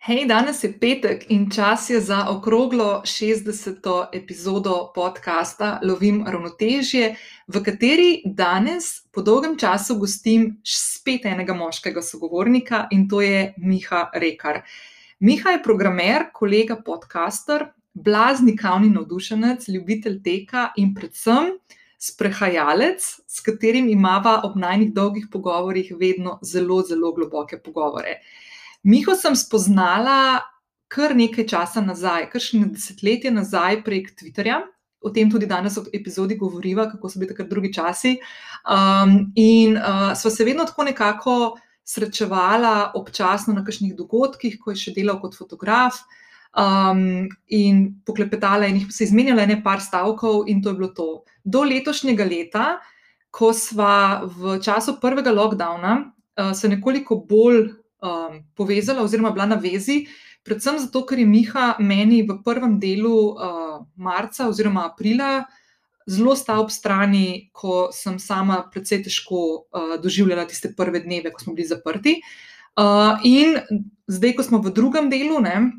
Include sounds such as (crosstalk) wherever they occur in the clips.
Hej, danes je petek in čas je za okroglo 60. epizodo podcasta Lovim ravnotežje, v kateri danes po dolgem času gostim spet enega moškega sogovornika in to je Miha Rekar. Miha je programer, kolega podcaster, blazni kavni navdušenec, ljubitelj teka in predvsem sprehajalec, s katerim imava ob najnih dolgih pogovorih vedno zelo, zelo globoke pogovore. Miho sem spoznala kar nekaj časa nazaj, kar še desetletje nazaj prek Twitterja. O tem tudi danes v epizodi govoriva, kako so bili takrat drugi časi. Um, in uh, sva se vedno tako nekako srečevala občasno na kakšnih dogodkih, ko je še delal kot fotograf. Um, in poklepetala in se izmenjala nekaj stavkov, in to je bilo to. Do letošnjega leta, ko sva v času prvega lockdowna uh, se nekoliko bolj um, povezala oziroma bila na vezi, predvsem zato, ker je Miha meni v prvem delu uh, marca oziroma aprila zelo stal ob strani, ko sem sama precej težko uh, doživljala tiste prve dneve, ko smo bili zaprti. Uh, in zdaj, ko smo v drugem delu, ne,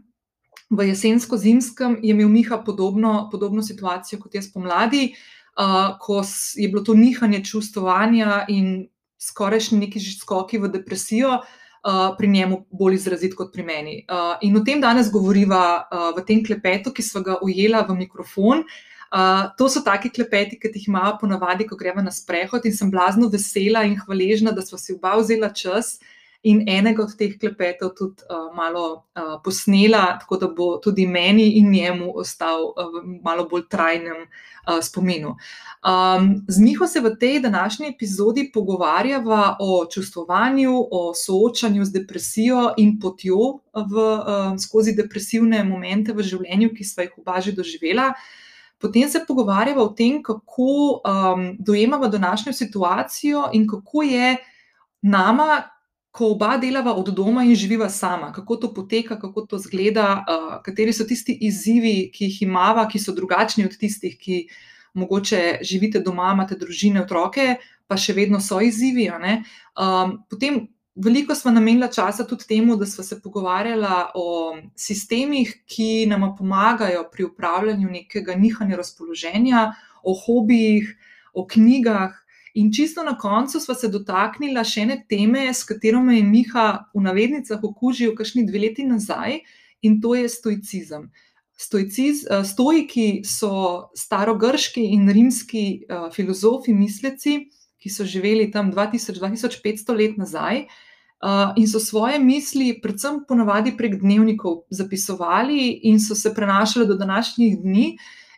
v jesensko-zimskem, je imel Miha podobno, podobno situacijo kot jaz pomladi, uh, ko je bilo to nihanje čustvovanja in skorajšnji neki že skoki v depresijo. Uh, pri njemu bolj izrazit kot pri meni. Uh, in o tem danes govoriva uh, v tem klepetu, ki smo ga ujela v mikrofon. Uh, to so taki klepeti, ki jih imamo ponavadi, ko gremo na sprehod, in sem blazno vesela in hvaležna, da smo si oba vzela čas in enega od teh klepetov tudi uh, malo uh, posnela, tako da bo tudi meni in njemu ostal uh, v malo bolj trajnem uh, spominu. Um, z Miho se v tej današnji epizodi pogovarjava o čustvovanju, o soočanju z depresijo in potjo v, uh, skozi depresivne momente v življenju, ki sva jih oba že doživela. Potem se pogovarjava o tem, kako um, dojemamo današnjo situacijo in kako je nama, ko oba delava od doma in živiva sama, kako to poteka, kako to zgleda, uh, kateri so tisti izzivi, ki jih imamo, ki so drugačni od tistih, ki mogoče živite doma, imate družine, otroke, pa še vedno so izzivi. Um, potem veliko smo namenili časa tudi temu, da smo se pogovarjali o sistemih, ki nam pomagajo pri upravljanju nekega nihanja razpoloženja, o hobijih, o knjigah. In čisto na koncu smo se dotaknili še ene teme, s katero me je Miha v navednicah okužil, kakšni dve leti nazaj, in to je stoicizem. Stoiciz, eh, stoiki so starogrški in rimski uh, filozofi, misleci, ki so živeli tam 2000-2500 let nazaj uh, in so svoje misli, predvsem ponavadi prek dnevnikov, zapisovali in so se prenašali do današnjih dni.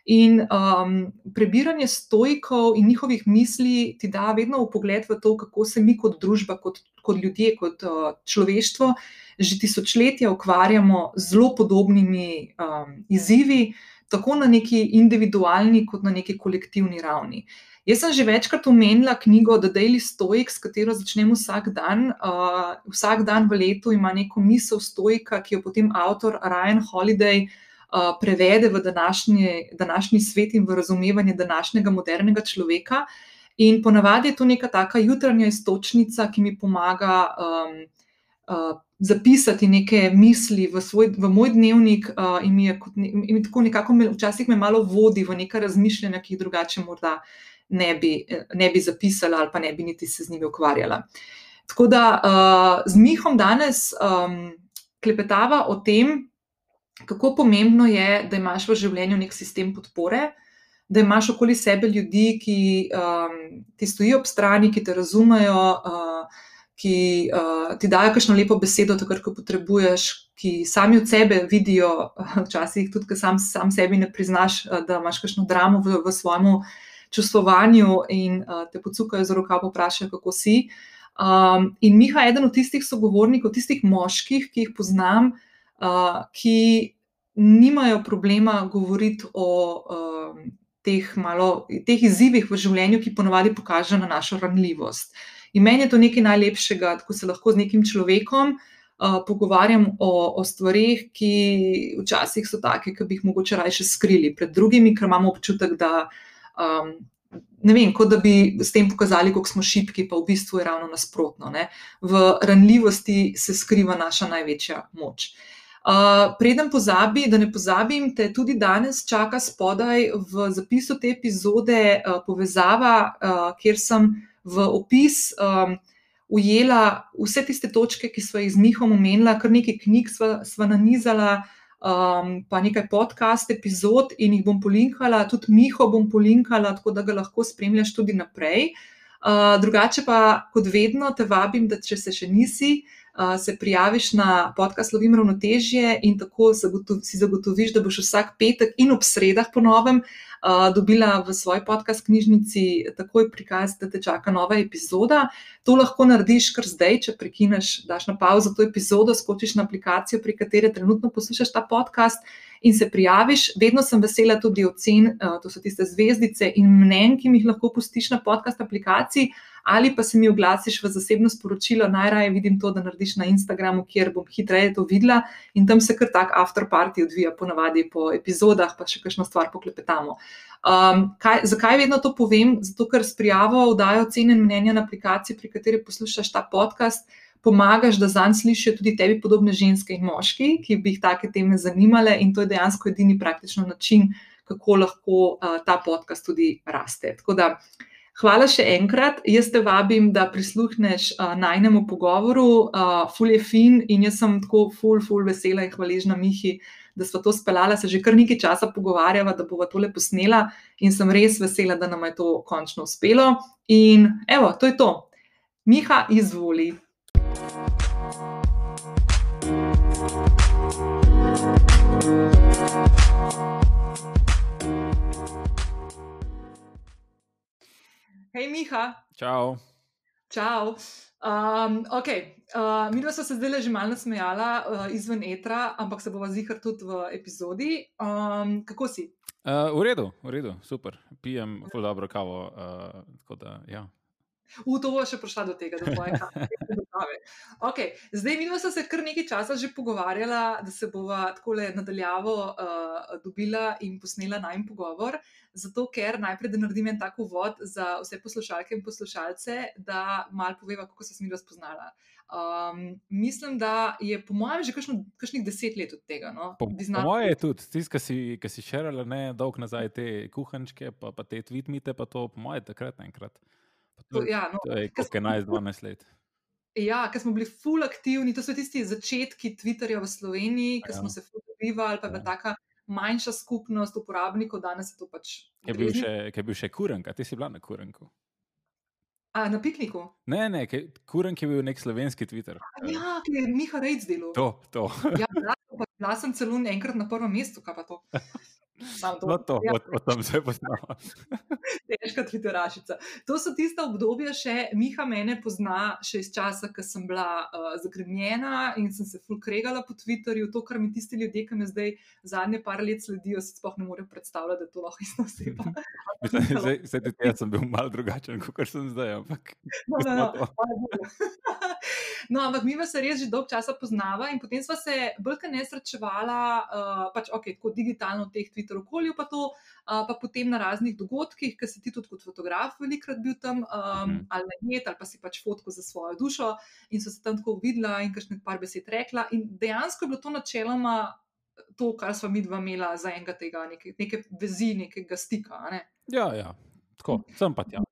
In um, prebiranje stojkov in njihovih misli ti da vedno v pogled v to, kako se mi kot družba, kot, kot ljudje, kot uh, človeštvo že tisočletja ukvarjamo z zelo podobnimi um, izzivi, tako na neki individualni, kot na neki kolektivni ravni. Jaz sem že večkrat omenila knjigo The Daily Stoic, s katero začnem vsak dan. Uh, vsak dan v letu ima neko misel stojka, ki jo potem avtor Ryan Holiday prevede v današnji, današnji svet in v razumevanje današnjega modernega človeka. In ponavadi je to neka taka jutranja istočnica, ki mi pomaga um, uh, zapisati neke misli v, svoj, v moj dnevnik, uh, in mi je kot, in tako nekako me, včasih me malo vodi v neka razmišljanja, ki jih drugače morda ne bi, ne bi zapisala ali pa ne bi niti se z njimi ukvarjala. Tako da uh, z Mihom danes um, klepetava o tem, kako pomembno je, da imaš v življenju nek sistem podpore, da imaš okoli sebe ljudi, ki um, ti stojijo ob strani, ki te razumejo, uh, ki uh, ti dajo kakšno lepo besedo, takrat, ko potrebuješ, ki sami od sebe vidijo, včasih tudi, ki sam, sam sebi ne priznaš, uh, da imaš kakšno dramo v, v svojem čustvovanju in uh, te pocukajo za rokav, vprašajo, kako si. Um, in Miha je eden od tistih sogovornikov, tistih moških, ki jih poznam, uh, ki nimajo problema govoriti o uh, teh, malo, teh izzivih v življenju, ki ponovadi pokažejo na našo ranljivost. In meni je to nekaj najlepšega, da se lahko z nekim človekom uh, pogovarjam o, o stvarih, ki včasih so take, ki bi jih mogoče raje skrili pred drugimi, ker imamo občutek, da. Um, Ne vem, kot da bi s tem pokazali, kako smo šipki, pa v bistvu je ravno nasprotno. Ne? V ranljivosti se skriva naša največja moč. Uh, preden pozabi, da ne pozabim, te tudi danes čaka spodaj v zapisu te epizode uh, povezava, uh, kjer sem v opis um, ujela vse tiste točke, ki smo jih z Mihom omenila, kar nekaj knjig smo nanizala, um, pa nekaj podcast epizod in jih bom polinkala, tudi Miho bom polinkala, tako da ga lahko spremljaš tudi naprej. Uh, drugače pa, kot vedno, te vabim, da če se še nisi, uh, se prijaviš na podcast Lovim ravnotežje in tako zagotov, si zagotoviš, da boš vsak petek in ob sredah ponovem dobila v svoji podcast knjižnici takoj prikaz, da te čaka nova epizoda. To lahko narediš kar zdaj, če prekineš, daš na pauzo to epizodo, skočiš na aplikacijo, pri kateri trenutno poslušaš ta podcast. In se prijaviš, vedno sem vesela tudi ocen, to so tiste zvezdice in mnen, ki mi jih lahko pustiš na podcast aplikaciji, ali pa se mi oglasiš v zasebno sporočilo, najraje vidim to, da narediš na Instagramu, kjer bom hitreje to videla in tam se kar tak afterparty odvija, ponavadi po epizodah, pa še kakšno stvar poklepetamo. Um, kaj, zakaj vedno to povem? Zato, ker s prijavo vdajo cene in mnenja na aplikaciji, pri kateri poslušaš ta podcast. Pomagaš, da zanj slišijo tudi tebi podobne ženske in moški, ki bi jih take teme zanimale, in to je dejansko edini praktičen način, kako lahko uh, ta podcast tudi raste. Tako da, uh, Hvala še enkrat. Jaz te vabim, da prisluhneš uh, najnemu pogovoru. Uh, ful je fin in jaz sem tako ful, ful vesela in hvaležna Mihi, da smo to speljala. Se že kar nekaj časa pogovarjava, da bova tole posnela in sem res vesela, da nam je to končno uspelo. In evo, to je to. Miha, izvoli. Hej, Miha. Čau. Čau. Um, okay. uh, mi dva smo se zdaj že malo nasmejala uh, izven etra, ampak se bova zihar tudi v epizodi. Um, kako si? Uh, v redu, v redu, super. Pijem zelo dobro kavo. Uh, da, ja. V to bo še prišla do tega, da bo ena kave. (laughs) Okay. Zdaj, mi smo se kar nekaj časa že pogovarjala, da se bova tako nadaljavo uh, dobila in posnela najmen pogovor. Zato, ker najprej, da naredim en tak uvod za vse poslušalke in poslušalce, da malo poveva, kako se sem jih spoznala. Um, mislim, da je po mojem že kakšnih deset let od tega. No? Po, po mojem je tudi, tisti, ki si še rejali, ne dolgo nazaj te kuhančke, pa, pa te tweetmite, pa to po mojem takrat naenkrat. To, ja, no, to je kot 11-12 let. Ja, ker smo bili full aktivni, to so tisti začetki Twitterja v Sloveniji, ki ja. smo se fotografirali, pa je ja. bila taka manjša skupnost uporabnikov, danes je to pač. Je bil, še, je bil še kurenk, ti si bila na kurenku. A, na pikniku? Ne, ne, kurenk je bil nek slovenski Twitter. A, ja, ki je Miha Rejc delal. To, to. ja, bila sem celo enkrat na prvem mestu, kaj pa to. (laughs) To, no, to, ja. o, o tem se poznamo. (laughs) Težka tviterašica. To so tiste obdobja, še Miha mene pozna, še iz časa, ko sem bila uh, zagrebljena in sem se fulkregala po Twitterju. To, kar mi tisti ljudje, ki me zdaj zadnje par let sledijo, si sploh ne morejo predstavljati, da je to lahko ista oseba. (laughs) (laughs) zdaj, zdaj tudi jaz sem bil mal drugačen, kot sem zdaj. Ampak, no, no, no. No, ampak mi se res že dolgo časa poznava in potem smo se kaj ne srečevala, uh, pač ok, tako digitalno v teh. Twitter okolju, pa, to, pa potem na raznih dogodkih, ki si ti tudi kot fotograf velikrat bil tam, um, ali na net, ali pa si pač fotko za svojo dušo in so se tam tako videla in kakšne par besed rekla. In dejansko je bilo to načeloma to, kar smo mi dva imela za enega tega, neke, neke vezi, nekega stika. Ne? Ja, ja, tako, sem pa tja.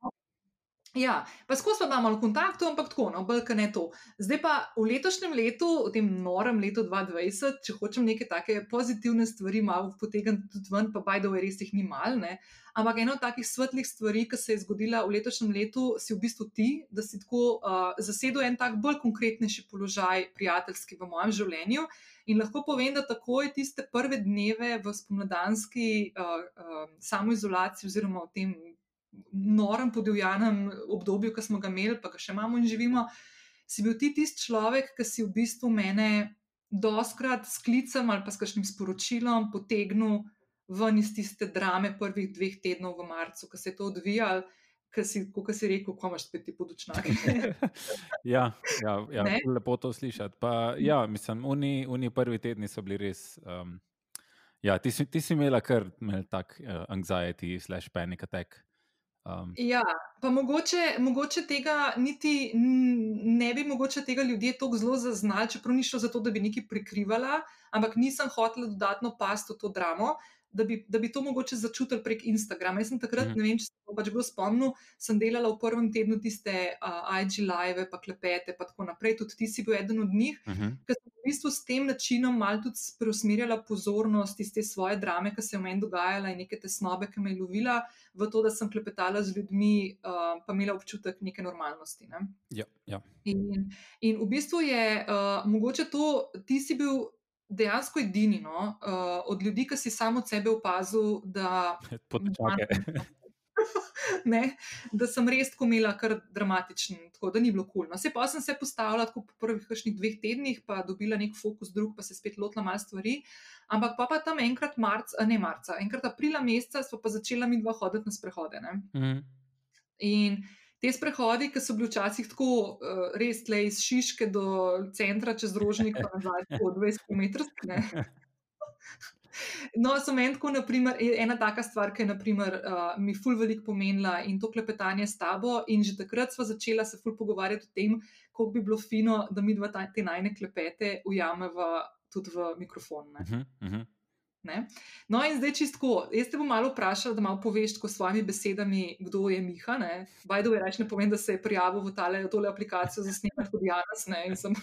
Ja, pa skozi smo malo v kontaktu, ampak tako, no, bolj ne to. Zdaj pa v letošnjem letu, v tem norem letu 2020, če hočem neke take pozitivne stvari malo potegniti tudi ven, pa baj da v res jih ni mal, ne. Ampak ena od takih svetlih stvari, ki se je zgodila v letošnjem letu, si v bistvu ti, da si tako uh, zasedel en tak bolj konkretnejši položaj prijateljski v mojem življenju. In lahko povem, da takoj tiste prve dneve v spomladanski uh, uh, samoizolaciji, oziroma v tem norem podivjanem obdobju, ki smo ga imeli, pa ga še imamo in živimo, si bil ti tisti človek, ki si v bistvu mene doskrat s klicem ali pa s kakšnim sporočilom potegnil ven iz tiste drame prvih dveh tednov v marcu, ki se je to odvijalo. Kaj si, si rekel, ko imaš spet ti podočnjake? (laughs) ja, ja, ja lepo to slišati. Pa, ja, mislim, oni, oni prvi tedni so bili res. Um, ja, ti, si, ti si imela kar imel tak uh, anxiety, slash panic attack. Um. Ja, pa mogoče, mogoče tega niti ne bi mogoče tega ljudje tako zelo zaznali, čeprav ni šlo za to, da bi nekaj prikrivala, ampak nisem hotela dodatno pasti v to dramo. Da bi, da bi to mogoče začutili prek Instagrama. Jaz sem takrat, mm. ne vem, če se bo pač kdo spomnil, sem delala v prvem tednu tiste uh, IG live, pa klepete, pa tako naprej. Tudi ti si bil eden od njih, mm -hmm. ker sem v bistvu s tem načinom malo tudi preusmerjala pozornost iz te svoje drame, ki se je v meni dogajala in neke tesnobe, ki me je lovila, v to, da sem klepetala z ljudmi, uh, pa imela občutek neke normalnosti. Ne? Ja, ja. In, in v bistvu je uh, mogoče to, ti si bil dejansko edini no, uh, od ljudi, ki si samo od sebe opazil, da. (laughs) (laughs) Ne, da sem res tako imela kar dramatičen, tako da ni bilo kul. Cool. No, se pa sem se postavila tako po prvih kakšnih dveh tednih, pa dobila nek fokus drug, pa se spet lotila malo stvari. Ampak pa, pa tam enkrat marca, ne marca, enkrat aprila meseca, smo pa začela mi dva hoditi na sprehode. Mm. In te sprehodi, ki so bili včasih tako uh, res le iz Šiške do centra, čez Rožnik, pa (laughs) nazaj po 20 km. No, so meni tako, naprimer, e, ena taka stvar, ki je naprimer, uh, mi ful veliko pomenila in to klepetanje s tabo. In že takrat smo začela se ful pogovarjati o tem, kako bi bilo fino, da mi dva te najne klepete ujameva tudi v mikrofon. Uh -huh, uh -huh. Ne? No, in zdaj čisto, jaz te bom malo vprašal, da malo poveš s svojimi besedami, kdo je Miha. Bajdo je reči, ne pomeni, da se je prijavil v tale, tole aplikacijo za snemanje kot Janes. Ne? In sem,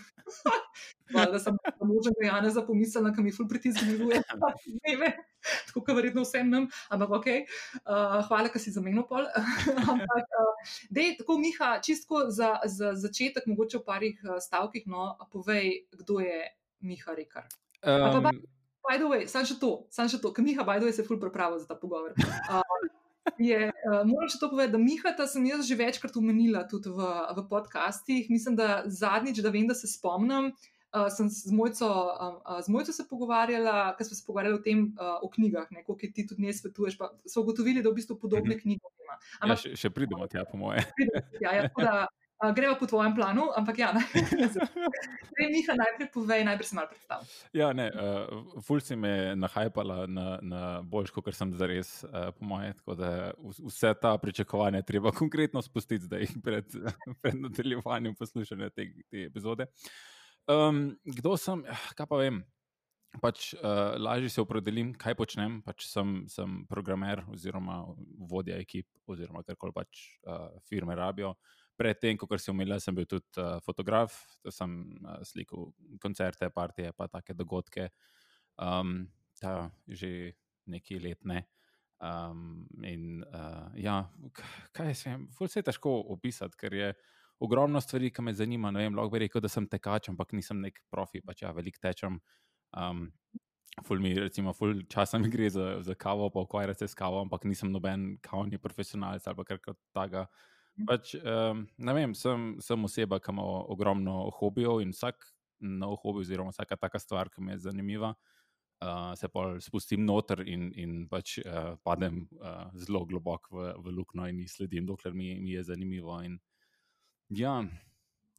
(laughs) da sem možen, da Janes za pomislila, kam mi ful pritisk dviguje. (laughs) (laughs) Tako kot verjetno vsem nam, ampak ok, uh, hvala, da si za menil pol. ampak, uh, dej, tako, Miha, čisto za, za začetek, mogoče v parih stavkih, no, povej, kdo je Miha Rekar. Um, by the way, samo še to, samo še to, ker Miha, by the way, se je ful pripravil za ta pogovor. (laughs) Uh, je, uh, moram še to povedati, da Miha, ta sem jaz že večkrat omenila tudi v, v podcastih. Mislim, da zadnjič, da vem, da se spomnim. Uh, sem z mojco, uh, z mojco se pogovarjala, ker smo se pogovarjali o tem, uh, o knjigah, kako ti tudi ne svetuješ. Pa so ugotovili, da v bistvu podobne mhm. knjige ima. Ja, še, še pridemo tja, po moje. Ja, ja, da, Uh, gremo po tvojem planu, ampak ja, ne. (laughs) Zdaj, Miha, najprej povej, najprej se malo predstavi. Ja, ne, uh, ful si me nahajpala na, na boljš, kot sem zares, uh, po moje. Tako da vse ta pričakovanja treba konkretno spustiti zdaj pred, (laughs) pred nadaljevanjem poslušanja te, te epizode. Um, kdo sem, kaj pa vem? Pač, uh, lažje se opredelim, kaj počnem. Pač sem, sem programer oziroma vodja ekip oziroma karkoli pač uh, firme rabijo predtem, kot si umela, sem bil tudi uh, fotograf, sem uh, slikal koncerte, partije, pa take dogodke. Um, ta že nekaj let ne. Um, in uh, ja, kaj se jim, vse je težko opisati, ker je ogromno stvari, ki me zanima. Vem, lahko bi rekel, da sem tekač, ampak nisem nek profi, pač ja, velik tečem. Um, Ful mi, recimo, ful časa mi gre za, za kavo, pa ukvarjati se s kavo, ampak nisem noben kavni profesionalec ali kar kar takega. Pač, um, vem, sem, sem oseba, ki ima ogromno hobijev in vsak nov hobi, oziroma vsaka taka stvar, ki mi je zanimiva, uh, se pa spustim noter in, in pač uh, padem uh, zelo globoko v, v luknjo in jih sledim, dokler mi, mi je zanimivo. In, ja,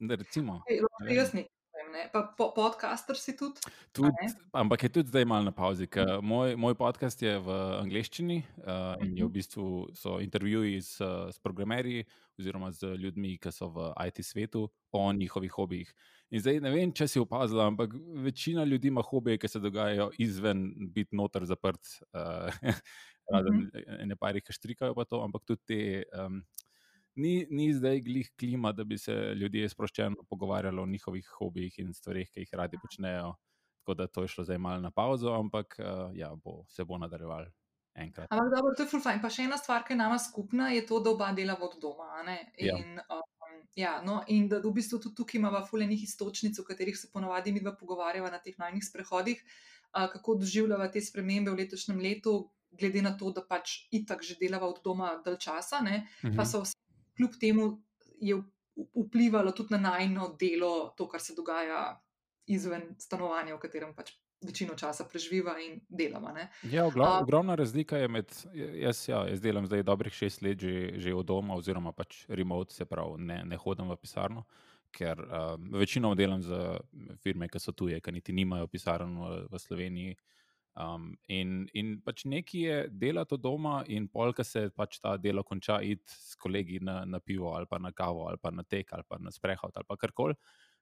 recimo. Ej, jaz ne ne? Pa po, podcaster si tudi. Tud, ampak je tudi zdaj malo na pauzi. Moj, moj podcast je v angleščini uh, in je v mhm. bistvu so intervjuji s, s programerji oziroma z ljudmi, ki so v IT svetu o njihovih hobijih. In zdaj ne vem, če si opazila, ampak večina ljudi ima hobije, ki se dogajajo izven biti noter zaprt. Uh, (laughs) Razen mhm. ne parih, ki štrikajo pa to, ampak tudi te. Um, ni, ni zdaj glih klima, da bi se ljudje sproščeno pogovarjali o njihovih hobijih in stvarih, ki jih radi počnejo. Tako da to je šlo zdaj malo na pauzo, ampak uh, ja, bo, se bo nadaljeval. Enkrat. Ampak dobro, to je full fine. Pa še ena stvar, ki je nama skupna, je to, da oba delava od doma. Ja. In, ja. um, ja, no, in da v bistvu tudi tukaj imamo fulejnih istočnic, v katerih se ponovadi mi dva pogovarjava na teh najnih sprehodih, uh, kako doživljava te spremembe v letošnjem letu, glede na to, da pač itak že delava od doma dalj časa, uh -huh. pa mhm. so vse kljub temu je vplivalo tudi na najno delo, to, kar se dogaja izven stanovanja, v katerem pač večino časa preživiva in delava. Ja, ogromna razlika je med, jaz, ja, jaz delam zdaj dobrih šest let že, že od doma, oziroma pač remote, se pravi, ne, ne hodim v pisarno. Ker um, večino delam za firme, ki so tuje, ki niti nimajo pisarn v, v Sloveniji. Um, in, in pač nekaj je delati od doma, in polka se pač ta delo konča, iti s kolegi na, na pivo, ali pa na kavo, ali pa na tek, ali pa na sprehod, ali pa karkoli.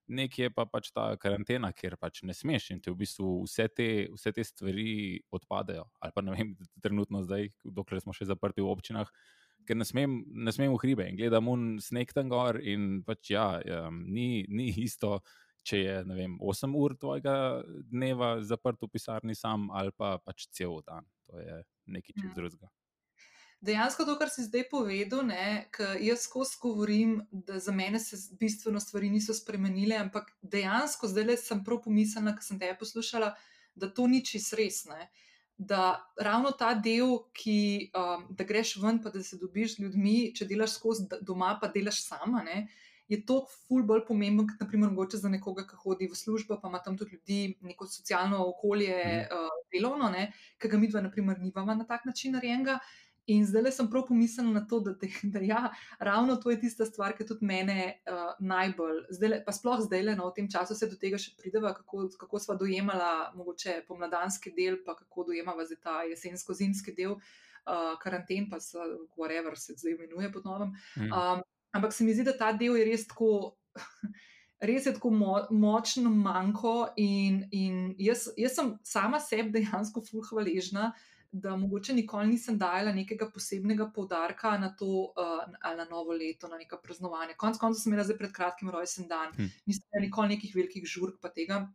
Nekje je pa pač ta karantena, kjer pač ne smeš in ti v bistvu vse te, vse te stvari odpadejo. Ali pa ne vem, (laughs) trenutno zdaj, dokler smo še zaprti v občinah, ker ne smem, ne smem v hribe in gledam un sneg tam gor in pač ja, um, ni, ni isto če je vem, 8 ur tvojega dneva zaprt v pisarni sam ali pa pač cel dan. To je nekaj čez ja. drugega. Dejansko to, kar si zdaj povedal, ker jaz skozi govorim, da za mene se bistveno stvari niso spremenile, ampak dejansko zdaj le sem prav pomislila, ker sem te poslušala, da to ni čist res. Ne? Da ravno ta del, ki um, da greš ven, pa da se dobiš z ljudmi, če delaš skozi doma, pa delaš sama. Ne? Je to ful bolj pomemben, kot naprimer za nekoga, ki hodi v službo, pa ima tam tudi ljudi, neko socialno okolje, mm. uh, delovno, ki ga mi dva, naprimer, nivama na tak način narejenega. In zdaj sem prav pomislila na to, da, (laughs) da ja, ravno to je tista stvar, ki tudi mene uh, najbolj, zdaj, pa sploh zdaj, le, no, v tem času se do tega še prideva, kako, kako sva dojemala mogoče pomladanski del, pa kako dojemava zdaj ta jesensko-zimski del, uh, karanten, pa se, whatever se zdaj imenuje pod novem. Mm. Ampak se mi zdi, da ta del je res tako, (laughs) res je tako mo močno manjko. In, in jaz, jaz sem sama sebi dejansko fulh hvaležna, da mogoče nikoli nisem dajala nekega posebnega poudarka na to, uh, ali na novo leto, na neko praznovanje. Konec koncev sem imela zdaj pred kratkim rojsten dan, hm. nisem imela nikoli nekih velikih žurk pa tega.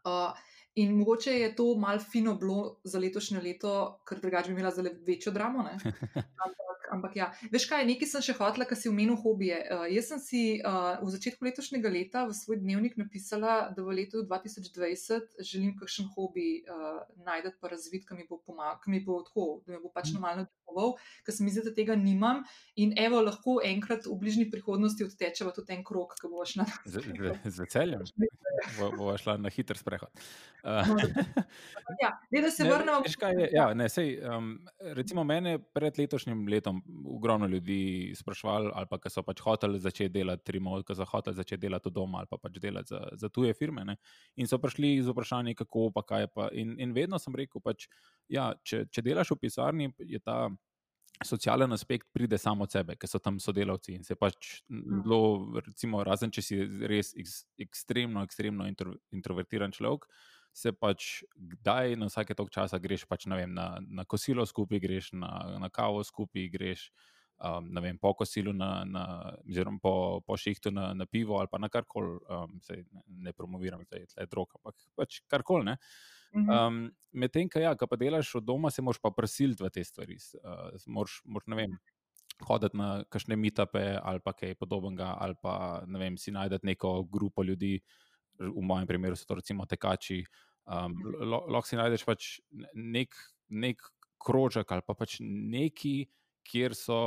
Uh, In mogoče je to malo fino bilo za letošnje leto, ker drugače bi imela zelo večjo dramo. (laughs) Ampak, ampak ja, veš kaj, nekaj sem še hotla, kar si omenil hobije. Uh, jaz sem si uh, v začetku letošnjega leta v svoj dnevnik napisala, da v letu 2020 želim kakšen hobi uh, najti pa razviti, ki mi bo pomagal, ki mi bo tako, da me bo pač mhm. normalno deloval, ker se mi zdi, da tega nimam. In evo, lahko enkrat v bližnji prihodnosti odtečeva tudi en krok, ki bo šla na svet. Z veseljem. (laughs) Bo šla na hiter sprehod. (laughs) Uh, ja, ne, da se vrnemo. Ja, ne, sej, um, recimo, mene pred letošnjim letom ogromno ljudi sprašvali, ali pa so pač hoteli začeti delati remote, ki so hoteli začeti delati doma ali pa pač delati za, za tuje firme. Ne? In so prišli z vprašanjem, kako pa kaj. Pa. In, in vedno sem rekel, pač, ja, če, če delaš v pisarni, je ta socialen aspekt pride samo od sebe, ker so tam sodelavci in se pač zelo, recimo, razen če si res ekstremno, ekstremno intro, introvertiran človek. Se pač kdaj, na vsake tok časa, greš pač, vem, na, na kosilo skupaj, greš na, na kavo skupaj, greš um, vem, po kosilu, na, na, oziroma po, po šihtu na, na pivo ali pa na karkoli. Um, ne, ne promoviram, da je tle drog, ampak pač karkoli. Um, Medtem, ko ja, pa delaš od doma, se moraš pa prisiliti v te stvari. Uh, moraš, moraš, ne vem, hoditi na kakšne mitape ali pa kaj podobnega, ali pa vem, si najdete neko grupo ljudi, v mojem primeru so to recimo tekači. Um, Lahko si najdeš pač nek, nek krožek ali pa pač neki, kjer, so,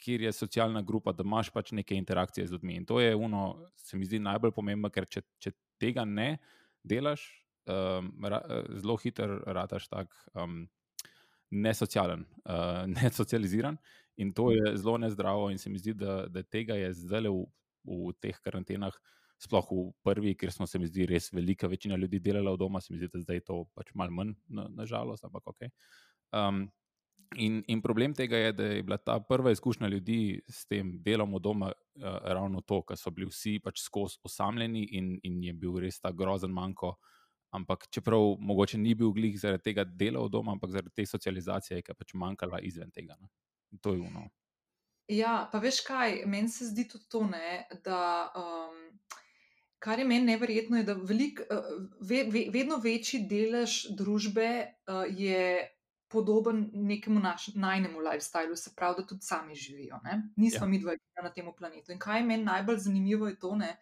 kjer je socialna grupa, da imaš pač neke interakcije z ljudmi. In to je uno, se mi zdi najbolj pomembno, ker če, če tega ne delaš, um, ra, zelo hiter, rataš tak um, nesocialen, uh, (laughs) nesocializiran in to je zelo nezdravo. In se mi zdi, da, da tega je zdaj v, v teh karantenah, sploh v prvi, ker smo se mi zdi res velika večina ljudi delala v doma, se mi zdi, da zdaj je to pač malo manj, nažalost, na ampak ok. Um, In, in problem tega je, da je bila ta prva izkušnja ljudi s tem delom od doma uh, ravno to, ker so bili vsi pač skozi osamljeni in, in je bil res ta grozen manjko Ampak čeprav mogoče ni bil glih zaradi tega dela od doma, ampak zaradi te socializacije, ki je pač manjkala izven tega. Ne? To je uno. Ja, pa veš kaj, meni se zdi tudi to, ne, da um, kar je meni neverjetno, je, da velik, uh, ve, ve, vedno večji delež družbe uh, je podoben nekemu naš, najnemu lifestylu, se pravi, da tudi sami živijo. Ne? Nismo ja. mi dva na tem planetu. In kaj je meni najbolj zanimivo, je to, ne,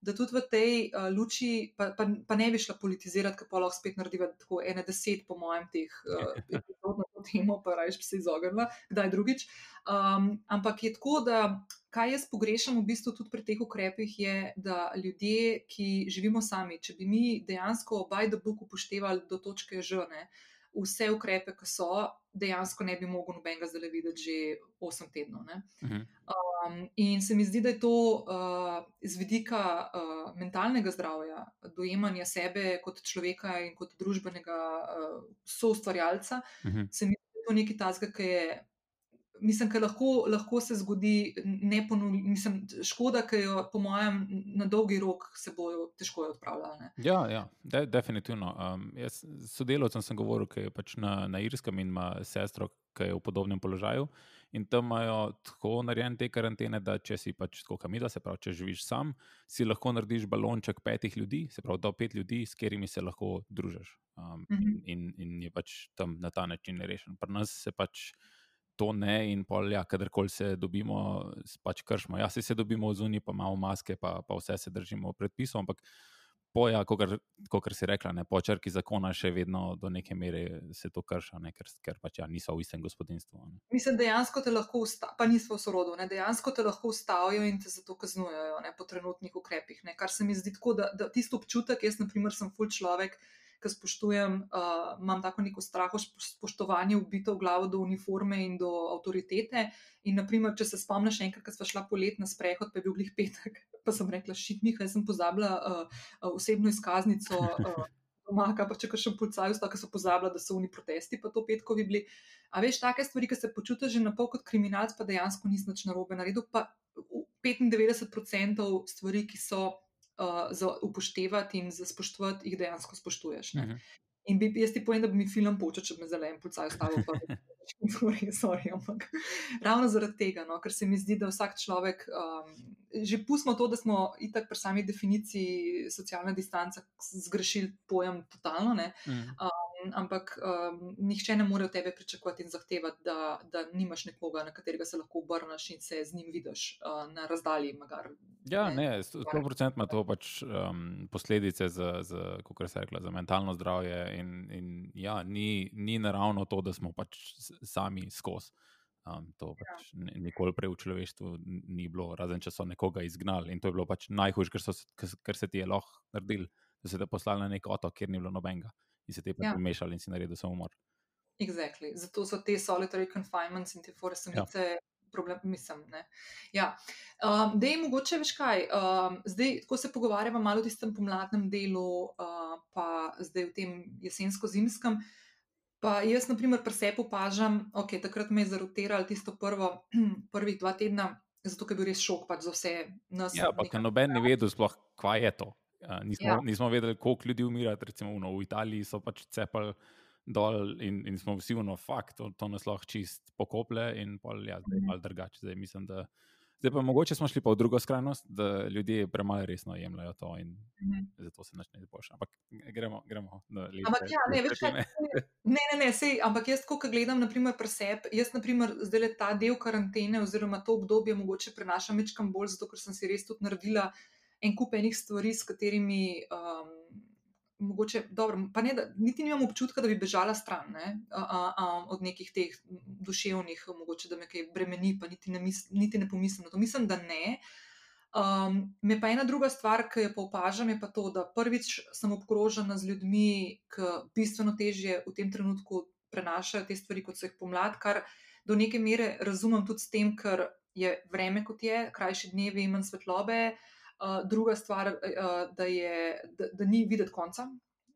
da tudi v tej uh, luči, pa, pa, pa ne bi šla politizirati, ker pa lahko spet narediva tako ene deset, po mojem, teh uh, (laughs) epizod na to temo, pa rajš bi se izognila, kdaj drugič. Um, ampak je tako, da kaj jaz pogrešam v bistvu tudi pri teh ukrepih, je, da ljudje, ki živimo sami, če bi mi dejansko by the book upoštevali do točke žene. vse ukrepe, ki so, dejansko ne bi mogel nobenega zdaj videti že 8 tednov. Mhm. Um, in se mi zdi, da je to uh, z vidika uh, mentalnega zdravja, dojemanja sebe kot človeka in kot družbenega uh, soustvarjalca, Mhm. se mi zdi, da je to nekaj tazga, ki je. Mislim, da lahko, lahko se zgodi, neponovljivo, mislim, škoda, ki jo, po mojem, na dolgi rok se bojo težko odpravljali. ne. Ja, ja de, definitivno. Um, jaz s sodelavcem sem govoril, ki je pač na, na Irskem in ima sestro, ki je v podobnem položaju. In tam imajo tako narejene te karantene, da če si pač tako kamila, se pravi, če živiš sam, si lahko narediš balonček petih ljudi, se pravi, do pet ljudi, s katerimi se lahko družiš. Um, Mhm. in, in je pač tam na ta način rešen. Pri nas se pač. To ne, in pol, ja, kadarkoli se dobimo, pač kršimo. Ja, saj se dobimo v zuniji, pa imamo maske, pa, pa vse se držimo predpisov, ampak po, ja, kot si rekla, ne, po črki zakona še vedno do neke mere se to krša, ne, ker, ker pač ja, niso v istem gospodinstvu. Ne. Mislim, dejansko te lahko, usta, pa nismo v sorodu, ne, dejansko te lahko ustavijo in te zato kaznujejo ne, po trenutnih ukrepih. Ne, kar se mi zdi tako, da, da tisto občutek, jaz, na primer, sem full človek, ki spoštujem, uh, imam tako neko straho, spoštovanje, ubito v glavo do uniforme in do avtoritete. In, naprimer, če se spomniš, enkrat, ko smo šla polet na sprehod, pa je bil glih petek, (laughs) pa sem rekla, šit mi, kaj sem pozabila uh, uh, osebno izkaznico. Uh, Doma, pa če še policaj, tako so pozabili, da so oni protesti, pa to petkovi bili. A veš, take stvari, ki se počutiš že na pol kot kriminalc, pa dejansko nisi nič narobe naredil, pa 95% stvari, ki so uh, upoštevati in za spoštovati, jih dejansko spoštuješ. Ne? Mhm. In bi, jaz ti povem, da bi mi film počel, če bi me zelen policaj ustavil. pa bi- (laughs) Sorry, ampak ravno zaradi tega, no, ker se mi zdi, da vsak človek, um, že pustimo to, da smo itak pri sami definiciji socialne distance zgrešili pojem totalno, ne, Mhm. Ampak um, nihče ne more od tebe pričakovati in zahtevati, da, da nimaš nekoga, na katerega se lahko obrneš in se z njim vidiš uh, na razdalji. Magar, Ja, ne. ne, sto procent ima to pač um, posledice za, za, kako se rekla, za mentalno zdravje. In, in ja, ni, ni naravno to, da smo pač sami skozi. Um, to pač ni- nikoli prej v človeštvu ni bilo, razen če so nekoga izgnali. In to je bilo pač najhujše, kar, so kar, se ti je lahko naredil, da se te poslali na nek otok, kjer ni bilo nobenega in se te pač Ja. pomešali in si naredil samomor. Exactly. Zato so te solitary confinements in te foresamice ja. problem, mislim. Ne. Ja. Um, da je mogoče več kaj. Um, zdaj, ko se pogovarjamo malo o tistem pomladnem delu, uh, pa zdaj v tem jesensko-zimskem. Pa jaz, na primer, pri sebi opažam, okay, takrat me je zarotiralo tisto prvo, (clears throat) prvih dva tedna, zato ker je bil res šok pač za vse nas. Ja, pa ker noben ni vedel, sploh, kaj je to. Uh, nismo, ja. nismo vedeli, koliko ljudi umira. Recimo uno, v Italiji so pač cepali dol in, in smo vsi uno, fakt, to, to nas lahko čist pokople in pol, ja, zdaj je malo drugače. Zdaj mislim, da. Zdaj pa mogoče smo šli pa v drugo skrajnost, da ljudje premalo resno jemljajo to in mm -hmm. zato se načne izboljšati. Ampak gremo, gremo na lepo. Ampak ja, ne, veš, kaj, ne, ne, ne, sej, ampak jaz, ko gledam, naprimer, pri sebi, jaz, naprimer, zdaj le ta del karantene oziroma to obdobje mogoče prenašam večkam bolj, zato ker sem si res tudi naredila en kup enih stvari, s katerimi. Um, Mogoče, dobro, pa ne, da, niti nimam občutka, da bi bežala stran ne, a, a, a, od nekih teh duševnih, mogoče da me kaj bremeni, pa niti ne, mis, niti ne pomislim na to. Mislim, da ne. Um, me pa ena druga stvar, ki jo pa opažam, je pa to, da prvič sem obkrožena z ljudmi, ki bistveno težje v tem trenutku prenašajo te stvari, kot so jih pomlad, kar do neke mere razumem tudi s tem, ker je vreme kot je, krajši dnevi, manj svetlobe. Uh, druga stvar, uh, da, je, da, da ni videti konca,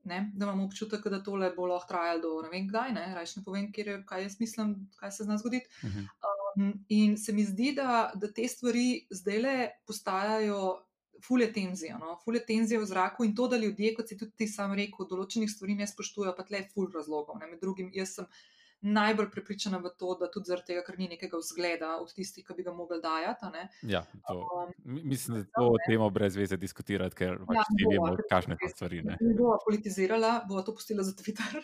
ne? da imamo občutek, da tole bo lahko trajalo do ne vem kdaj, ne rečem, ne povem, je, kaj jaz mislim, kaj se zna zgoditi. Uh -huh. um, in se mi zdi, da, da te stvari zdaj le postajajo. Fulje tenzije, no? fulje tenzije v zraku in to, da ljudje, kot si tudi ti sam rekel, določenih stvari ne spoštujejo, pa tle ful razlogov. Ne? Med drugim, jaz sem najbolj prepričana v to, da tudi zaradi tega, ker ni nekega vzgleda od tistih, ki bi ga mogli dajati. Ja, to, um, mislim, da to temo brez veze diskutirati, ker pač ja, vsi vemo, kakšne so stvari. Ne, ne bo politizirala, bo to pustila za Twitter.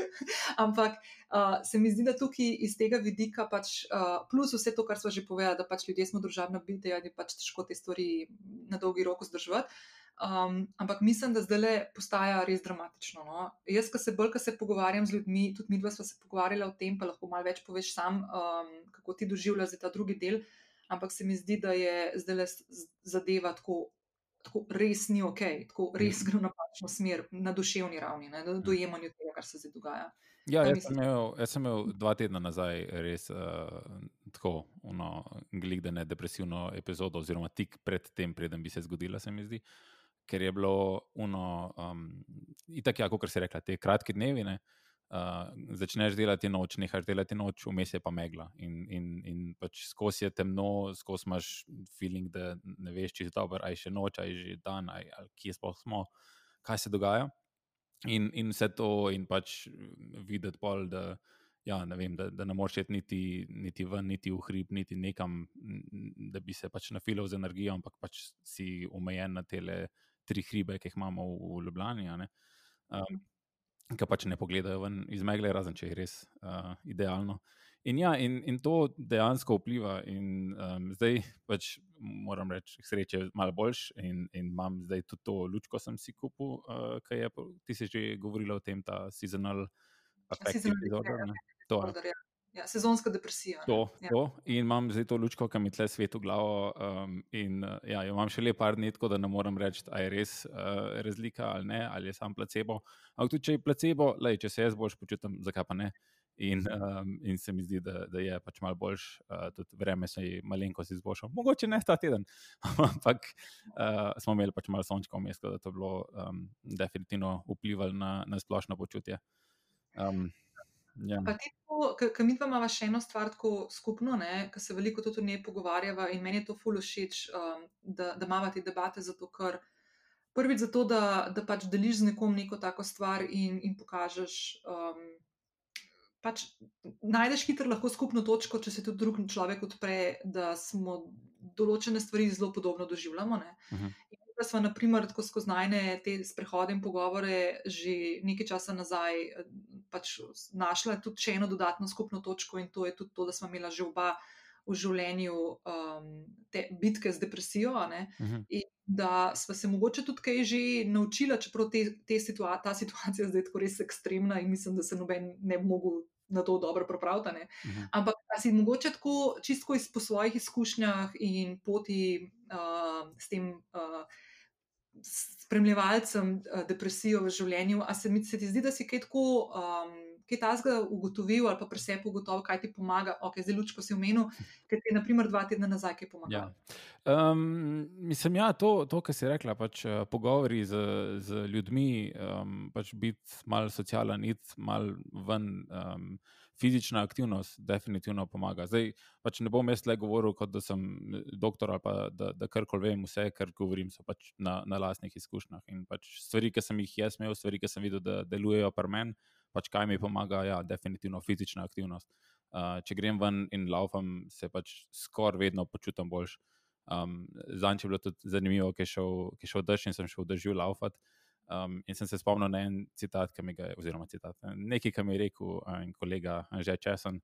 (laughs) Ampak uh, se mi zdi, da tukaj iz tega vidika, pač, uh, plus vse to, kar smo že povedali, da pač ljudje smo družabna bitja in je pač težko te stvari na dolgi rok vzdrževati. Um, ampak mislim, da zdaj le postaja res dramatično. No? Jaz, ko se bolj, ko se pogovarjam z ljudmi, tudi mi dva smo se pogovarjali o tem, pa lahko malo več poveš sam, um, kako ti doživljaš ta drugi del. Ampak se mi zdi, da je zdaj le zadeva tako, tako res ni ok, tako res gre v napačno smer, na duševni ravni, ne, na dojemanju tega, kar se zdaj dogaja. Ja, jaz, sem imel, jaz sem imel dva tedna nazaj res uh, tako, no, gledene depresivno epizodo, oziroma tik pred tem, preden bi se zgodila, se mi zdi. Ker je bilo, uno, um, itak, ja, kot se reče, te kratke dnevi. Ne, uh, uh, začneš delati noč, nehaš delati noč, vmes je pa megla. In, in, in pač skozi je temno, skozi imaš feeling, da ne veš, če je dobro, aj še noč, aj že dan, aj, ali kje sploh smo, kaj se dogaja. In, in vse to, in pač videti pol, da, ja, ne, vem, da, da ne moreš iti niti, niti ven, niti v hrib, niti nekam, da bi se pač nafilil z energijo, ampak pač si omejen na te tri hribe, ki jih imamo v, v Ljubljani. Um, ki pač ne pogledajo ven iz megle, razen če je res uh, idealno. In, ja, in, in to dejansko vpliva. In, um, zdaj pač moram reči, sreče je malo boljš, in, in imam zdaj tudi to lučko, sem si kupil, uh, ki je ti si že govorila o tem, ta seasonal affective disorder. To je. Ja, sezonska depresija. To, ja. to. In imam zdaj to lučko, ki mi tle svet v glavo. Um, in uh, ja, imam še le par dni, tako da ne morem reči, ali je res uh, razlika ali ne, ali je sam placebo. Ampak tudi če je placebo, lej, če se jaz boljš počutim, zakaj pa ne. In, um, in se mi zdi, da, da je pač malo boljš, uh, tudi vreme se je malenkost izboljšalo. Mogoče ne ta teden, (laughs) ampak uh, smo imeli pač malo sončka v mestu, da to bilo um, definitivno vplivalo na, na splošno počutje. Um, Ja. Ker mi imamo še eno stvar tako skupno, ker se veliko tudi o njej pogovarjava in meni je to fully všeč, um, da, da imamo te debate. Zato, ker prvič zato, da, da pač deliš z nekom neko tako stvar in, in pokažeš. Um, Pač najdeš hitro lahko skupno točko, če se tudi drug človek odpre, da smo določene stvari zelo podobno doživljamo. Uh -huh da smo, naprimer, tako skozi najne te sprehode in pogovore že nekaj časa nazaj pač našla tudi še eno dodatno skupno točko in to je tudi to, da smo imela že oba v življenju um, te bitke z depresijo. Uh mhm. -huh. In da smo se mogoče tudi kaj že naučila, čeprav te, te situa ta situacija zdaj tako res ekstremna in mislim, da se noben ne bi mogel. Na to dobro pripravljati. Uh mhm. -huh. Ampak, si mogoče tako, čisto iz po svojih izkušnjah in poti uh, s tem uh, spremljevalcem uh, depresijo v življenju. A se mi se ti zdi, da si kaj tako, um, kaj tasga ugotovil ali pa pri sebi ugotovil, kaj ti pomaga? Ok, zelo lučko si omenil, ker ti je naprimer dva tedna nazaj kaj pomaga. Ja. Um, mislim, ja, to, to kar si rekla, pač uh, pogovori z, z ljudmi, um, pač biti mal socialen, iti mal ven. Um, fizična aktivnost definitivno pomaga. Zdaj, pač ne bom jaz le govoril, kot da sem doktor ali pa da, da karkoli vem, vse, kar govorim, so pač na, na lastnih izkušnjah. In pač stvari, ki sem jih jaz imel, stvari, ki sem videl, da delujejo pri meni, pač kaj mi pomaga, ja, definitivno fizična aktivnost. Uh, če grem ven in laufam, se pač skoraj vedno počutim boljš. Um, Zanj je bilo tudi zanimivo, ker je šel dež in sem šel držal laufati. Um, in sem se spomnil na en citat, ki mi ga je, oziroma citat, nekaj, kar mi je rekel en kolega Anžej Česen.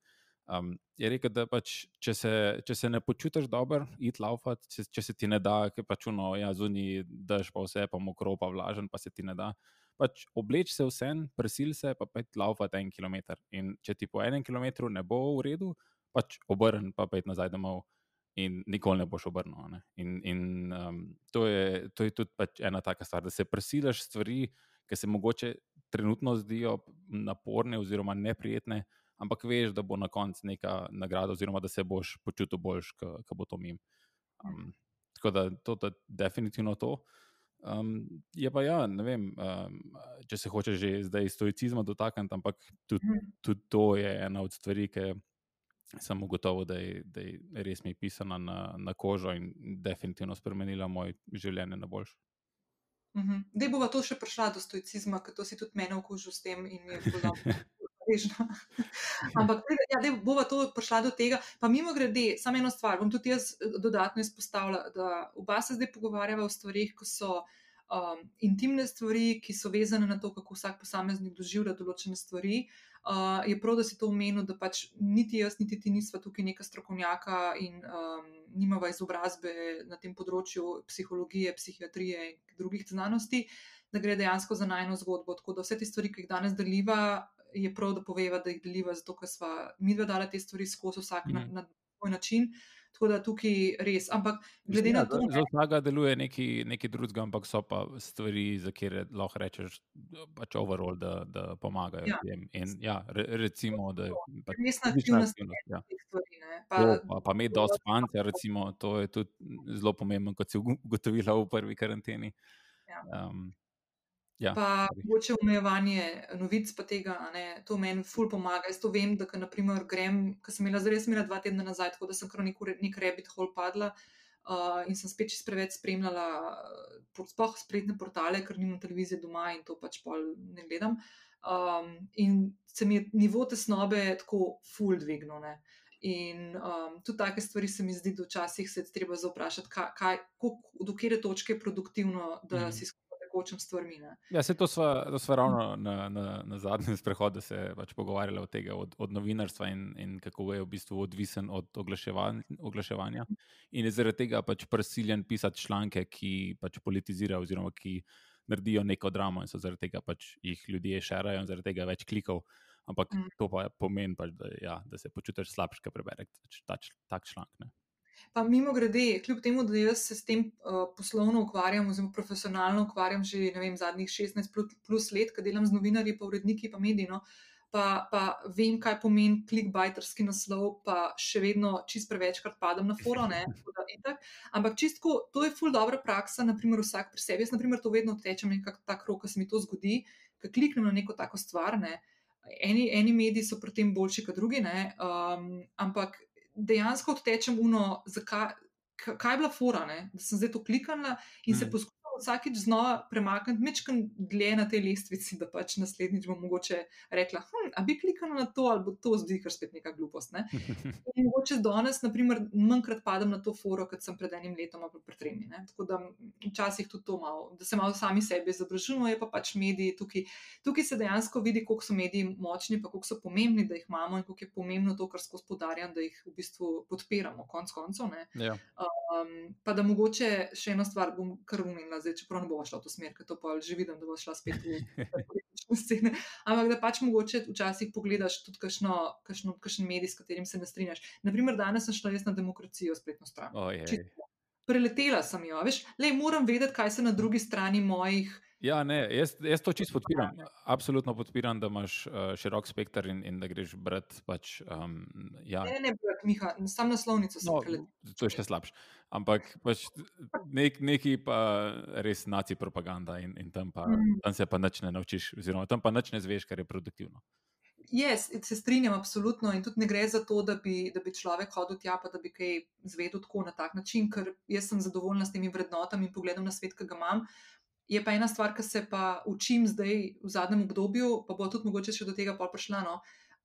Um, je rekel, da pač, če, se, če se ne počutiš dobro, id laufat, če, če se ti ne da, ki pač uno, ja, zunaj daš pa vse, pa mokro, pa vlažen, pa se ti ne da. Pač obleč se vse, presil se, pa pet laufat en kilometr. In če ti po enem kilometru ne bo v redu, pač obrn, pa pet nazaj domov in nikoli ne boš obrnil. Ne? In, in um, to, je, to je tudi pač ena taka stvar, da se presiliš stvari, ki se mogoče trenutno zdijo naporne oziroma neprijetne, ampak veš, da bo na koncu neka nagrada, oziroma da se boš počutil boljš, ko bo to mim. Um, tako da to je definitivno to. Um, je pa ja, ne vem, um, če se hoče že zdaj stoicizma dotakniti, ampak tudi, mhm. tudi to je ena od stvari, ki sem ugotovil, da je, da je res mi pisana na, na kožo in definitivno spremenila moje življenje na boljše. Uh -huh. Da bo to še prišla do stoicizma, ker to si tudi meni okužil s tem in je bilo (laughs) režno. Ampak, ja, da bo to prišla do tega. Pa mimo grede, samo eno stvar, bom tudi jaz dodatno izpostavila, da oba se zdaj pogovarjava o stvarih, ko so um, intimne stvari, ki so vezane na to, kako vsak posameznik doživlja določene stvari. Uh, je prav, da si to omenil, da pač niti jaz, niti ti nisva tukaj neka strokovnjaka in um, nimava izobrazbe na tem področju psihologije, psihiatrije in drugih znanosti, da gre dejansko za najno zgodbo. Tako da vse te stvari, ki jih danes deliva, je prav, da poveva, da jih deliva, zato ker sva mi dva dala te stvari skozi vsak mm. na, na svoj način. Tako da tukaj res. Ampak glede Mislim, na ja, to, za- Za vsakega deluje neki, neki drugega, ampak so pa stvari, za katere lahko rečeš, pač overall, da, da pomagajo Ja. ljudem. In ja, re, recimo, da je pač resna fizična aktivnost aktivnost, ja. teh stvari. ne. To, Pa, pa imeti dosti spanca, recimo, to je tudi zelo pomembno, kot si ugo- ugotovila v prvi karanteni. Ja. Um, ja, Pa mogoče omejevanje novic, pa tega, ne, to meni ful pomaga. Jaz to vem, da ko naprimer grem, ko sem imela zdaj res imela dva tedna nazaj, tako da sem kar nek, nek rabbit hole padla uh, in sem spet čist preveč spremljala, uh, sploh spletne portale, ker nimam televizije doma in to pač pol ne gledam. Um, in se mi je nivo tesnobe tako ful dvignil. Ne. In um, tudi take stvari se mi zdi, da včasih se treba zaprašati, kaj, kaj, koliko- do kere točke je produktivno, da mm. si skupaj tekočem stvarmi. Ne. Ja, se to sva, to sva ravno na, na, na zadnjem (laughs) sprehodu se pač pogovarjali od tega, od, od novinarstva in, in kako je v bistvu odvisen od oglaševan, oglaševanja. In je zaradi tega pač prisiljen pisati članke, ki pač politizirajo oziroma ki naredijo neko dramo in so zaradi tega pač jih ljudje šerajo in zaradi tega več klikov. Ampak Mm. to pa pomeni, pač, da, ja, da se počutiš slabše, ko prebereš tak članek. Ne. Pa mimo grede, kljub temu, da jaz se s tem uh, poslovno ukvarjam, oziroma profesionalno ukvarjam že vem, zadnjih 16 plus, plus let, ki delam z novinarji, pa uredniki, pa medijno, pa, pa vem, kaj pomeni klikbajterski naslov, pa še vedno čist prevečkrat padam na foro. ne. Ampak čistko, to je ful dobra praksa, naprimer vsak pri sebi. Jaz, naprimer, to vedno tečem nekako tak rok, ko se mi to zgodi, ko kliknem na neko tako stvar. Ne. Eni, eni mediji so pri tem boljši kot drugi, ne, um, ampak dejansko odtečem uno, zakaj, kaj je bila fora, ne? da sem zdaj to kliknila in mm. se Mm. Vsakič znova premakniti, mečkam dlje na tej lestvici, da pač naslednjič bom mogoče rekla, hm, a bi kliknila na to, ali bo to zdaj kar spet neka glupost. Ne? (laughs) In mogoče danes, naprimer, manjkrat padem na to foro, kot sem pred enim letom ali pred tremi. Ne? Tako da včasih tudi to malo, da se malo sami sebi izobražujemo, je pa pač mediji tukaj. Tukaj se dejansko vidi, koliko so mediji močni, pa koliko so pomembni, da jih imamo in koliko je pomembno to, kar skozi podarjam, da jih v bistvu podpiramo, konc koncev. Ja. Um, pa da mogoče še eno stvar bom kar umenila, zdaj, čeprav ne bo šla v to smer, ker to pa že vidim, da bo šla spet v politične (laughs) scene. Ampak da pač mogoče včasih pogledaš tudi kakšno, kakšno, kakšen medij, s katerim se ne strinjaš. Naprimer, danes sem šla jaz na demokracijo spletno stran. Čisto. Preletela sem jo, veš, le moram vedeti, kaj se na drugi strani mojih. Ja, ne, jaz, jaz to čisto podpiram. Absolutno podpiram, da imaš uh, širok spekter in, in da greš brati. Pač, um, ja. Ne, ne, brat, Miha, sam naslovnico sem no, preletela. to je še slabše. Ampak pač, nek, neki pa res naci propaganda in, in tam, pa, Mm. tam se pa nič ne naučiš, oziroma tam pa nič ne zveš, kar je produktivno. Jaz se strinjam, absolutno. In tudi ne gre za to, da bi, da bi človek hodil tja, pa da bi kaj zvedel tako na tak način, ker jaz sem zadovoljna s temi vrednotami in pogledom na svet, ki ga imam. Je pa ena stvar, ki se pa učim zdaj v zadnjem obdobju, pa bo tudi mogoče še do tega prišla. No,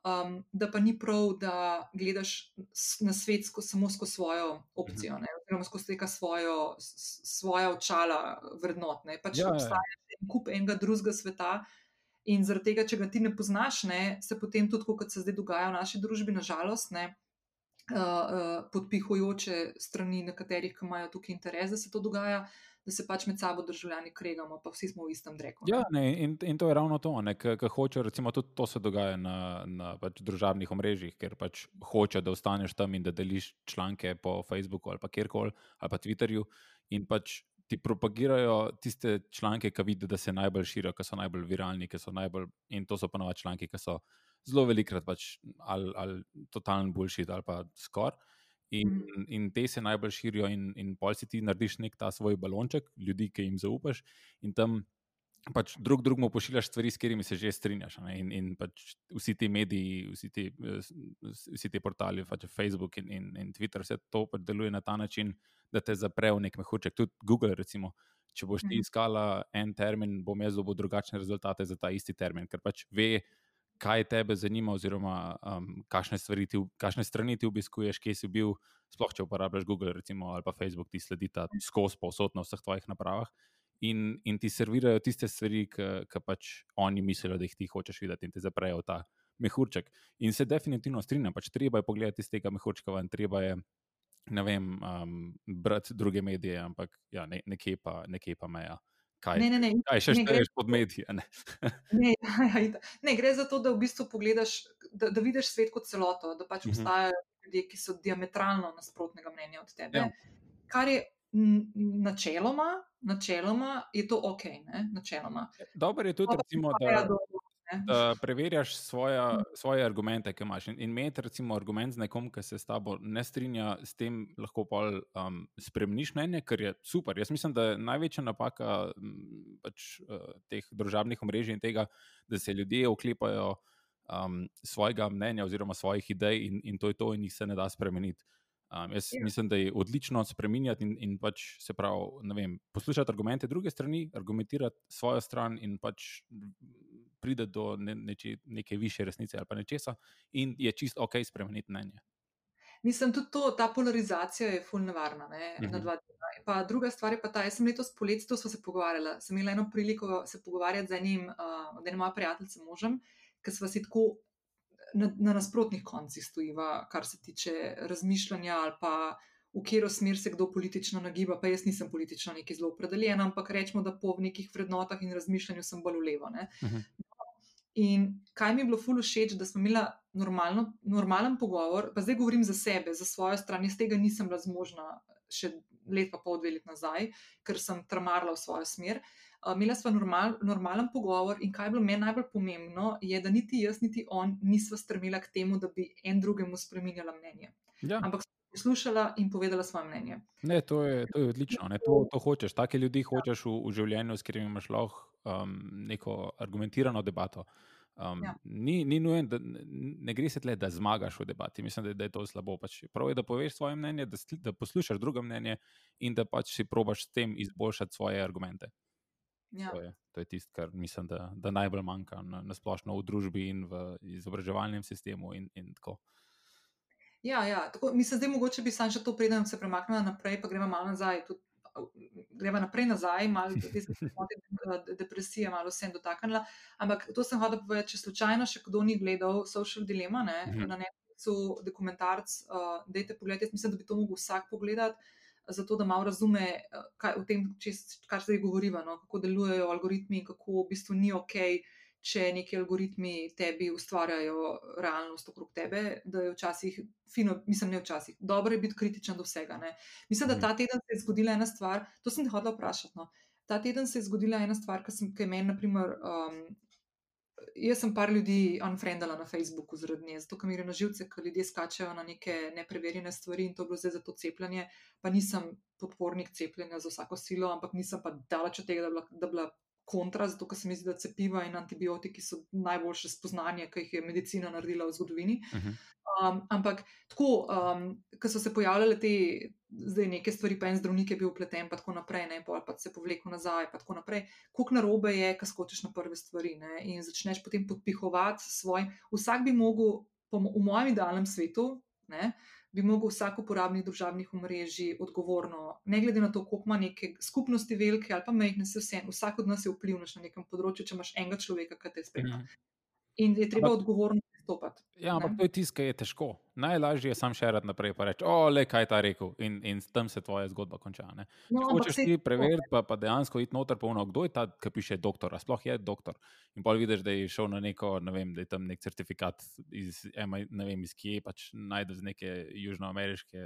um, da pa ni prav, da gledaš na svet sko, samo skozi svojo opcijo, ne, oziroma skozi neka svojo, svoja očala vrednotne. Pač Ja, ja. obstaja še en kup enega drugega sveta. In zaradi tega, če ga ti ne poznaš, ne, se potem tudi, kot se zdaj dogaja v naši družbi, nažalost, ne, uh, uh, podpihujoče strani nekaterih, ki imajo tukaj interes, da se to dogaja, da se pač med sabo državljani kregamo, pa vsi smo v istem dreku. Ja, ne, in, in to je ravno to, ki hoče, recimo, tudi to se dogaja na, na pač družabnih omrežjih, ker pač hoče, da ostaneš tam in da deliš članke po Facebooku ali pa kjerkoli, ali pa Twitterju. In pač ti propagirajo tiste članke, ki vidijo, da se najbolj širijo, ki so najbolj viralni, ki so najbolj. In to so ponovadi članki, ki so zelo velikrat pač ali, ali totalen bullshit ali pa skoraj. In, in te se najbolj širijo, in, in pol si ti narediš nek ta svoj balonček, ljudi, ki jim zaupaš, in tam pač drug drugemu pošiljaš stvari, s katerimi se že strinjaš. ne. In, in pač vsi ti mediji, vsi ti, vsi ti portali, pač Facebook in, in, in Twitter, vse to pač deluje na ta način, da te zapre v nek mehurček. Tudi Google, recimo. Če boš ti Mhm. iskala en termin, bom jaz dobil drugačne rezultate za ta isti termin, ker pač ve, kaj tebe zanima, oziroma um, kakšne, ti, kakšne strani ti obiskuješ, kje si bil. Sploh, če uporabljaš Google recimo, ali pa Facebook, ti sledita skozi povsod na vseh tvojih napravah. In, in ti servirajo tiste stvari, ki pač oni mislijo, da jih ti hočeš videti, in ti zaprejo ta mehurček. In se definitivno strinjam, pač treba je pogledati iz tega mehurčka ven, treba je. Ne vem, um, brati druge medije, ampak ja, ne, nekje, pa, nekje pa meja. Kaj, Ne, ne, ne, kaj še šteješ pod medije? Ne? Ne, (laughs) ja, ja, itak. ne, gre za to, da v bistvu pogledaš, da, da vidiš svet kot celoto, da pač Mhm. obstajajo ljudje, ki so diametralno nasprotnega mnenja od tebe. Ja. Kar je načeloma, načeloma je to ok, ne? načeloma. Dobro je tudi, recimo, da, do-. Da preverjaš svoja, svoje argumente, ki imaš. In, in imeti, recimo, argument z nekom, ki se s tabo ne strinja, s tem lahko pol um, spremeniš mnenje, kar je super. Jaz mislim, da je največja napaka m, pač, uh, teh družabnih omrežij in tega, da se ljudje oklepajo um, svojega mnenja oziroma svojih idej in, in to je to, in jih se ne da spremeniti. Um, jaz Ja. mislim, da je odlično spremenjati in, in pač se pravi, vem, poslušati argumente druge strani, argumentirati svojo stran in pač pride do ne, neče, neke više resnice ali pa nečesa, in je čisto ok spremeniti mnenje. Mislim, tudi to, ta polarizacija je fulno nevarna. Ne, Mhm. na dva dneva. Pa druga stvar je pa ta, jaz sem letos poleti, to smo se pogovarjali. Sem imela eno priliko se pogovarjati z enim, uh, od enim mojim prijateljem, možem, ki smo si tako na, na nasprotnih koncih stojiva, kar se tiče razmišljanja ali pa v katero smer se kdo politično nagiba. Pa jaz nisem politično neki zelo opredeljen, ampak rečemo, da po nekih vrednotah in razmišljanju sem bolj v levo. Ne. Mhm. In kaj mi je bilo ful všeč, da smo imeli normalno, normalen pogovor, pa zdaj govorim za sebe, za svojo stran, jaz tega nisem bila zmožna še let pa pol, dve let nazaj, ker sem trmarla v svojo smer. Uh, Imela sva normal, normalen pogovor in kaj je bilo meni najbolj pomembno, je, da niti jaz, niti on nisva strmela k temu, da bi en drugemu spremenjala mnenje. Ja, Ampak sva poslušala in povedala svoje mnenje. ne, to, je, to je odlično. Ne, to, to hočeš. Take ljudi hočeš v, v življenju, s katerimi imaš lahko um, neko argumentirano debato. Um, Ja. ni, ni nujen, da ne, gre se tle, da zmagaš v debati. Mislim, da, da je to slabo. Pač prav je, da poveš svoje mnenje, da, da poslušaš drugo mnenje in da pač si probaš s tem izboljšati svoje argumente. Ja. To je, to je tisto, kar mislim, da, da najbolj manjka na, na splošno v družbi in v izobraževalnem sistemu. In, in tako. Ja, ja. Tako, mislim, zdaj mogoče bi sam še to preden se premaknila naprej, pa gremo malo nazaj. Tudi, greva naprej nazaj, malo te samote, de- depresije, malo vsem dotaknila. Ampak to sem hodila povedati, če slučajno še kdo ni gledal Social Dilemma ne, Mhm. na Netflixu, dokumentarc, uh, dajte pogled. Jaz mislim, da bi to mogel vsak pogledati. Zato, da malo razume, eh, kaj, o tem, čez, kar zdaj govoriva, no, kako delujejo algoritmi, in kako v bistvu ni ok, če neki algoritmi tebi ustvarjajo realnost okrog tebe, da je včasih fino, mislim, ne včasih, dobro je biti kritičen do vsega. Ne. Mislim, da Mhm. ta teden se je zgodila ena stvar, to sem te hodila vprašati. No. Ta teden se je zgodila ena stvar, ki sem- ki je meni, naprimer, um, jaz sem par ljudi unfriendala na Facebooku zaradi nje, zato ker mi gre na živce, ker ljudje skačejo na neke nepreverjene stvari in to je bilo zdaj za to cepljenje. Pa nisem podpornik cepljenja za vsako silo, ampak nisem pa daleč od tega, da bi bila, da bi bila kontra, zato ker se mi zdi, da cepiva in antibiotiki so najboljše spoznanje, ki jih je medicina naredila v zgodovini. Uh -huh. Um, ampak tako, um, ko so se pojavljale te zdaj neke stvari, pa en zdravnik je bil upleten, pa tako naprej, ne, pol pa se povlekel nazaj, pa tako naprej. Kuk narobe je, ko skočiš na prve stvari ne, in začneš potem podpihovati svoj. Vsak bi mogel, v mojem idealnem svetu, ne, bi mogel vsak uporabnik družabnih omrežij odgovorno, ne glede na to, koliko ima neke skupnosti velike ali pa majhne, se vse, vsak od nas je vplivnež na nekem področju, če imaš enega človeka, ki te spremlja. Mhm. In je treba odgovorno pristopati. Ja, ampak Ne. to je tisto, ki je težko. Najlažje je sam rad naprej in reči: O, le kaj ta rekel, in, in tam se tvoja zgodba konča. Ne? No, Če hočeš ti preveriti, pa, pa dejansko iti noter, pa ono, kdo je ta, ki piše doktor, a sploh je doktor. In pa vidiš, da je šel na neko, ne vem, da je tam nek certifikat iz, ne vem, iz kje, pač najde z neke južnoameriške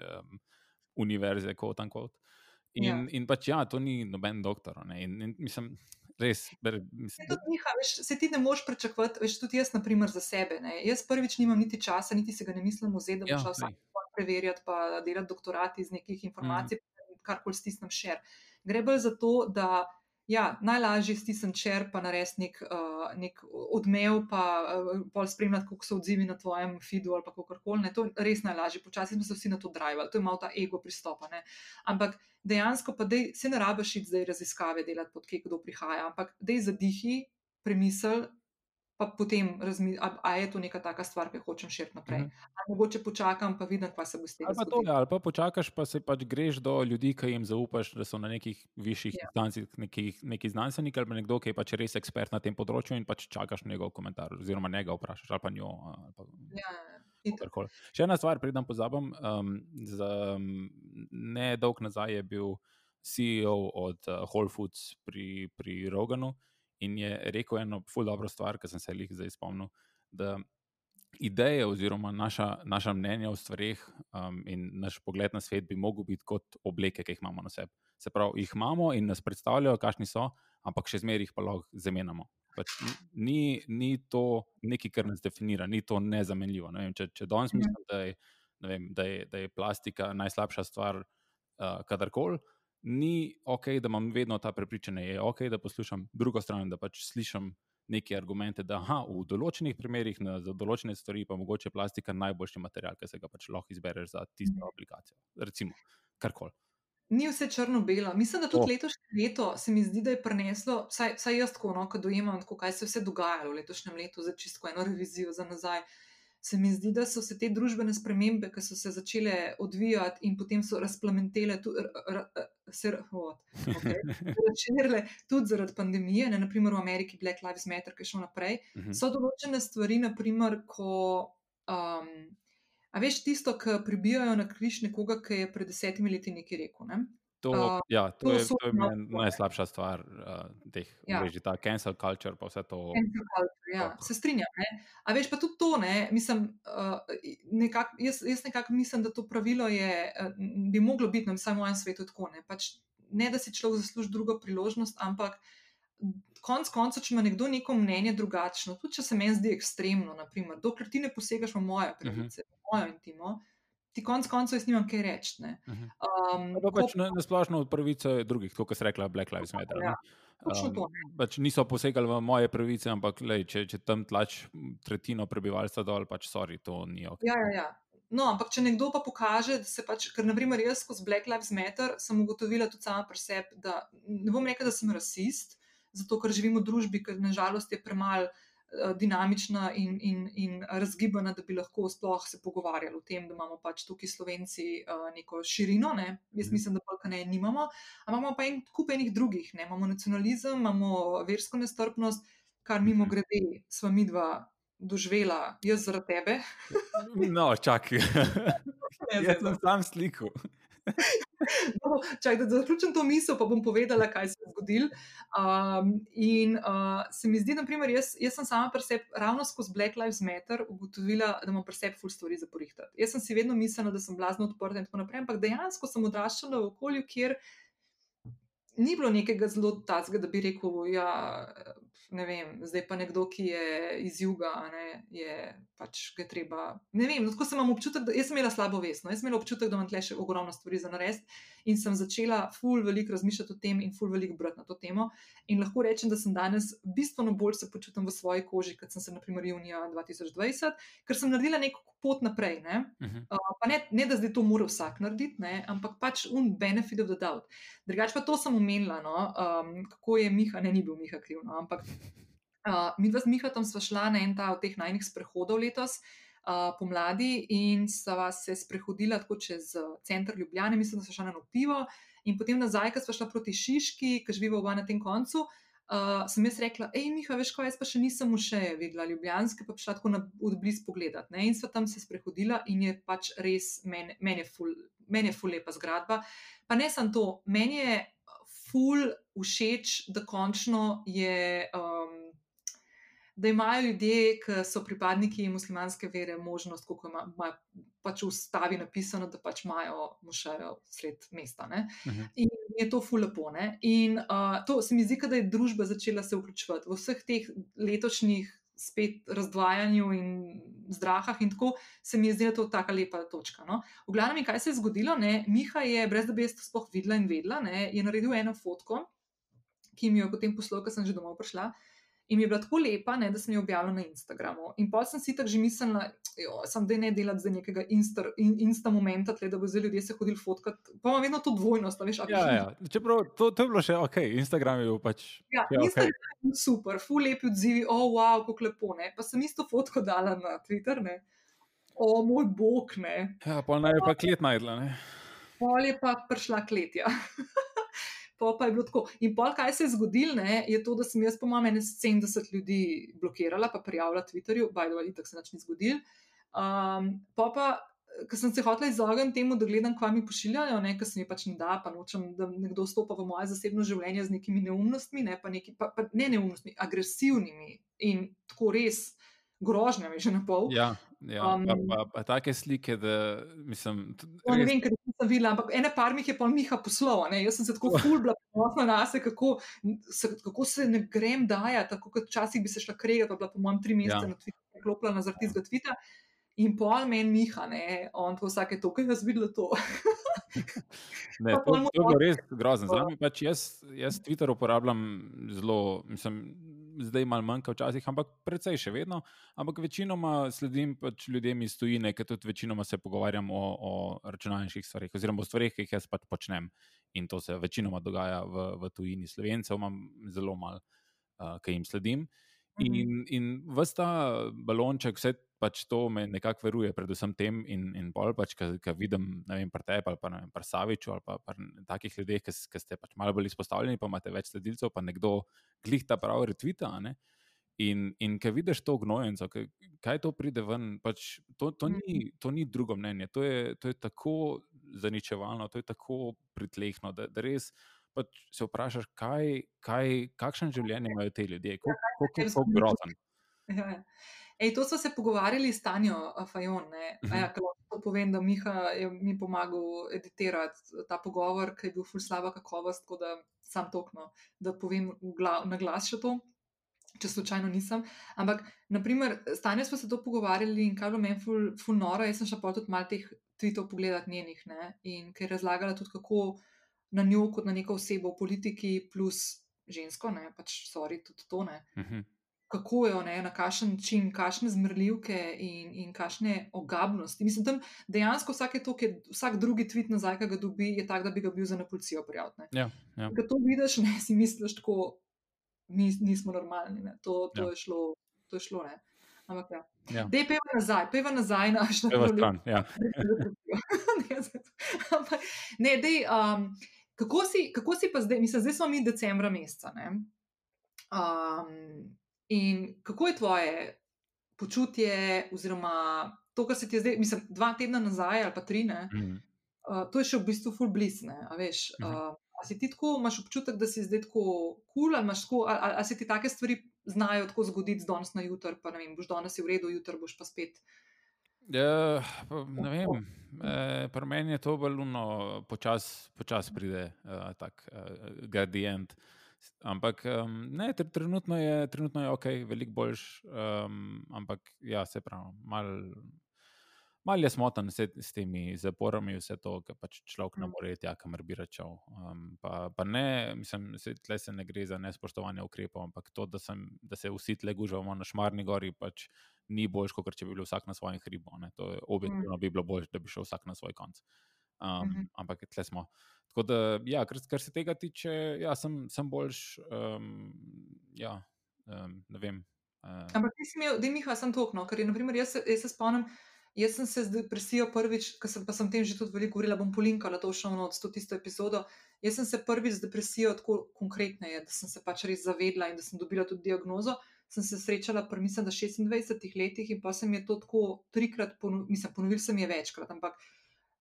um, univerze, kot ankot. In, Ja. in pač ja, to ni noben doktor. Ne? In, in mislim, res, ber, Se mislim, tudi njiha, veš, se ti ne moreš pričakovati, veš, tudi jaz, naprimer, za sebe. Ne. Jaz prvič nimam niti časa, niti se ga ne mislim vzeti, da bom Ja, šla vsak dan preverjati, pa delati doktorat iz nekih Mhm. informacij, mm. karkoli stisnem šer. Gre bolj za to, da ja, najlažje stisnem šer, pa narediti nek, uh, nek odmev, pa uh, pol spremljati, kako so odzivi na tvojem feedu ali pa kakorkoli. ne. To je res najlažje. Počasi smo se vsi na to drivali, to je malo ta ego pristopa. Ne. Ampak dejansko pa dej, se ne rabiš iti zdaj raziskave delati, pod kje kdo prihaja, ampak dej zadihi, premisel, pa potem razmisli, a, a je to neka taka stvar, ki jo hočem širiti naprej. Mhm. Ali mogoče počakam, pa vidim, kaj se bo Ali pa, to, zgodilo. ja, ali pa počakaš, pa se pač greš do ljudi, ki jim zaupaš, da so na nekih višjih Ja. instancah, nekih, neki znanstveniki ali nekdo, ki je pač res ekspert na tem področju in pač čakaš njegov komentar, oziroma njega vprašaš, ali pa njo. Ali pa, Ja, itak. kakorkoli. Še ena stvar, predem pozabim. Um, za, um, ne dolg nazaj je bil CEO od uh, Whole Foods pri, pri Roganu in je rekel eno ful dobro stvar, ki sem se jih zdaj spomnil. Da ideje oziroma naša, naša mnenja o stvarih um, in naš pogled na svet bi mogel biti kot obleke, ki jih imamo na sebi. Se pravi, jih imamo in nas predstavljajo, kakšni so, ampak še zmeraj jih pa lahko zamenjamo. Pač ni, ni to nekaj, kar nas definira, ni to nezamenljivo. Ne vem, če če danes mhm. mislim, da je, vem, da, je, da je plastika najslabša stvar, uh, kadarkoli, ni ok, da imam vedno ta prepričanje. Je ok, da poslušam drugo stran, da pač slišim neke argumente, da aha, v določenih primerih, na, za določene stvari, pa mogoče plastika najboljši material, ki se ga pač lahko izbereš za tisto mhm. aplikacijo. Recimo, karkoli. Ni vse črno-belo. Mislim, da tudi oh. letošnje leto se mi zdi, da je preneslo, vsaj, vsaj jaz tako, no, ko dojemam, tako, kaj se je vse dogajalo v letošnjem letu, za čisto eno revizijo za nazaj. Uh, se mi zdi, da so se te družbene spremembe, ki so se začele odvijati in potem so razplamentele, se (laughs) razširile tudi zaradi pandemije, ne, naprimer v Ameriki Black Lives Matter, ki je šel naprej. Uh mhm. -huh. So določene stvari, naprimer, ko. Um, A veš tisto, kar pribijajo na križ nekoga, ki je pred desetimi leti nekaj rekel? Ne? To, uh, ja, to, to, je, to je meni najslabša stvar uh, teh ja. mrež, ta cancel culture, pa vse to. Culture, ja. Se strinjam. Ne? A veš pa tudi to, ne? mislim, uh, nekak, jaz, jaz nekako mislim, da to pravilo je, uh, bi moglo biti na samem mojem svetu tako. Ne? Pač, ne, da si človek zasluži drugo priložnost, ampak konc koncev, če ima nekdo neko mnenje drugačno, tudi če se meni zdi ekstremno, naprimer, dokler ti ne posegaš v moje mhm. pravice, uh -huh. v mojo intimo ti konc koncev jaz nimam kaj reči. Mhm. Um, pa pač na, na splošno od pravice drugih, kot se rekla Black Lives Matter. Ja. Um, pač niso posegali v moje pravice, ampak lej, če, če tam tlač tretjino prebivalstva dol, pač sorry, to ni ok. Ja, ja, ja. No, ampak če nekdo pa pokaže, da se pač, ker naprimer jaz skozi Black Lives Matter sem ugotovila tudi sama pri sebi, da ne bom rekla, da sem rasist, zato ker živim v družbi, ker nažalost je premalo. Eh, dinamična in, in, in razgibana, da bi lahko sploh se pogovarjali o tem, da imamo pač tukaj slovenci uh, neko širino. Ne? Jaz mhm. mislim, da pa ne imamo, ampak imamo pa en kup enih drugih. Ne? Imamo nacionalizem, imamo versko nestrpnost, kar mimo mhm. grede sva mi dva doživela, jaz zaradi tebe. no, čakaj. (laughs) Jaz sem sam slikal. No, čaj, da zaključim to misel, pa bom povedala, kaj se je zgodilo. Um, in uh, se mi zdi, da jaz, jaz sem sama pri sebi, ravno skozi Black Lives Matter, ugotovila, da imam pri sebi ful stvari za porihtati. Jaz sem si vedno mislila, da sem blazno odprta in tako naprej, ampak dejansko sem odraščala v okolju, kjer ni bilo nekega zelo tacga, da bi rekel, ja, ne vem, zdaj pa nekdo, ki je iz juga, ne, je pač ga treba. Ne vem, no, tako sem imel občutek, da sem imela slabo vest, no, jaz sem imela občutek, da imam tle še ogromno stvari za narediti in sem začela ful veliko razmišljati o tem in ful veliko brati na to temo. In lahko rečem, da sem danes bistveno bolj se počutim v svoji koži, kot sem se, naprimer, junija 2020, ker sem naredila neko pot naprej. Ne, uh -huh. uh, ne, ne da zdaj to mora vsak narediti, ne, ampak pač un benefit of the doubt. Drugač pa to sem omenila, no, um, kako je Miha, ne, ni bil Miha kriv, no, ampak uh, mi dva z Mihatom sva šla na en ta od teh najnih sprehodov letos. Uh, pomladi in sva se sprehodila tako čez center Ljubljana, mislim, da so šla na pivo, in potem nazaj, ko sva šla proti Šiški, ki živi oba na tem koncu, uh, sem jaz rekla, hej, Miha, veš kaj, jaz pa še nisem še videla Ljubljanske, pa šla tako na odbliz pogledat. Ne? In sva tam se sprehodila in je pač res, meni men je, men je ful lepa zgradba. Pa ne samo to, meni je ful všeč, da končno je. Um, da imajo ljudje, ki so pripadniki muslimanske vere, možnost, kako imajo ima, pač v ustavi napisano, da pač imajo mušajo sred mesta. Uh mhm. -huh. In je to fulepo. In uh, to se mi zdi, da je družba začela se vključevati v vseh teh letošnjih. Spet razdvajanju in zdrahah, in tako se mi je zdela to tako lepa točka. No? V glavnem, kaj se je zgodilo? Ne? Miha je, brez da bi jaz to sploh videla in vedela, ne? je naredil eno fotko, ki mi jo je potem poslal, ker sem že domov prišla. Uh, In mi je bila tako lepa, ne, da sem jo objavila na Instagramu. In pa sem si tako že mislila, da ne delati za nekega insta, in, insta momenta, tle, da bo zdaj ljudje se hodili fotkati. Pa imam vedno to dvojnost, veš, ja, ja. Čeprav to, to je bilo še ok, Instagram je bil pač. Ja, ja Instagram okay. je bil super, fu lepi odzivi, o, oh, wow, kako lepo. Ne. Pa sem isto fotko dala na Twitter, ne. o moj bog, ne. Ja, pa naj pa klet najdla, ne. Pol je pa prišla kletja. (laughs) pa, pa je bilo tako. In pol, kaj se je zgodilo, ne, je to, da sem jaz, po mojem, 70 ljudi blokirala, pa prijavila Twitterju, baj da je tako se nič ni zgodil. Um, pa pa. Ker sem se hotel izogniti temu, da gledam, kaj mi pošiljajo, ker se mi pač ne da, pa nočem, da nekdo stopa v moje zasebno življenje z nekimi neumnostmi, ne, pa neki, pa, pa ne neumnostmi, agresivnimi in tako res grožnjami že na pol. Ja, ja. Um, pa, pa, pa take slike, da mislim. ne vem, ker videla, ampak ene par mi je pa Miha poslal. a ne. Jaz sem se tako fulbla ponosna na sebe, kako, se- kako se ne grem dajati, tako kot včasih bi se šla kregati, pa bila po mojem tri mesece Ja. na Twitterju, klopila na zaradi tistega tvita. In pol meni Miha, ne, on to vsake toliko, jaz videla to. Ne, to, to je bilo res grozno. Zdaj, pač jaz, jaz Twitter uporabljam zelo, mislim, zdaj malo manj kot včasih, ampak precej še vedno. Ampak večinoma sledim pač ljudem iz tujine, ker tudi večinoma se pogovarjam o, o računalniških stvarih, oziroma o stvarih, ki jih jaz pač počnem. In to se večinoma dogaja v, v tujini. Slovencev imam zelo malo, uh, ki jim sledim. Mhm. In, in vsta balonček, vse pač to me nekako veruje, predvsem tem. In, in bolj pač, ki vidim, ne vem, pri tebi ali pa vem, pri Saviču ali pa pri takih ljudeh, ki, ki ste pač malo bolj izpostavljeni, pa imate več sledilcev, pa nekdo glihta prav retvita. a ne. In, in ko vidiš to gnojenco, kaj to pride ven, pač to, to, ni, to ni drugo mnenje. To je, to je tako zaničevalno, to je tako pritlehno, da, da res pač se vprašaš, kaj, kaj, kakšen življenje imajo ti ljudje, kako tem kako grozen. (laughs) Ej, to smo se pogovarjali s Tanjo a, Fajon. Ja, ker lahko povem, da Miha je mi pomagal editirati ta pogovor, ki je bil ful slaba kakovost, tako da sam tokno, da povem v gla, na glas še to, če slučajno nisem. Ampak, naprimer, s Tanjo smo se to pogovarjali in kaj bilo meni ful, ful noro, jaz sem šla pa tudi malo teh tweetov pogledati njenih ne? in ker je razlagala tudi, kako na njo kot na neko osebo v politiki plus žensko, ne, pač sorry, tudi to ne Mhm. Kako jo, ne, na kakšen način, kakšne zmrljivke in, in kakšne ogabnosti. Mislim, tam dejansko vsake to, ki vsak drugi tweet nazaj, ki ga dobi, je tak, da bi ga bil za na policijo prijavljen. Ja, ja. Ko to vidiš, ne, si misliš, tako mi nismo normalni. Ne. To, to, Ja. je šlo, to je šlo. Ne. Ampak ja. Ja. Dej peva nazaj, peva nazaj na naš stran, ja. (laughs) ne, dej, um, kako, si, kako si pa zdaj, mislim, zdaj smo mi decembra meseca. ne. Um, in kako je tvoje počutje, oziroma to, kar se ti je zdaj, mislim, dva tedna nazaj ali pa tri, ne, Mhm. uh, to je še v bistvu full bliss, ne, a veš. Mhm. Uh, a si ti tako, imaš občutek, da si zdaj tako kul, cool, ali, imaš tako, ali, ali, ali se ti take stvari znajo tako zgoditi z danes na jutr, pa ne vem, boš danes v redu, jutr boš pa spet. Ja, pa ne vem, e, pri meni je to baluno, počasi počas pride uh, tak uh, gradient. Ampak um, ne, tr trenutno, je, trenutno je ok, veliko boljš, um, ampak ja, se pravi, malo mal je smotan s, s temi zaporami, vse to, kar pač človek ne Mm. more iti, ja, kamor bi račal. Um, pa, pa ne, mislim, se, tle se ne gre za nespoštovanje ukrepov, ampak to, da, sem, da se vsi tle gužvamo na Šmarni gori, pač ni boljš, kot če bi bil vsak na svojem hribu. ne. To je objektivno bi bilo bolj, da bi šel vsak na svoj konc. Um, Mhm. Ampak tle smo. Tako da, ja, kar, kar se tega tiče, ja, sem, sem boljš. Um, ja, um, ne vem. Uh, Ampak ti si imel, da mi ha sem tokno, ker je, naprimer, jaz, jaz se spomnim, jaz sem se z depresijo prvič, ker sem pa sem tem že tudi veliko govorila, bom polinkala to še eno od to tisto epizodo. Jaz sem se prvič z depresijo tako konkretneje, da sem se pač res zavedla in da sem dobila tudi diagnozo. Sem se srečala pri, mislim, da 26 letih in pa se mi je to tako trikrat, pono, mislim, ponovil se mi je večkrat, ampak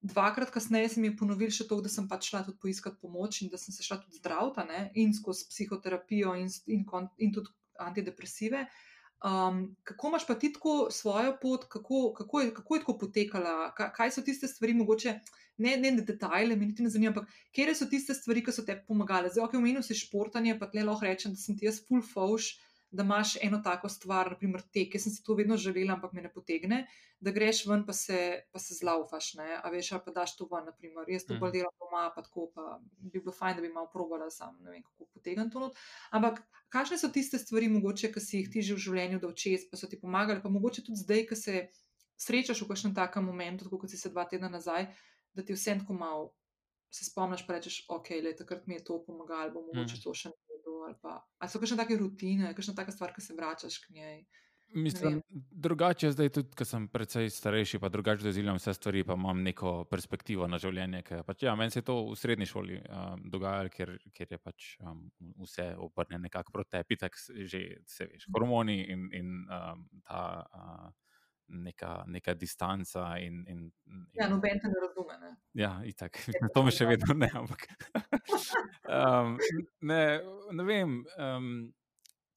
dvakrat kasneje se mi je ponovil še to, da sem pač šla tudi poiskati pomoč in da sem se šla tudi zdravta ne, in skozi psihoterapijo in, in, kon- in tudi antidepresive. Um, kako imaš pa ti tako svojo pot, kako, kako, je, kako je tako potekala, kaj, kaj so tiste stvari, mogoče ne, ne na detajle, mi niti ne zanima, ampak kje so tiste stvari, ki so te pomagale. Zdaj, ok, omenil si športanje, pa tle lahko rečem, da sem ti jaz full fauš, da imaš eno tako stvar, naprimer tek, jaz sem si to vedno želela, ampak me ne potegne, da greš ven, pa se, pa se zlaufaš, ne, a veš, pa daš to ven, naprimer. Jaz to Mhm. bolj delam doma, pa tako, pa bi bilo fajn, da bi malo probala sam, ne vem, kako potegnem to not. Ampak kakšne so tiste stvari, mogoče, ki si jih ti že v življenju dal čez, pa so ti pomagali, pa mogoče tudi zdaj, ki se srečaš v kakšnem takem momentu, kot si se dva tedna nazaj, da ti vsem tako malo se spomniš, pa rečeš, ok, le, takrat mi je to pomagalo, bom mogoče Mhm. to še naredil. Ali, pa, ali so kakšne take rutine, kakšna taka stvar, ki se vračaš k njej. Mislim, drugače zdaj tudi, ker sem precej starejši, pa drugače doživljam vse stvari, pa imam neko perspektivo na življenje. ker Pač, ja, meni se je to v srednji šoli um, dogajalo, ker, ker je pač um, vse obrnjeno nekako proti tebi, tako že se veš, hormoni in, in um, ta uh, neka, neka distanca. In, in, in, Ja, noben te ne razume. Ne? Ja, itak. (laughs) To me še vedno ne, ampak. (laughs) um, ne, ne vem. Um,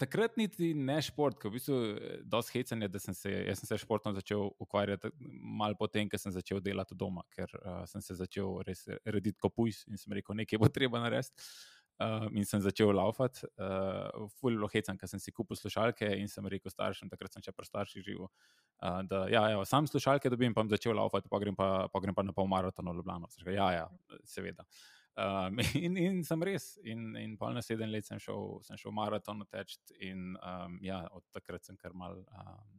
takrat niti ne šport, ker v bistvu dosti hecanje, da sem se, jaz sem se športom začel ukvarjati malo potem, ker sem začel delati doma, ker uh, sem se začel res rediti kopujs in sem rekel, nekaj bo treba narediti. Uh, in sem začel laufati, uh, fulilo hecam, ker sem si kupil slušalke in sem rekel staršem, takrat sem še pri starših živel, uh, da ja, ja, sam slušalke dobim, pa sem začel laufati, pa grem pa, pa, grem pa na pol maratona v Ljubljano. Ja, ja, seveda. Um, (laughs) in, in sem res, in, in pol na sedem let sem šel, sem šel maraton teč, in um, ja, od takrat sem kar mal. Um,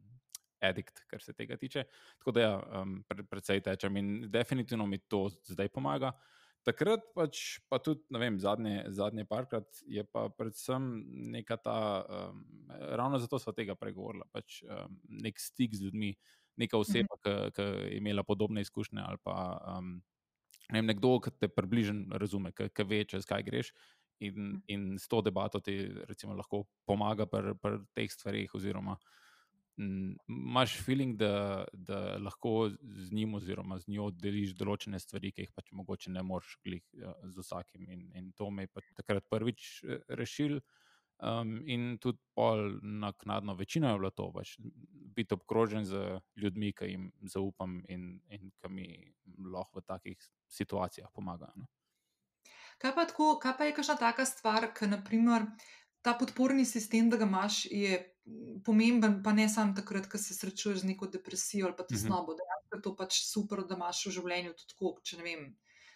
Edikt, kar se tega tiče. Tako da, ja, um, pre, predvsej tečem in definitivno mi to zdaj pomaga. Uh, Takrat pač, pa tudi vem, zadnje, zadnje parkrat, je pa predvsem neka ta, um, ravno zato smo tega pregovorili, pač, um, nek stik z ljudmi, neka oseba, mhm. ki je imela podobne izkušnje ali pa um, ne vem, nekdo, ki te približno razume, ki ve, čez kaj greš. In, mhm. in s to debato ti recimo, lahko pomaga pri, pri teh stvarih, oziroma imaš feeling, da, da lahko z njim oziroma z njo deliš določene stvari, ki jih pač mogoče ne moreš glih ja, z vsakim. In, in to me je takrat prvič eh, rešil. Um, in tudi pol naknadno, večino je bilo to, pač biti obkrožen z ljudmi, ki jim zaupam in, in ki mi lahko v takih situacijah pomagajo. No. Kaj pa, tako, kaj pa je kakšna taka stvar, ki naprimer ta podporni sistem, da ga imaš, je pomemben, pa ne samo takrat, ko se srečuješ z neko depresijo ali pa tesnobo. Mhm. Dejansko je to pač super, da imaš v življenju tudi tako, če ne vem.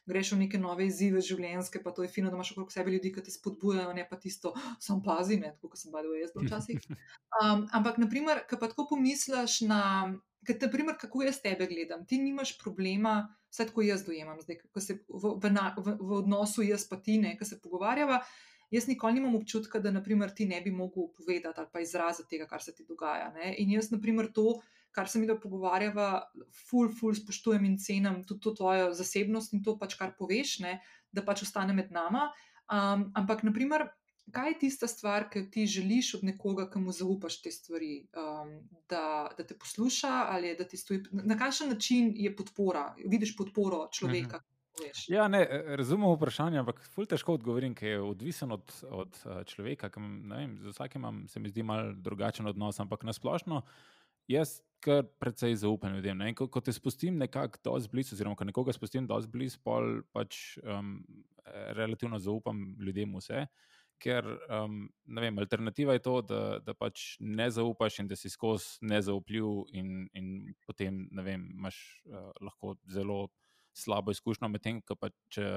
Greš v neke nove izzive življenjske, pa to je fino, da imaš okrog sebe ljudi, ki te spodbujajo, ne pa tisto, sam pazi, ne, tako kot sem badal jaz včasih. (laughs) Um, ampak, naprimer, ko pa tako pomisliš na, ker te, naprimer, kako jaz tebe gledam, ti nimaš problema, vse tako jaz dojemam, zdaj, ko se v, v, v, v odnosu jaz pa ti ne, ko se pogovarjava. Jaz nikoli nimam občutka, da naprimer, ti ne bi mogel povedati ali pa izraziti tega, kar se ti dogaja. Ne? In jaz, naprimer, to, kar se mi da pogovarjava, ful, ful, spoštujem in cenim tudi to tvojo zasebnost in to pač, kar poveš, ne? da pač ostane med nama. Um, ampak, naprimer, kaj je tista stvar, ki ti želiš od nekoga, ki mu zaupaš te stvari, um, da, da te posluša ali da ti stoji? Na kakšen način je podpora, vidiš podporo človeka? Uh -huh. Ja, ne, razumem vprašanje, ampak ful težko odgovorim, ker je odvisen od, od eh, človeka. Vem, z vsakim imam, se mi zdi, mal drugačen odnos, ampak nasplošno jaz kar precej zaupam ljudem. Ko, ko te spustim nekako dosti blizu, oziroma ko nekoga spustim dosti blizu, pol pač um, relativno zaupam ljudem vse. Ker um, vem, alternativa je to, da, da pač ne zaupaš in da si skozi nezaupljiv, in, in potem vem, imaš uh, lahko zelo slabo izkušnjo, medtem ko pa če,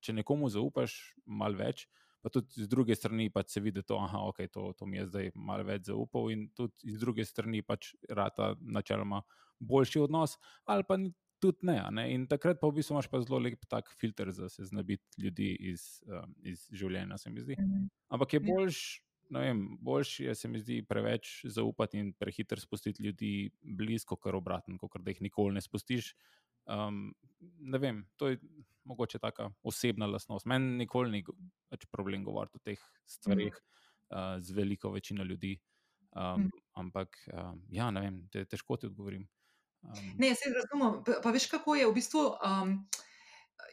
če nekomu zaupaš malo več, pa tudi z druge strani pač se vidi, da okay, to, to mi je zdaj malo več zaupal, in tudi z druge strani pač rata načeloma boljši odnos, ali pa tudi ne, ne. In takrat pa v bistvu imaš pa zelo lep tak filter za se znebiti ljudi iz, um, iz življenja, se mi zdi. Mhm. Ampak je ja. boljš. Boljš je, se mi zdi, preveč zaupati in prehiter spustiti ljudi blizu, kot obratno, kot da jih nikoli ne spustiš, Um, ne vem, to je mogoče taka osebna lastnost. Meni nikoli ni več problem govoriti o teh stvarih mm. uh, z veliko večino ljudi. Um, mm. Ampak, um, ja, ne vem, te, težko ti odgovorim. Um, ne, se razumem. Pa, pa veš, kako je v bistvu. Um,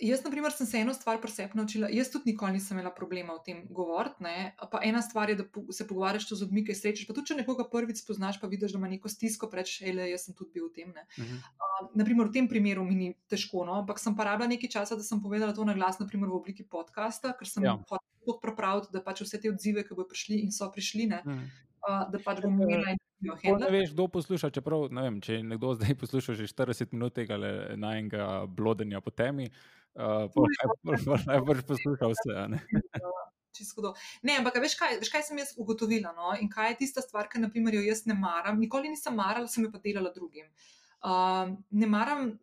Jaz, na primer, sem se eno stvar presep naučila. Jaz tudi nikoli nisem imela problema o tem govoriti. Pa ena stvar je, da se pogovarjaš z ljudmi, ki srečaš. Pa tudi, če nekoga prvič spoznaš, pa vidiš, da ima neko stisko, rečeš, hej, jaz sem tudi bil v tem. Uh -huh. uh, naprimer, v tem primeru mi ni težko, no? ampak sem pa rabila nekaj časa, da sem povedala to na glas, naprimer v obliki podcasta, ker sem ja. hotel tako prepraviti, da pač vse te odzive, ki bodo prišli in so prišli, uh -huh. uh, da pač bom imela. Ne veš, kdo posluša. Čeprav, vem, če nekdo zdaj posluša že 40 minut tega najmenjega blodenja po temi, uh, (laughs) najbolj posluša vse. Ne? (laughs) ne, ampak veš kaj, veš, kaj sem jaz ugotovila no? in kaj je tista stvar, ki jo jaz ne maram. Nikoli nisem marala, sem jo pa delala drugim. Uh, ne maram.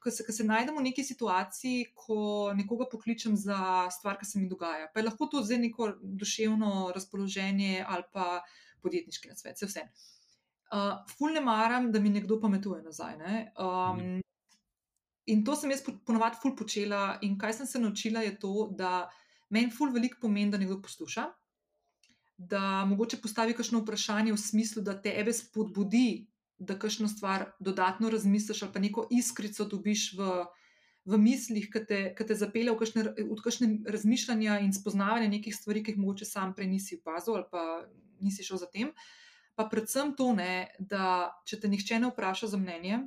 Ko se, ko se najdem v neki situaciji, ko nekoga pokličem za stvar, ki se mi dogaja, pa je lahko to zdaj neko duševno razpoloženje ali pa podjetniški nasvet, vse. Uh, ful ne maram, da mi nekdo pametuje nazaj. Ne? Um, In to sem jaz ponovadi ful počela. In kaj sem se naučila, je to, da meni ful veliko pomeni, da nekdo posluša, da mogoče postavi kakšno vprašanje v smislu, da te ebe spodbudi, da kakšno stvar dodatno razmisliš ali pa neko iskrico dobiš v, v mislih, ki te, te zapelje v kakšne, v kakšne razmišljanja in spoznavanje nekih stvari, ki jih mogoče sam prej nisi opazil ali pa nisi šel za tem. Pa predvsem to, ne, da če te nihče ne vpraša za mnenje,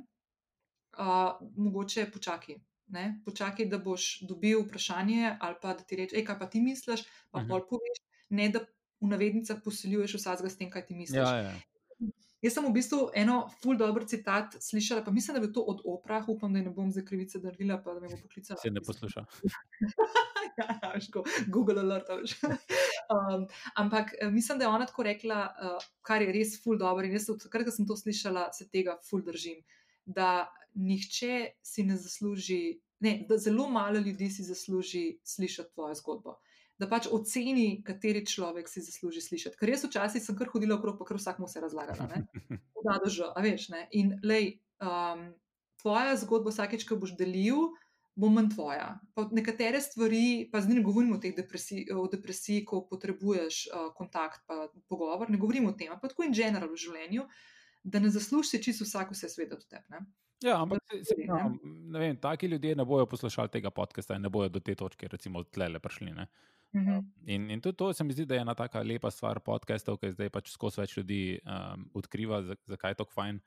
uh, mogoče počakaj. Ne? Počakaj, da boš dobil vprašanje, ali pa da ti reče, kaj pa ti misliš, pa uh -huh. pol poveš, ne da v navednicah posiljuješ vsega s tem, kaj ti misliš. Ja, ja. Jaz sem v bistvu eno full dobro citat slišala, pa mislim, da bi to od opra, upam, da ne bom za krivice naredila, pa da me bo poklicala. Se ne posluša. (laughs) ja, ško, Google alert. um, ampak eh, mislim, da je ona tako rekla, uh, kar je res full dobro in jaz, odkar sem to slišala, se tega full držim. Da nihče si ne zasluži, ne, da zelo malo ljudi si zasluži slišati tvojo zgodbo. Da pač oceni, kateri človek si zasluži slišati. Ker jaz včasih sem kar hodila okrog, pa kar vsak mu se razlagala. (laughs) Da, da, že, a veš. Ne? In lej, um, tvoja zgodba, vsakeč, ko boš delil, bo manj tvoja. Pa nekatere stvari, pa zdaj ne govorim o, depresiji, o depresiji, ko potrebuješ uh, kontakt, pa pogovor, ne govorim o tem, pa tako in general v življenju, da ne zaslužiš čisto vsak vse svet od tebe. Ja, ampak se, se, no, vem, taki ljudje ne bodo poslušali tega podcasta in ne bodo do te točke, recimo, tlele prišli. Uh -huh. in, in tudi to se mi zdi, da je ena taka lepa stvar podcastov, ki zdaj pač skozi več ljudi um, odkriva, zakaj je to fajn.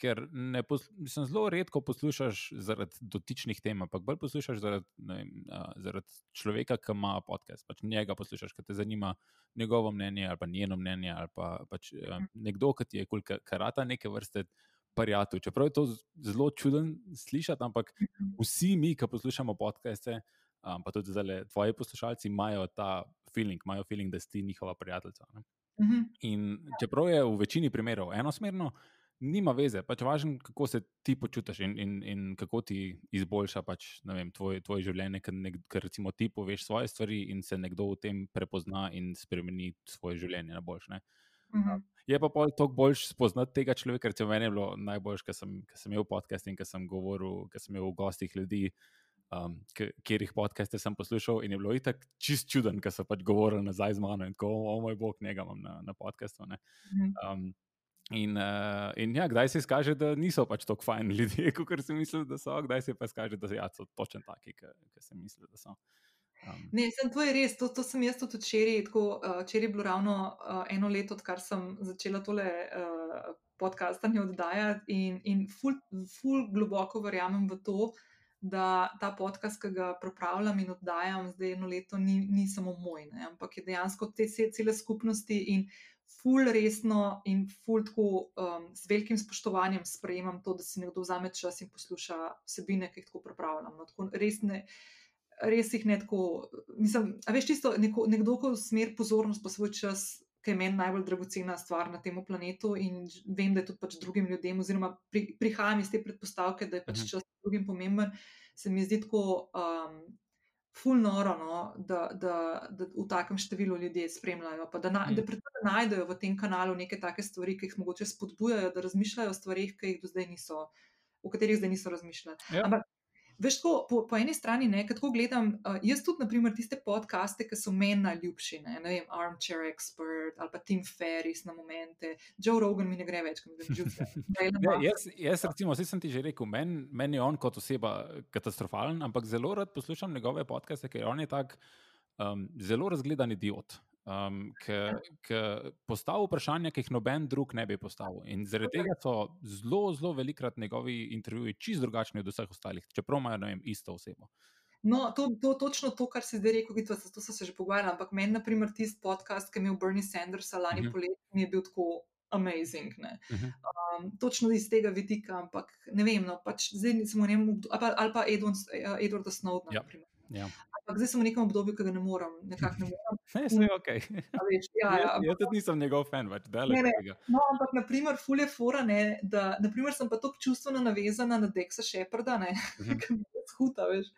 Ker mislim, zelo redko poslušaš zaradi dotičnih tem, ampak bolj poslušaš zaradi, vem, uh, zaradi človeka, ki ima podcast. Pač njega poslušaš, ker te zanima njegovo mnenje ali pa njeno mnenje, ali pa pač, uh, nekdo, ki ti je kul, karata neke vrste prijatelj. Čeprav je to zelo čuden slišati, ampak Mhm. vsi mi, ki poslušamo podcaste, um, pa tudi zdaj tvoji poslušalci, imajo ta feeling, imajo feeling, da si ti njihova prijateljica. ne. Mhm. In čeprav je v večini primerov enosmerno, nima veze, pač važno, kako se ti počutiš in, in, in kako ti izboljša pač, vem, tvoj, tvoje življenje, ker, nek, ker recimo ti poveš svoje stvari in se nekdo v tem prepozna in spremeni svoje življenje na boljše. Mhm. Je pa pol toliko bolj spoznati tega človeka, ker meni je bilo najboljše, ker sem, ker sem imel podcast in ker sem govoril, ker sem imel v gostih ljudi, um, kjer jih podcaste sem poslušal in je bilo itak čist čuden, ker so pač govorili nazaj z mano in tako, o, o moj bog, njega imam na, na podcastu. ne. Mhm. Um, in, uh, in ja, kdaj se izkaže, da niso pač tako fajn (laughs) ljudje, kot sem mislil, da so, kdaj se pa izkaže, da ja, so točno taki, kot sem mislil, da so. Um, Ne, sem, to je res, to, to sem jaz tudi včeraj. uh, Včeraj je bilo ravno uh, eno leto, odkar sem začela tole uh, podcastanje oddajati in, in ful, ful globoko verjamem v to, da ta podcast, ki ga pripravljam in oddajam zdaj eno leto, ni, ni samo moj, ne, ampak je dejansko te se- cele skupnosti in ful resno in ful tako um, z velikim spoštovanjem sprejemam to, da si nekdo vzame čas in posluša vsebine, ki jih tako pripravljam. No, tako res ne res jih ne tako. Mislim, a veš, čisto neko, nekdo, ko smer pozornost pa svoj čas, ki je meni najbolj dragocena stvar na tem planetu in vem, da je tudi pač drugim ljudem, oziroma pri, prihajam iz te predpostavke, da je pač Mhm. čas drugim pomemben, se mi zdi tako. Um, Ful noro, no, da, da, da v takem številu ljudje spremljajo, pa da, na, Mm. da predvsem da najdejo v tem kanalu neke take stvari, ki jih mogoče spodbujajo, da razmišljajo o stvarih, ki jih do zdaj niso, o katerih zdaj niso razmišljali. Ja. Ampak Veš, tako, po, po eni strani, ne, ko tako gledam, uh, jaz tudi, naprimer, tiste podcaste, ki so meni najljubši, ne, ne vem, Armchair Expert ali pa Tim Ferris na momente, Joe Rogan mi ne gre več, kot mi gre živce. (laughs) Ja, jaz, jaz, recimo, vse sem ti že rekel, meni men je on kot oseba katastrofalen, ampak zelo rad poslušam njegove podcaste, ker on je tak um, zelo razgledan idiot. Um, Ki postavlja vprašanja, ki jih noben drug ne bi postavil. In zaradi tega so zelo, zelo velikrat njegovi intervjuji čist drugačni od vseh ostalih, čeprav imajo vem, isto osebo. No, to, to, točno to, kar si zdaj rekel, Gitva, to so se že pogovarjali, ampak meni, naprimer, tisti podcast, ki je imel Bernie Sanders lani Mhm. uh -huh. poleti, mi je bil tako amazing. Ne. Mhm. Um, točno iz tega vidika, ampak ne vem, no, pač zdaj nisem v njem, ali pa, ali pa Edward, Edwarda Snowdena. Ja. naprimer. Ja. Ampak zdaj sem v nekem obdobju, ki ga ne morem, nekako ne morem. Ne, vse je ok. Veš, ja, ja, Jaz, jaz tudi nisem njegov fan, več Ne, daleč ne. tega. no, ampak, naprimer, fulje fora, ne, da naprimer, sem pa tako čustveno navezana na Dexa Sheparda, ne, Mhm. (laughs) ki mi je skuta, veš.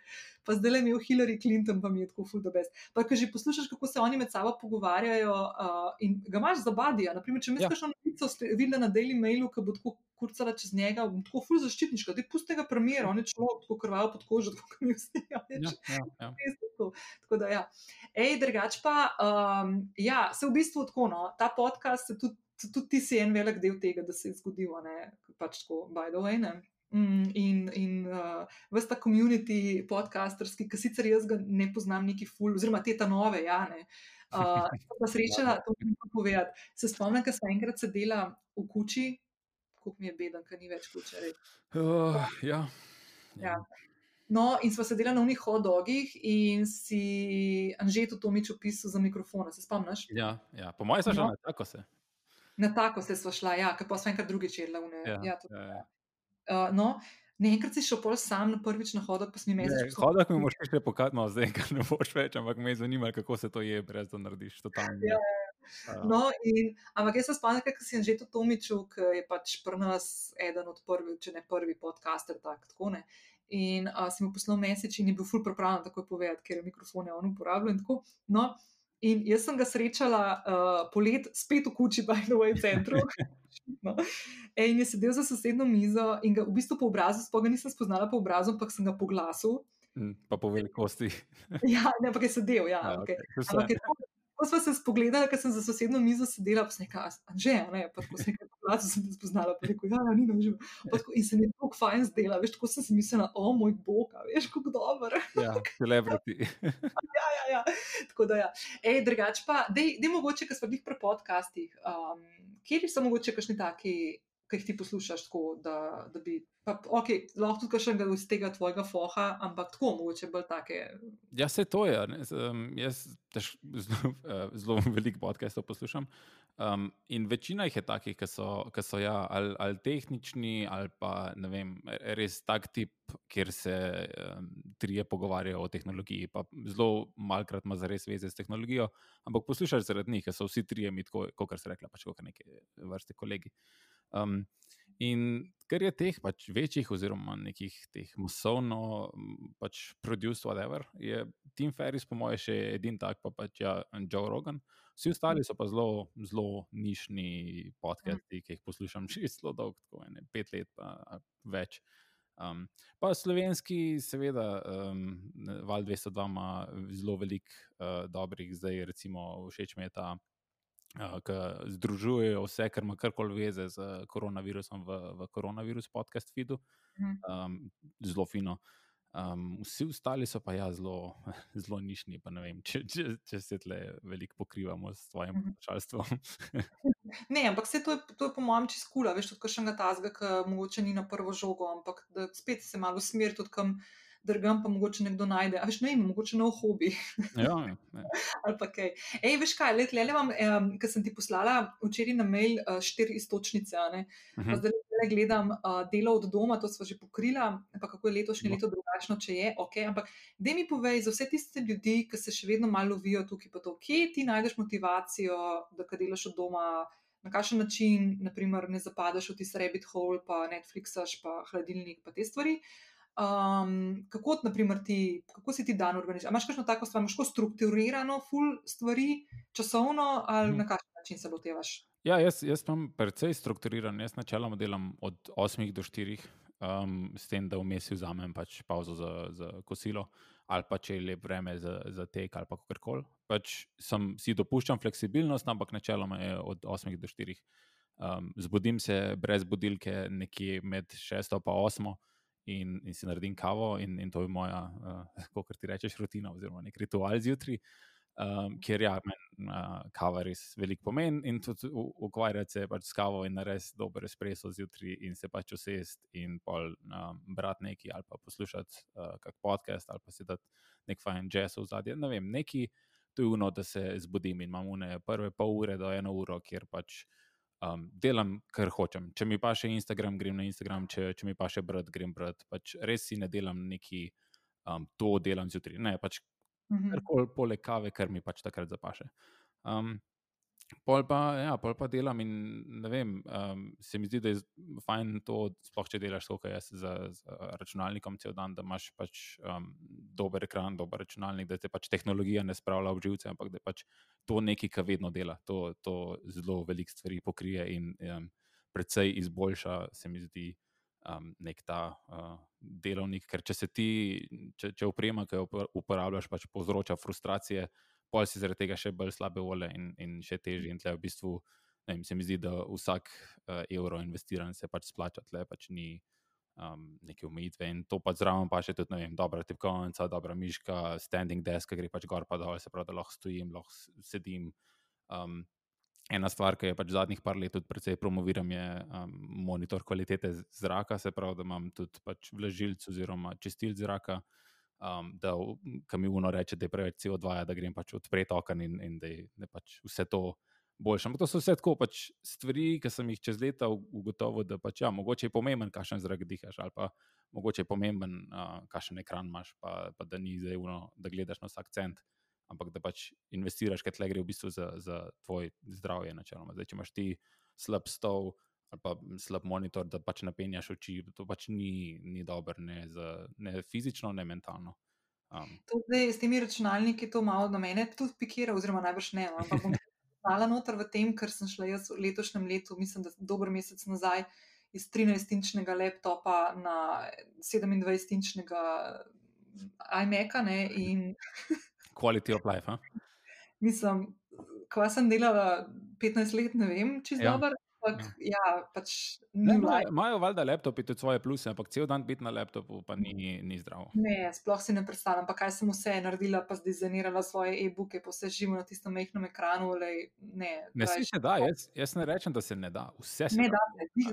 Pa zdaj le imel Hillary Clinton, pa mi je tako ful da best. Pa, ko že poslušaš, kako se oni med sabo pogovarjajo uh, in ga imaš za badija. Naprimer, če Ja. misliš, da novico sle- videla na Daily Mailu, ki bo tako kurcala čez njega, bom tako ful zaščitniška, da pusti ga premijer, on je človek, tako krval pod kožo, tako kot mi vsi. Ja, ja, ja. Tako da, ja. Ej, drugač pa, um, ja, se v bistvu tako, no, ta podcast, se tudi, tudi ti si en velik del tega, da se je zgodilo, ne, pač tako, by the way, ne. Mm, in in uh, vse ta komunity podcasterski, ki sicer jaz ga ne poznam, neki ful, oziroma te ta nove, ja, ne. (laughs) Uh, pa srečala, to lahko povedati. Se spomnim, ker sem enkrat sedela v kuči, kako mi je beden, ker ni več kuče. Uh, ja. Ja. No, in sva sedela na unih hodogih in si Anžetu Tomič opisal za mikrofon, se spomniš? Ja, ja. po mojem, sem že No. na tako se. Na tako se sva šla, ja, ker pa sva enkrat drugič jedla. Ja, ja, ja, ja. Uh, no, ne, enkrat si šel pol sam na prvič na hodog, pa si mi Ne, mesec. Hodak mi moraš še pokazati, no, zdaj ga (laughs) ne boš več, ampak me zanima, kako se to je, brez da narediš totalno. Ja, Uh, No, in, ampak jaz se spomnim, ker sem že to Tomiču, ki je pač pri nas eden od prvih, če ne prvi podcaster, tak, tako ne. In uh, sem mu poslal mesec in je bil ful pripravljen takoj povedati, ker je mikrofon je on uporabljal in tako. No, in jaz sem ga srečala uh, polet spet v kuči, by the way, centru. (laughs) No. E, in je sedel za sosedno mizo in ga v bistvu po obrazu, sploh ga nisem spoznala po obrazu, ampak sem ga po glasu. mm, pa po velikosti. (laughs) Ja, ne, ampak je sedel, ja. Ja, okay. vse. Ampak je tako, ko smo se spogledali, ker sem za sosedno mizo sedela, pa sem rekla, že, ne, pa ko sem nekaj pogledala, sem te spoznala, pa rekel, ja, ja, ni noč. In se mi je tako fajn zdela, veš, tako sem si mislila, o moj bog, veš, kako dober. (laughs) Ja, celebrity. (laughs) ja, ja, ja. Tako da, ja. Ej, drugač pa, dej, dej mogoče, ker smo bili pri podcastih, um, kjer so mogoče kakšni taki, ki jih ti poslušaš tako, da, da bi, pa, ok, lahko tudi kakšnega iz tega tvojega foha, ampak tako mogoče bolj take. Ja, se to je. ne, z, Um, jaz tež, (laughs) zelo, eh, zelo veliko podcastov poslušam. Um, in večina jih je takih, ki so, ki so ja, ali, ali tehnični, ali pa vem, res tak tip, kjer se um, trije pogovarjajo o tehnologiji. Pa zelo malkrat ima zares veze s tehnologijo, ampak poslušaš zaradi njih, ker so vsi trije mi tako, kot se rekla, pač kot neke vrste kolegi. Um, in ker je teh pač večjih, oziroma nekih teh masovno, pač produced, whatever, je Tim Ferris, po mojem, še edini tak, pa pač ja, Joe Rogan. Vsi ostali so pa zelo, zelo nišni podcasti, ki jih poslušam (laughs) že zelo dolgo, tako ene pet let, pa več. Um, pa slovenski, seveda, um, Val 202 ima zelo veliko uh, dobrih, zdaj recimo všeč mi je ta uh, ki združujejo vse, kar ima karkoli veze z koronavirusom v, v koronavirus podcast feedu. Mhm. Um, zelo fino. Um, vsi ostali so pa ja, zelo, (laughs) zelo nišni, pa ne vem, če, če, če se tle veliko pokrivamo s tvojim Mhm. poslušalstvom. Ne, ampak vse to je, to je po mojem čist kul, cool, veš, tudi kakšnega tazga, ki mogoče ni na prvo žogo, ampak da spet se malo smer tudi kam drgam, pa mogoče nekdo najde. A veš, ne vem, mogoče nov hobi. ja, ne. (laughs) ali pa kaj. Ej, veš kaj, let, le vam, um, ker sem ti poslala včeraj na mail uh, štiri istočnice, ne. Pa Mhm. Zdaj le gledam uh, delo od doma, to smo že pokrila, pa kako je letošnje No. leto drugačno, če je, ok. Ampak da mi povej za vse tiste ljudi, ki se še vedno malo lovijo tukaj, pa to, kje ti najdeš motivacijo, da kaj delaš od doma. Na kakšen način, naprimer, ne zapadeš v tisti rabbit hole, pa Netflixaš, pa hladilnik, pa te stvari. Um, kako, naprimer, ti, kako si ti dan organiziran? Imaš kakšno tako stvar, imaš strukturirano, full stvari, časovno, ali Mhm. na kakšen način se lotevaš? Ja, jaz, jaz sem precej strukturiran. Jaz načeloma delam od 8 do 4, um, s tem, da vmes vzamem pač pauzo za, za kosilo, ali pa če je lep vreme za, za tek ali pa kakorkoli. Pač sem, si dopuščam fleksibilnost, ampak načeloma je od 8 do 4. Um, zbudim se brez budilke nekje med 6 in 8. In, in si naredim kavo, in, in to je moja, (laughs) uh, kot ti rečeš, rutina, oziroma nek ritual zjutraj, um, kjer ja, meni uh, kava res veliko pomeni in tudi ukvarjati se pač s kavo in narediti dober espresso zjutraj in se pač usest in pol um, brati nekaj ali pa poslušati uh, kak podcast ali pa si dati nek fajn jazz v zadje. Ne vem, neki to je uno, da se zbudim in imam une prve pol ure do eno uro, kjer pač. Um, delam, kar hočem. Če mi pa še Instagram, grem na Instagram, če, če mi pa še brat, grem brat. Pač res si ne delam neki, um, to delam zjutraj. Ne, pač Mhm. karkoli poleg kave, kar mi pač takrat zapaše. Um, pol, pa, ja, pol pa delam in ne vem, um, se mi zdi, da je fajn to, sploh če delaš tako, kot jaz z, z računalnikom cel dan, da imaš pač um, dober ekran, dober računalnik, da te pač tehnologija ne spravlja v živce, ampak da je pač to nekaj, kar vedno dela. To, to zelo veliko stvari pokrije in um, precej izboljša, se mi zdi. Um, nek ta uh, delovnik, ker če se ti, če, če uprema, ki jo upor- uporabljaš, pač povzroča frustracije, pol si zaradi tega še bolj slabe volje in, in še težje. In tle v bistvu, ne vem, se mi zdi, da vsak uh, evro investiran se pač splača, tle pač ni, um, neke omejitve. In to pa zraven pa še tudi, ne vem, dobra tipkovnica, dobra miška, standing desk, ki gre pač gor pa dol, se pravi, da lahko stojim, lahko sedim. Um, ena stvar, ki je pač zadnjih par let tudi precej promoviram, je um, monitor kvalitete zraka, se pravi, da imam tudi pač vlažilc oziroma čistil zraka. Um, da, ki mi uno reče, da je preveč CO2, da grem pač odpreti okno in, in da je, da je pač vse to boljše. Ampak to so vse tako pač stvari, ki sem jih čez leta ugotovil, da pač, ja, mogoče je pomemben, kakšen zrak dihaš, ali pa mogoče je pomemben, uh, kakšen ekran imaš, pa, pa da ni zdaj uno, da gledaš na vsak cent, ampak da pač investiraš, ker tle gre v bistvu za, za tvoj zdravje. Načeloma. Zdaj, če imaš ti slab stol. Ali pa slab monitor, da pač napenjaš oči, to pač ni, ni dobro, ne, ne fizično, ne mentalno. Um. Zdaj, s temi računalniki to malo na mene tudi pikira, oziroma najbrž ne. Ampak bom znala noter v tem, ker sem šla jaz v letošnjem letu, mislim, da dober mesec nazaj, iz 13-inčnega laptopa na 27-inčnega iMac-a. (laughs) Quality of life. mislim, ko sem delala 15 let, ne vem, je ja. dobro. Ampak, ja. ja, pač Imajo valjda laptopi tudi svoje pluse, ampak cel dan biti na laptopu pa ni, ni zdravo. Ne, sploh si ne predstavljam, pa kaj sem vse naredila, pa zdizajnirala svoje e-booke, pa vse živo na tistem mehkem ekranu. Lej, ne, ne si se da, jaz, jaz ne rečem, da se ne da. Vse se ne da.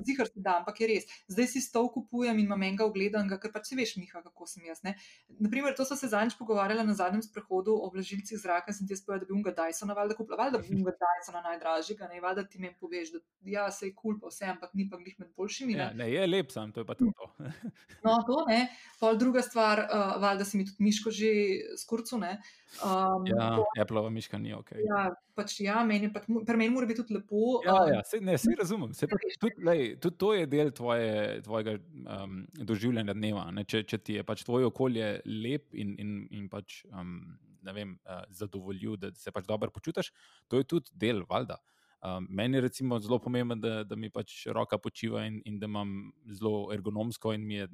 Zihar se da, ampak je res. Zdaj si stol kupujem in imam enega ogledan, ker pač veš, Miha, kako sem jaz. Ne? Naprimer, to so se zadnjič pogovarjala na zadnjem sprehodu o vlažilcih zraka, sem ti jaz povedala, da bi unga Dysona, valjda kupila, valjda bi unga Dysona najdražjega, ne, valjda ti meni poveš, da ja, se je kul, cool, pa vse, ampak ni pa glih med boljšimi. Ja, ne, je lep, sam to je pa tudi to. (laughs) no, to ne. Pol druga stvar, uh, valjda si mi tudi miško že skurcu. Um, ja, Apple-ova miška ni ok. Ja, pač ja, meni pa, pri meni mora biti tudi lepo. Ja, um, ja se, ne, se razumem. Se pa, tudi, lej, tudi to je del tvoje, tvojega um, doživljanja dneva. Če, če ti je pač tvoje okolje lep in, in, in pač. Um, Vem, uh, zadovoljiv, da se pač dobro počutiš, to je tudi del, valjda. Um, meni je recimo zelo pomembno, da, da mi pač roka počiva in, in da imam zelo ergonomsko, in mi je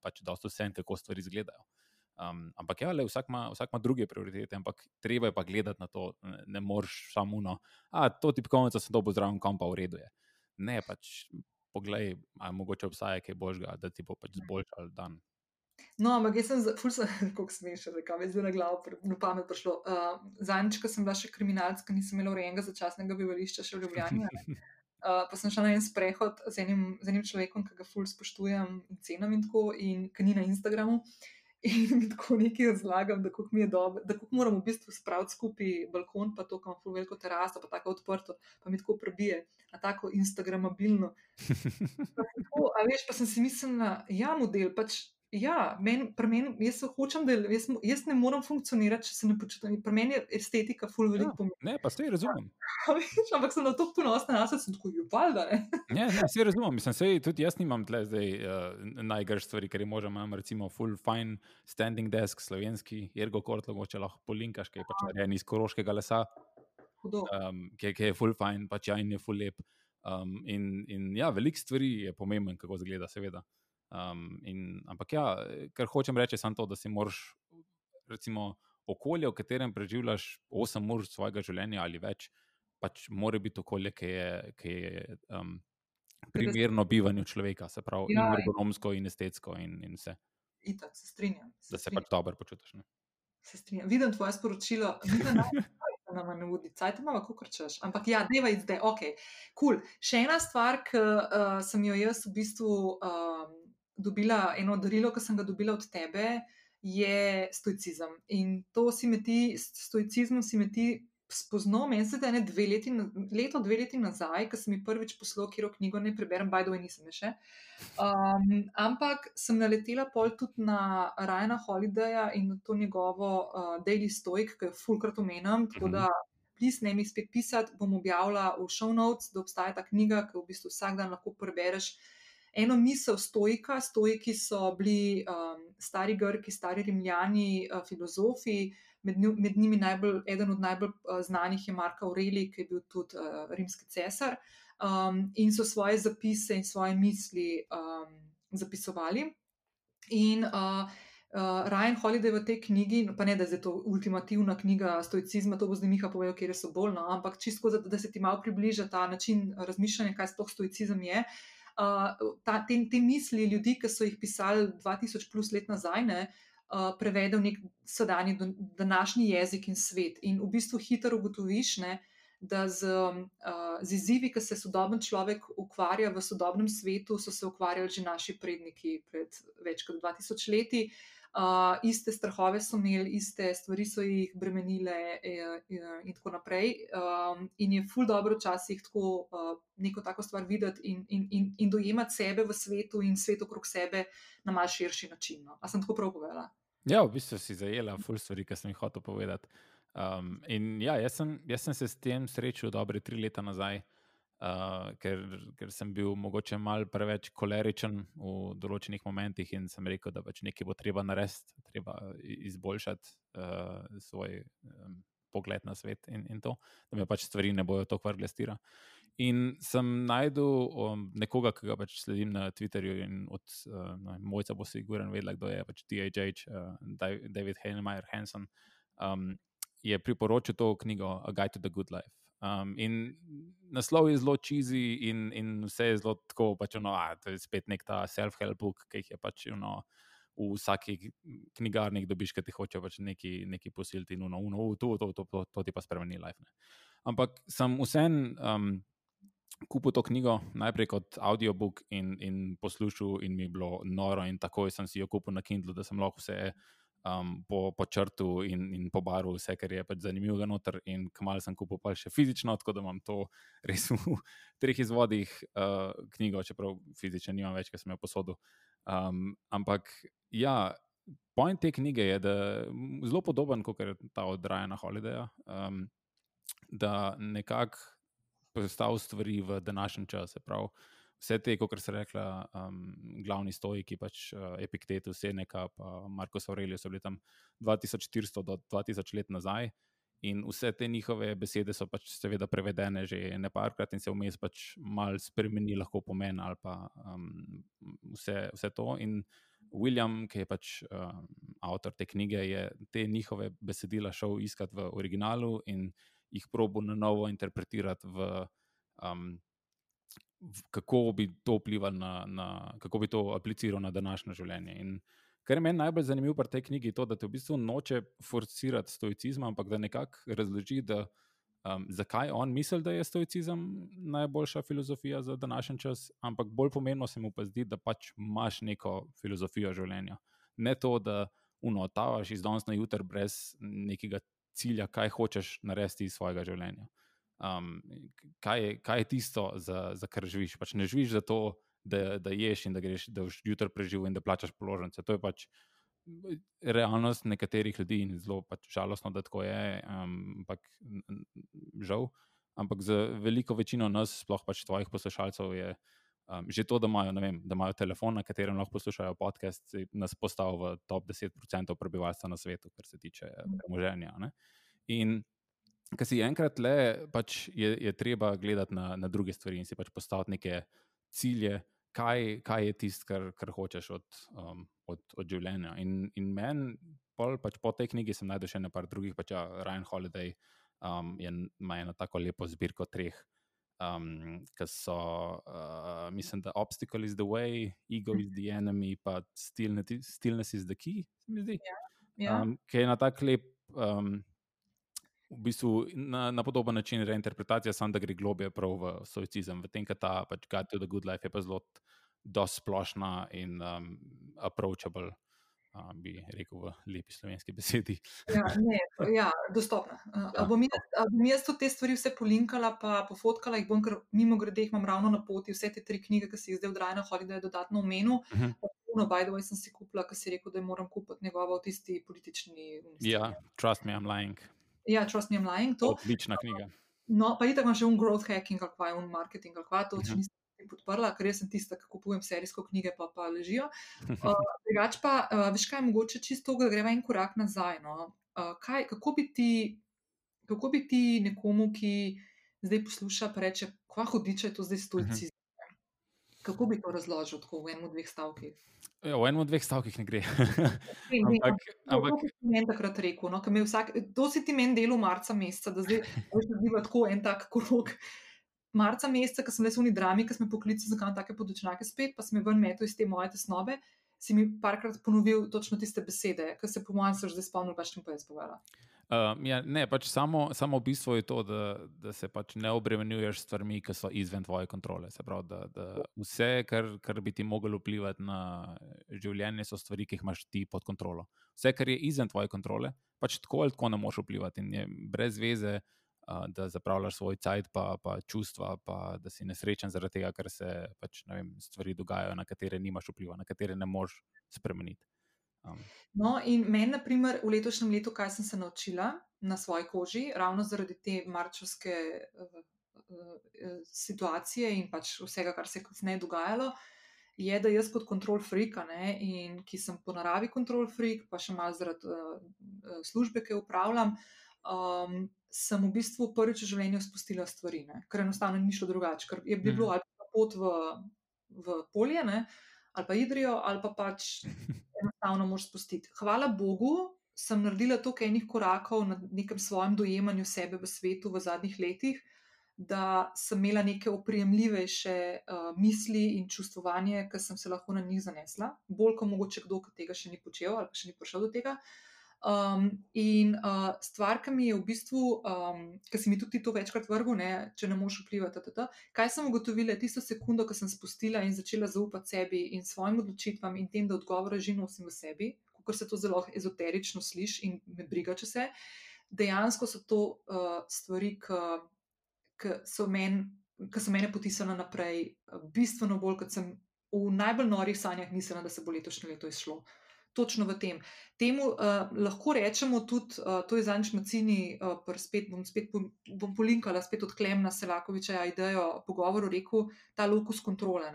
pač dosto vse, kako stvari izgledajo. Um, ampak ja, le, vsak, ima, vsak ima druge prioritete, ampak treba je pa gledati na to, ne, moreš samo uno. A to ti konca sem dobil zraven, kam pa v redu je. Ne pač. Poglej, ali mogoče obstaja kaj božga, da ti bo pač zboljšal dan. No, ampak jaz sem, ful sem, (laughs) kako smešen, rekel, zdaj na glavo, na pamet prišlo. Uh, Zadnjič, ko sem bila še kriminalska, nisem imela urejenega začasnega bivališča še v Ljubljani. Uh, (laughs) pa sem šla na en sprehod z enim, z enim človekom, ki ga ful spoštujem cenim in tako, in ki ni na Instagramu. (laughs) In tako nekaj razlagam, da kako mi je dobro, da kako moramo v bistvu spraviti skupaj balkon, pa to, kam ful veliko teraso, pa tako odprto, pa mi tako prebije, a tako instagramabilno. Pa, tako, a veš, pa sem si mislila, ja, model, pač Ja, men, men, jaz hočem, da jaz, jaz ne morem funkcionirati, če se ne počutim. Pri meni je estetika ful veliko ja, pomembna. Ne, pa se razumem. (laughs) Ampak sem na to ponosna, jaz sem tako juvalda. (laughs) Ne, ne, ne se razumem. Mislim, sej, tudi jaz nimam tle zdaj uh, najgrž stvari, ker je možno imam recimo full fine standing desk slovenski, ergo kort, mogoče lahko polinkaš, ki je pač narejen iz koroškega lesa. Um, ki, ki je full fine, pač ja in je full lep. Um, in, in ja, veliko stvari je pomemben, kako zgleda, seveda. Um, in, ampak, ja, kar hočem reči, je samo to, da si moraš, recimo, okolje, v katerem preživljaš 8 ur svojega življenja ali več, pač mora biti okolje, ki je, ki je um, primerno bivanju človeka, se pravi, ja, in ergonomsko, in estetsko, in, in vse. Itak, se strinjam. Se da se strinjam. pač dobro počutiš. Ne? Se strinjam. Vidim tvoje sporočilo. Vidim, (laughs) na manudi, cajt imamo, kako rečeš. Ampak ja, deva izde, ok, kul. Cool. Še ena stvar, ki uh, sem jo jaz v bistvu um, dobila eno darilo, ki sem ga dobila od tebe, je stoicizem. In to si me ti, stoicizem si me ti spoznal, meni se da je dve leti, leto, dve leti nazaj, ko sem mi prvič poslal, kjer knjigo ne preberem, baj doj nisem še. Um, ampak sem naletela pol tudi na Rajna Holidaya in na to njegovo uh, Daily Stoic, ki jo fulkrat omenjam. Tako da, plis, ne mi spet pisati, bom objavila v show notes, da obstaja ta knjiga, ki v bistvu vsak dan lahko prebereš eno misel stojka. Stojki so bili um, stari Grki, stari Rimljani, uh, filozofi. Med, med njimi najbolj, eden od najbolj uh, znanih je Marko Aureli, ki je bil tudi uh, rimski cesar. Um, in so svoje zapise in svoje misli um, zapisovali. In uh, uh, Ryan Holiday v tej knjigi, pa ne da je to ultimativna knjiga stoicizma, to bo zdaj Miha povedal, kje so bolj, no, ampak čisto, da, da se ti malo približa ta način razmišljanja, kaj sploh stoicizem je. Uh, uh, ta, te, te misli ljudi, ki so jih pisali 2000 plus let nazaj, ne, uh, prevedel nek sedanji, današnji jezik in svet. In v bistvu hitro ugotoviš, ne, da z, uh, z izzivi, ki se sodoben človek ukvarja v sodobnem svetu, so se ukvarjali že naši predniki pred več kot 2000 leti. Uh, iste strahove so imeli, iste stvari so jih bremenile, e, e, in tako naprej. Um, in je ful dobro včasih tako uh, neko tako stvar videti in, in, in, in dojemati sebe v svetu in svet okrog sebe na mal širši način. No. A sem tako prav povedala? Ja, v bistvu si zajela ful stvari, ki sem jih hotel povedati. Um, in ja, jaz sem, jaz sem se s tem srečal dobre tri leta nazaj uh, ker, ker sem bil mogoče mal preveč koleričen v določenih momentih in sem rekel, da pač nekaj bo treba narediti, treba izboljšati uh, svoj um, pogled na svet in, in to, da me pač stvari ne bojo tako vrglestira. In sem najdel um, nekoga, ki ga pač sledim na Twitterju in od uh, mojca bo si guren vedela, kdo je pač DHH, uh, David Heinemeyer Hansen. Um, je priporočil to knjigo A Guide to the Good Life. Um, in naslov je zelo čizi, in, in vse je zelo tako, pač ono, a, to je spet nek ta self-help book, ki jih je pač ono, v vsaki knjigarni, dobiš, ki ti hoče pač neki, neki posiliti in uno, uno, to, to, to, to, to ti pa spremeni life. Ne. Ampak sem vsem um, kupil to knjigo najprej kot audiobook in, in poslušal, in mi je bilo noro, in takoj sem si jo kupil na Kindlu, da sem lahko vse um, po, po črtu in, in po baru, vse, kar je pač zanimivo noter. In kmalo sem kupil pa še fizično, tako da imam to (laughs) res v treh izvodih uh, knjigo, čeprav fizično nimam več, ker sem jo posodil. Um, ampak ja. Point te knjige je, da je zelo podoben kot ta od Rajana Holidaya, um, da nekako postavlja stvari v današnjem času. Prav, vse te, kot se rekla, um, glavni stojki, pač uh, Epiktetus, Seneca, pa Marko Aurelius, so bili tam 2400 do 2000 let nazaj. In vse te njihove besede so pač seveda prevedene že nekajkrat, in se vmes pač malo spremeni, lahko pomen ali pa um, vse, vse to. In William, ki je pač um, avtor te knjige, je te njihove besedila šel iskati v originalu in jih probo na novo interpretirati v um, kako bi to vplivalo na, na, kako bi to apliciral na današnje življenje. In kar je meni najbolj zanimivo pri tej knjigi, je to, da te v bistvu noče forcirati stoicizma, ampak da nekako razloži, da, um, zakaj on misli, da je stoicizem najboljša filozofija za današnji čas, ampak bolj pomembno se mu pa zdi, da pač imaš neko filozofijo življenja. Ne to, da unotavaš iz danes na jutr brez nekega cilja, kaj hočeš narediti iz svojega življenja um, kaj, je, kaj je tisto, za, za kar živiš. Pač ne živiš za to, da, da ješ in da greš, da boš jutri preživel in da plačaš položnice. To je pač realnost nekaterih ljudi in zelo pač žalostno, da tako je, um, ampak žal. Ampak za veliko večino nas, sploh pač tvojih poslušalcev, je um, že to, da imajo, vem, da imajo telefon, na katerem lahko poslušajo podcast, nas postavlja v top 10% prebivalstva na svetu, kar se tiče premoženja. In Ker si enkrat le, pač je, je treba gledati na, na druge stvari in si pač postaviti neke cilje, kaj, kaj je tisto, kar, kar hočeš od, um, od, od življenja. In, in meni, pač po tej knjigi, sem najdel še nekaj drugih, pač ja, Ryan Holiday um, je, ima eno tako lepo zbirko treh, um, ki so, uh, mislim, da Obstacle is the way, Ego is the enemy, pa Stillness, stillness is the key, se mi zdi. Ja, ja. Um, ki je na tak lep. Um, v bistvu na, na podoben način reinterpretacija, samo da gre globje prav v stoicizem, v tem, da ta pač Guide to the Good Life je pa zelo splošna in um, approachable. Uh, bi rekel v lepi slovenski besedi. ja, ne, ja, dostopna. Uh, ja. Bom jaz tudi te stvari vse polinkala, pa pofotkala jih bom, ker mimo grede jih imam ravno na poti, vse te tri knjige, ki si jih zdaj vdrajno hodi, da je dodatno omenil. Uh -huh. No, by the way, sem si kupila, ker si rekel, da moram kupiti njegovo tisti politični. Ja, trust me, I'm lying. Ja, Trust Me, I'm Lying. To. Odlična knjiga. No, pa itak imam še un growth hacking, ali pa un marketing, ali pa to, če uh -huh. nisem podprla, ker jaz sem tista, ki kupujem serijsko knjige, pa pa ležijo. (laughs) Uh, drugač pa, uh, veš kaj, mogoče čisto, da gremo en korak nazaj. No? Uh, kaj, kako, bi ti, kako bi ti nekomu, ki zdaj posluša, pa reče, kva hodiče je to zdaj stolci? Uh -huh. Kako bi to razložil tako v enem, dveh stavkih? Ja, v enem, dveh stavkih ne gre. (laughs) ampak, ampak... To si meni takrat rekel. No, vsak, to si ti meni delo marca meseca, da zdaj (laughs) zdiva tako en tak krok. marca meseca, ko sem le v uni drami, ki sem poklical za kam take podočnjake spet, pa sem ven metu iz te moje tesnobe, si mi parkrat ponovil točno tiste besede, ki se po mojem so že zdaj spomnil, pa še ne pa jaz povedala. Uh, ja, ne, pač samo, samo bistvo je to, da, da se pač ne obremenjuješ s stvarmi, ki so izven tvoje kontrole. Pravi, da, da vse, kar, kar bi ti moglo vplivati na življenje, so stvari, ki jih imaš ti pod kontrolo. Vse, kar je izven tvoje kontrole, pač tako ali tako ne moreš vplivati in je brez veze. Uh, da zapravljaš svoj cajt, pa, pa čustva, pa da si nesrečen zaradi tega, ker se pač, vem, stvari dogajajo, na katere nimaš vpliva, na katere ne moreš spremeniti. Um. No, in meni, na primer, v letošnjem letu, kaj sem se naučila na svoji koži, ravno zaradi te marčovske uh, uh, situacije in pač vsega, kar se je kasneje dogajalo, je, da jaz kot kontrol freak, ne, in ki sem po naravi kontrol freak, pa še malo zaradi uh, službe, ki jo upravljam. Um, sem v bistvu prvič v življenju spustila stvari, ne? ker enostavno ni šlo drugače. Ker je bi bilo mm. ali pa pot v, v polje, ne? ali pa idrijo, ali pa pač (laughs) enostavno moš spustiti. Hvala Bogu, sem naredila toliko enih korakov na nekem svojem dojemanju sebe v svetu v zadnjih letih, da sem imela neke oprijemljivejše uh, misli in čustvovanje, ki sem se lahko na njih zanesla, bolj kot mogoče kdo, ki tega še ni počel ali še ni prišel do tega. Um, in uh, stvar, ki mi je v bistvu, um, ki si mi tudi to večkrat vrgel, ne, če ne moš vplivati, tata, kaj sem ugotovila, tisto sekundo, ko sem spustila in začela zaupati sebi in svojim odločitvam in tem, da odgovore že nosim v sebi, ker se to zelo ezoterično sliši in me briga, če se. Dejansko so to uh, stvari, ki so, men, so mene potisnile naprej, bistveno bolj, kot sem v najbolj norih sanjah mislila, da se bo letošnje leto izšlo. Uh, točno v tem. Temu uh, lahko rečemo tudi, uh, to je za nič macini, uh, spet bom spet bom polinkala, spet odklem na Selakoviča idejo pogovoru, rekel ta lokus kontrole.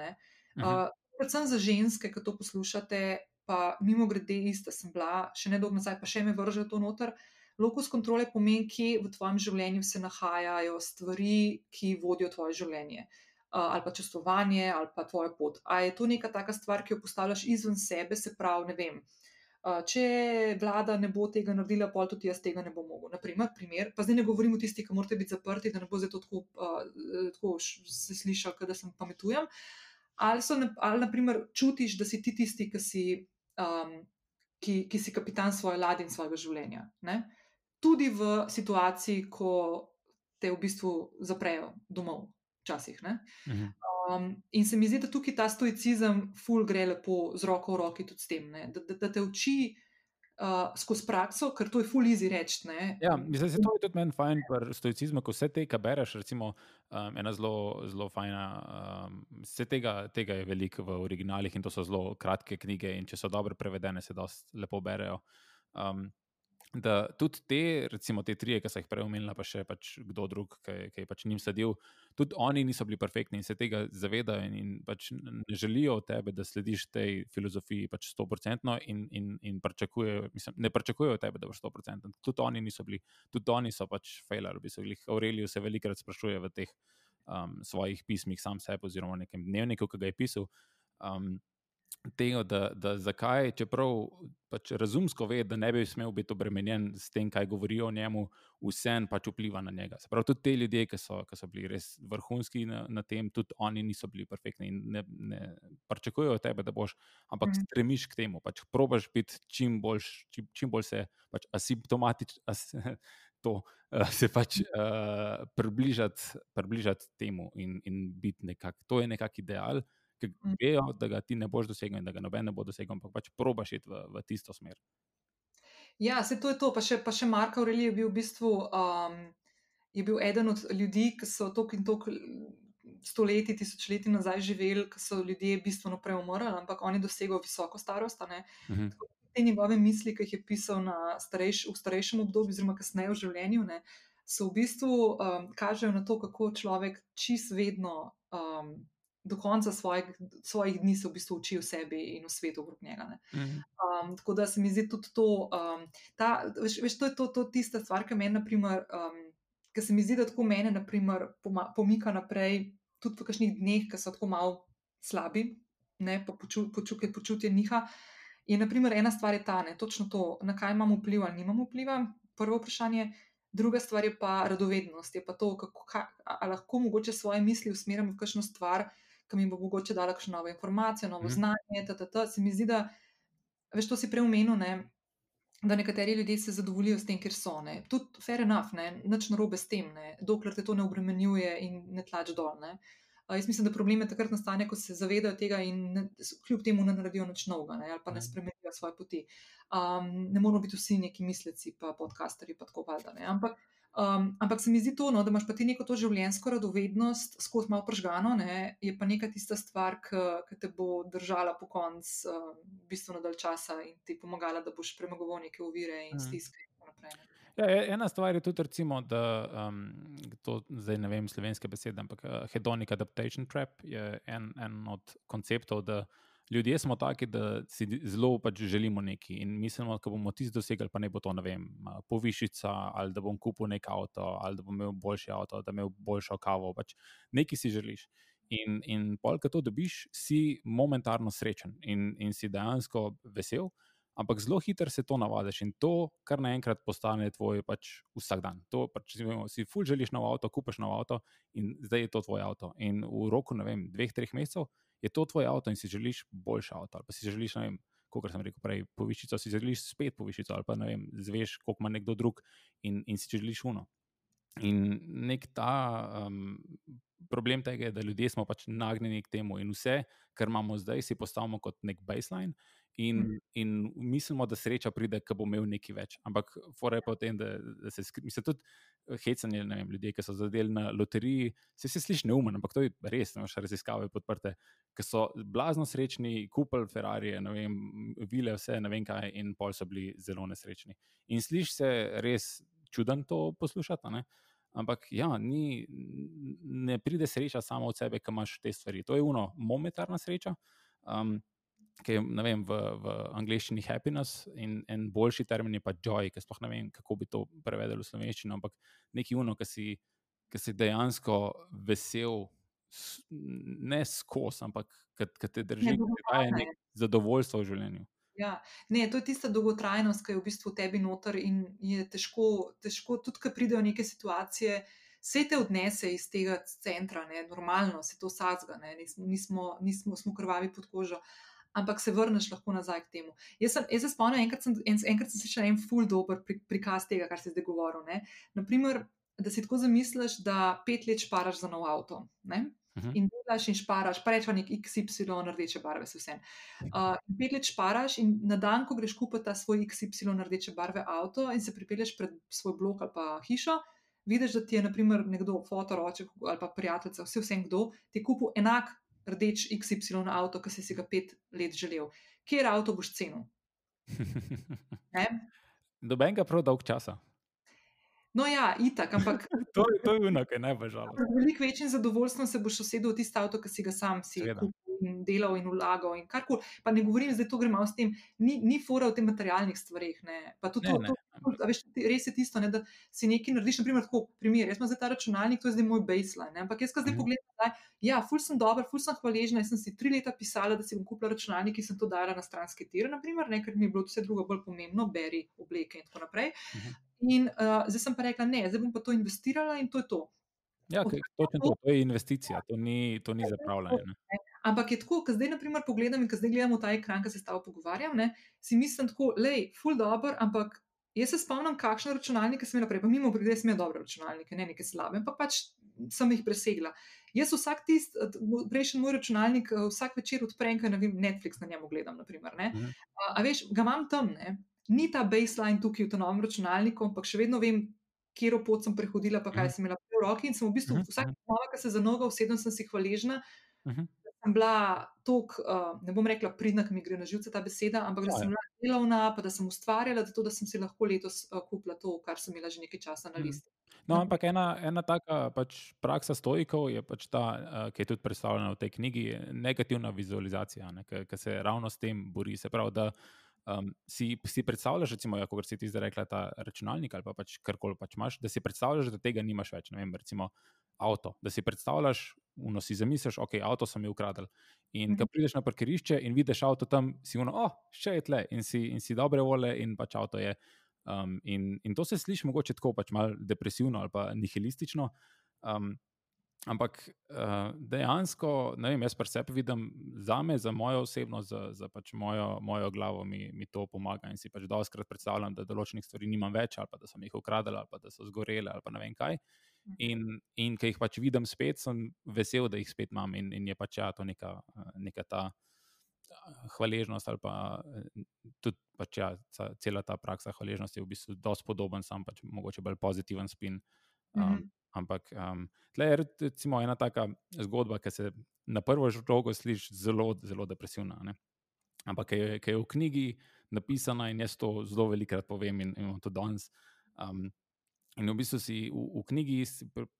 Uh, predvsem za ženske, ki to poslušate, pa mimo grede ista sem bila, še ne dolgo nazaj, pa še me vrže to noter. Lokus kontrole pomeni, kje v tvojem življenju se nahajajo stvari, ki vodijo tvoje življenje. Uh, ali pa čustvovanje, ali pa tvoja pot. A je to neka taka stvar, ki jo postavljaš izven sebe, se pravi, ne vem, če vlada ne bo tega naredila, pol tudi jaz tega ne bom mogel. Naprimer, primer, pa zdaj ne govorim o tistih, ki morate biti zaprti, da ne bo zdaj to tako, uh, tako se slišal, da sem pametujem. Ali, so, ali naprimer, čutiš, da si ti tisti, ki si, um, ki, ki si kapitan svoje ladje in svojega življenja. Ne? Tudi v situaciji, ko te v bistvu zaprejo domov, včasih. Mhm. Um, in se mi zdi, da tukaj ta stoicizem, ful, gre lepo z roko v roki tudi s tem, da, da, da te uči uh, skozi prakso, ker to je ful easy reči. Ja, mislim, da je to tudi meni fajn pri stoicizmu, ko vse te, kar bereš, recimo um, ena zelo, zelo fajna, um, vse tega, tega je veliko v originalih in to so zelo kratke knjige in če so dobro prevedene, se dosti lepo berejo. Um, da tudi te, recimo te tri, ki so jih prej omenila, pa še pač kdo drug, ki, je pač njim sedel, tudi oni niso bili perfektni in se tega zavedajo in, in pač ne želijo od tebe, da slediš tej filozofiji pač 100% in, in, in mislim, ne pričakujejo od tebe, da boš 100%. Tudi oni niso bili, tudi oni so pač failer, bi se jih Aurelij se velikrat sprašuje v teh um, svojih pismih, sam sebi oziroma v nekem dnevniku, ki ga je pisal. Um, tega, da, da zakaj, čeprav pač razumsko ve, da ne bi smel biti obremenjen s tem, kaj govorijo o njemu, vsem pač vpliva na njega. Se pravi, tudi te ljudje, ki so, ki so bili res vrhunski na, na tem, tudi oni niso bili perfektni in ne, ne pričakujejo tebe, da boš, ampak mm. stremiš k temu, pač probaš biti čim, boljš, čim, čim bolj se pač asimptomatičen. As, (laughs) To, uh, se pač uh, približati, približati temu in, in biti nekako. To je nekakšen ideal, uh, ki mm. vejo, da ga ti ne boš dosegel in da ga noben ne bo dosegel, ampak pač probaš iti v, v tisto smer. Ja, se to je to. Pa še, pa še Marko Aurelij je bil v bistvu um, je bil eden od ljudi, ki so tok in tok stoletji, tisočletji nazaj živeli, ki so ljudje bistveno prej umrli, ampak oni dosegajo visoko starost. Mhm. Te njegove misli, ki jih je pisal starejš, v starejšem obdobju, oziroma kasneje v življenju, ne, so v bistvu um, kažejo na to, kako človek čist vedno um, do konca svojih, svojih dni se v bistvu uči o sebi in o svetu okrog njega. Mhm. Um, tako da se mi zdi tudi to, um, ta, veš, veš, to je to, to tista stvar, ki meni, naprimer, um, ki se mi zdi, da tako mene, naprimer, pomika naprej, tudi v kakšnih dneh, ki so tako malo slabi, ne, pa poču, počutje, počutje njiha. In, naprimer, ena stvar je ta, ne, točno to, na kaj imamo vpliv ali nimamo vpliva. Prvo vprašanje. druga stvar je pa radovednost, je pa to, kako ka, lahko mogoče svoje misli usmerjam v kakšno stvar, ki mi bo mogoče dala kakšno novo informacijo, novo mm. znanje. Tata, se mi zdi, da veš, to si preumenil, ne, da nekateri ljudje se zadovoljijo s tem, ker so. Tudi fair enough, ne, nič narobe s tem, ne, dokler te to ne obremenjuje in ne tlač dol. Ne. Uh, jaz mislim, da problem je takrat nastane, ko se zavedajo tega in ne, kljub temu ne naredijo nič novega ali pa ne mhm. spremenijo svoje poti. Um, ne moramo biti vsi neki misleci, pa podcasterji, pa tako valjda. Ampak Um, ampak se mi zdi to, no, da imaš pa ti neko to življenjsko radovednost, skozi malo pržgano, ne, je pa neka tista stvar, ki te bo držala po koncu uh, bistveno dalj časa in ti pomagala, da boš premagoval neke ovire in mhm. stiske. Ja, e, ena stvar je tudi, recimo, da um, to zdaj ne vem slovenske besede, ampak uh, hedonic adaptation trap je en, en od konceptov, da ljudje smo taki, da si zelo pač želimo nekaj in mislimo, da bomo tisto dosegli, pa ne bo to, ne vem, povišica ali da bom kupil nek avto ali da bom imel boljši avto, da bom imel boljšo kavo. Pač nekaj si želiš. In, in polk, to dobiš, si momentarno srečen in, in si dejansko vesel, ampak zelo hitro se to navadiš in to kar naenkrat postane tvoj pač vsak dan. To, pač, si ful želiš nov avto, kupiš nov avto in zdaj je to tvoj avto. In v roku, ne vem, dveh, treh mesecev je to tvoj avto in si želiš boljši avto, pa si želiš, ne vem, kot sem rekel prej, povišico, si želiš spet povišico, ali pa ne vem, zveš, koliko ima nekdo drug in, in si želiš uno. In nek ta um, problem tega je, da ljudje smo pač nagnjeni k temu in vse, kar imamo zdaj, si postavimo kot nek baseline. In, mm. in mislimo, da sreča pride, ko bo imel nekaj več. Ampak, fore pa v tem, da, da se skribi. Tudi eh, hecanje, ne vem, ljudje, ki so zadeli na loteriji, se vse sliši neumen, ampak to je res, ne veš, raziskave podprte, ki so blazno srečni, kupili Ferrari, ne vem, vile vse, ne vem kaj, in pol so bili zelo nesrečni. In sliši se res čuden to poslušati. Ampak, ja, ni, ne pride sreča samo od sebe, ki imaš te stvari. To je uno, momentarna sreča. Um, ki je vem, v, v angleščini happiness in en boljši termin je pa joy, ki sploh ne vem, kako bi to prevedel v slovenščino, ampak neki uno, ki si, ki si dejansko vesel, ne skozi, ampak ki te drži, ki daje nek zadovoljstvo v življenju. Ja, ne, to je tista dolgotrajnost, ki je v bistvu v tebi noter in je težko, težko tudi, ko pridejo neke situacije. Vse te odnese iz tega centra, ne, normalno se to sazga, ne, nismo, nismo, nismo, smo krvavi pod kožo ampak se vrneš lahko nazaj k temu. Jaz, sem, jaz se spomnim, enkrat sem, en, enkrat sem slišal en full dober pri, prikaz tega, kar si zdaj govoril. Ne? Naprimer, da si tako zamisliš, da pet let šparaš za nov avto. Ne? Mhm. In delaš in šparaš, pa rečeš, nek XY, rdeče barve, vse. Uh, pet let šparaš, in na dan, ko greš kupiti ta svoj XY, rdeče barve avto in se pripelješ pred svoj blok ali pa hišo, vidiš, da ti je naprimer, nekdo, fotoroček ali pa prijatelj, vse vsem, kdo ti je kupil enak rdeč XY avto, ki si, si ga pet let želel. Kjer avto boš cenil? (laughs) Doben ga prav dolg časa. No, ja, itak, ampak. (laughs) to je to, kar je najbolj žalostno. Veliko večjim zadovoljstvom se boš usedel v tisto avto, ki si ga sam si kupil in delal in vlagal. In karkoli. Pa ne govorim, da to gremo s tem, ni, ni fora v tem materialnih stvareh. Pa tudi to, to, to, to, veš, res je tisto, ne, da si nekaj narediš. Naprimer, tako, primer, jaz imam zdaj ta računalnik, to je zdaj moj baseline. Ne, ampak jaz, ko zdaj mm. pogledam, da ja, ful sem dober, ful sem hvaležna. Jaz sem si tri leta pisala, da si bom kupila računalnik, ki sem to dala na stranske tire, naprimer, ne, ker mi je bilo vse drugo bolj pomembno, beri obleke in tako naprej. Mm. In uh, zdaj sem pa rekla, ne, zdaj bom pa to investirala in to je to. Ja, okay, to, to, to je investicija, to ni, to ni zapravljanje. Ampak je tako, ko zdaj, na primer, pogledam in ko zdaj gledam v ta ekran, ki se s tabo pogovarjam, ne, si mislim tako, lej, full dobro, ampak jaz se spomnim, kakšne računalnike sem imela prej, pa mimo grede sem imela dobre računalnike, ne neke slabe, ampak pač sem jih presegla. Jaz vsak tist, prejšnji moj računalnik, eh, vsak večer odprem, ker ne vem, Netflix na njemu gledam, naprimer, ne. Mhm. A, a veš, ga imam tam, ne. Ni ta baseline tukaj v tem novem računalniku, ampak še vedno vem, kje pot sem prehodila, pa kaj mhm. sem imela roki. In sem v bistvu, vsak dan, ko se za nogo usedem, sem si hvaležna, sem bila tako, uh, ne bom rekla, pridna, ki mi gre na živce ta beseda, ampak da sem bila delovna, pa da sem ustvarjala, zato da sem si lahko letos uh, kupila to, kar sem imela že nekaj časa na mhm. listu. No, ampak ena, ena taka pač praksa stojkov je pač ta, uh, ki je tudi predstavljena v tej knjigi, negativna vizualizacija, ki se ravno s tem bori. Se pravi, da um, si, si predstavljaš, recimo, ja, kot si ti zdaj rekla, ta računalnik ali pa pač karkoli pač imaš, da si predstavljaš, da tega nimaš več. Ne vem, recimo avto. Da si predstavljaš, uno si zamisliš, ok, avto sem jih ukradel. In mm -hmm. ko prideš na parkirišče in vidiš avto tam, si uno, oh, še je tle in si, in si dobre vole in pač avto je. Um, in, in to se sliši mogoče tako pač malo depresivno ali pa nihilistično. Um, ampak uh, dejansko, ne vem, jaz pa sebe vidim, za me, za mojo osebno, za, za pač mojo, mojo glavo mi, mi to pomaga. In si pač doskrat predstavljam, da določenih stvari nimam več, ali pa da sem jih ukradel, ali pa da so zgorele, ali pa ne vem kaj. Mhm. In, in ker jih pač vidim spet, sem vesel, da jih spet imam in, in je pač ja, to neka, neka ta hvaležnost ali pa tudi pač ja, cela ta praksa hvaležnosti je v bistvu dosti podoben, sam pač mogoče bolj pozitiven spin. Um, mm -hmm. Ampak um, tle je recimo ena taka zgodba, ki se na prvo žogo sliši zelo, zelo depresivna. Ne? Ampak ki je, je v knjigi napisana in jaz to zelo velikokrat povem in imam to danes. Um, in v bistvu si v, v knjigi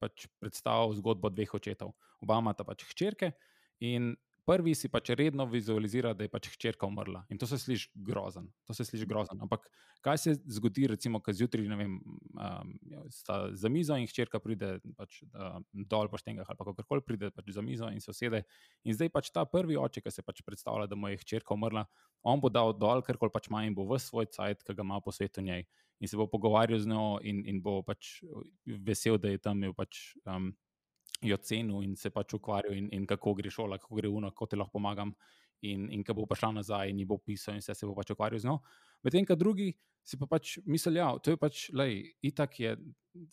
pač predstavljal zgodbo dveh očetov. Oba imata pač hčerke in prvi si pač redno vizualizira, da je pač hčerka umrla. In to se sliši grozen. To se sliši grozen. Ampak kaj se zgodi, recimo, ko zjutraj um, sta za mizo in hčerka pride pač, uh, dol po štengah ali kako koli pride pač za mizo in se usede. In zdaj pač ta prvi oče, ki se pač predstavlja, da mu je hčerka umrla, on bo dal dol, ker kol pač ima in bo v svoj cajt, ki ga ima po svetu njej. In se bo pogovarjal z njo, in, in bo pač vesel, da je tam imel pač. Um, jo cenil in se pač ukvarjal, in, in kako gre šola, kako gre uno, kako ti lahko pomagam. In, in ko bo prišla nazaj, in bo pisal, in se, se bo pač ukvarjal z njo. Medtem, ko drugi si pa pač mislijo, da ja, je to pač, lej, itak je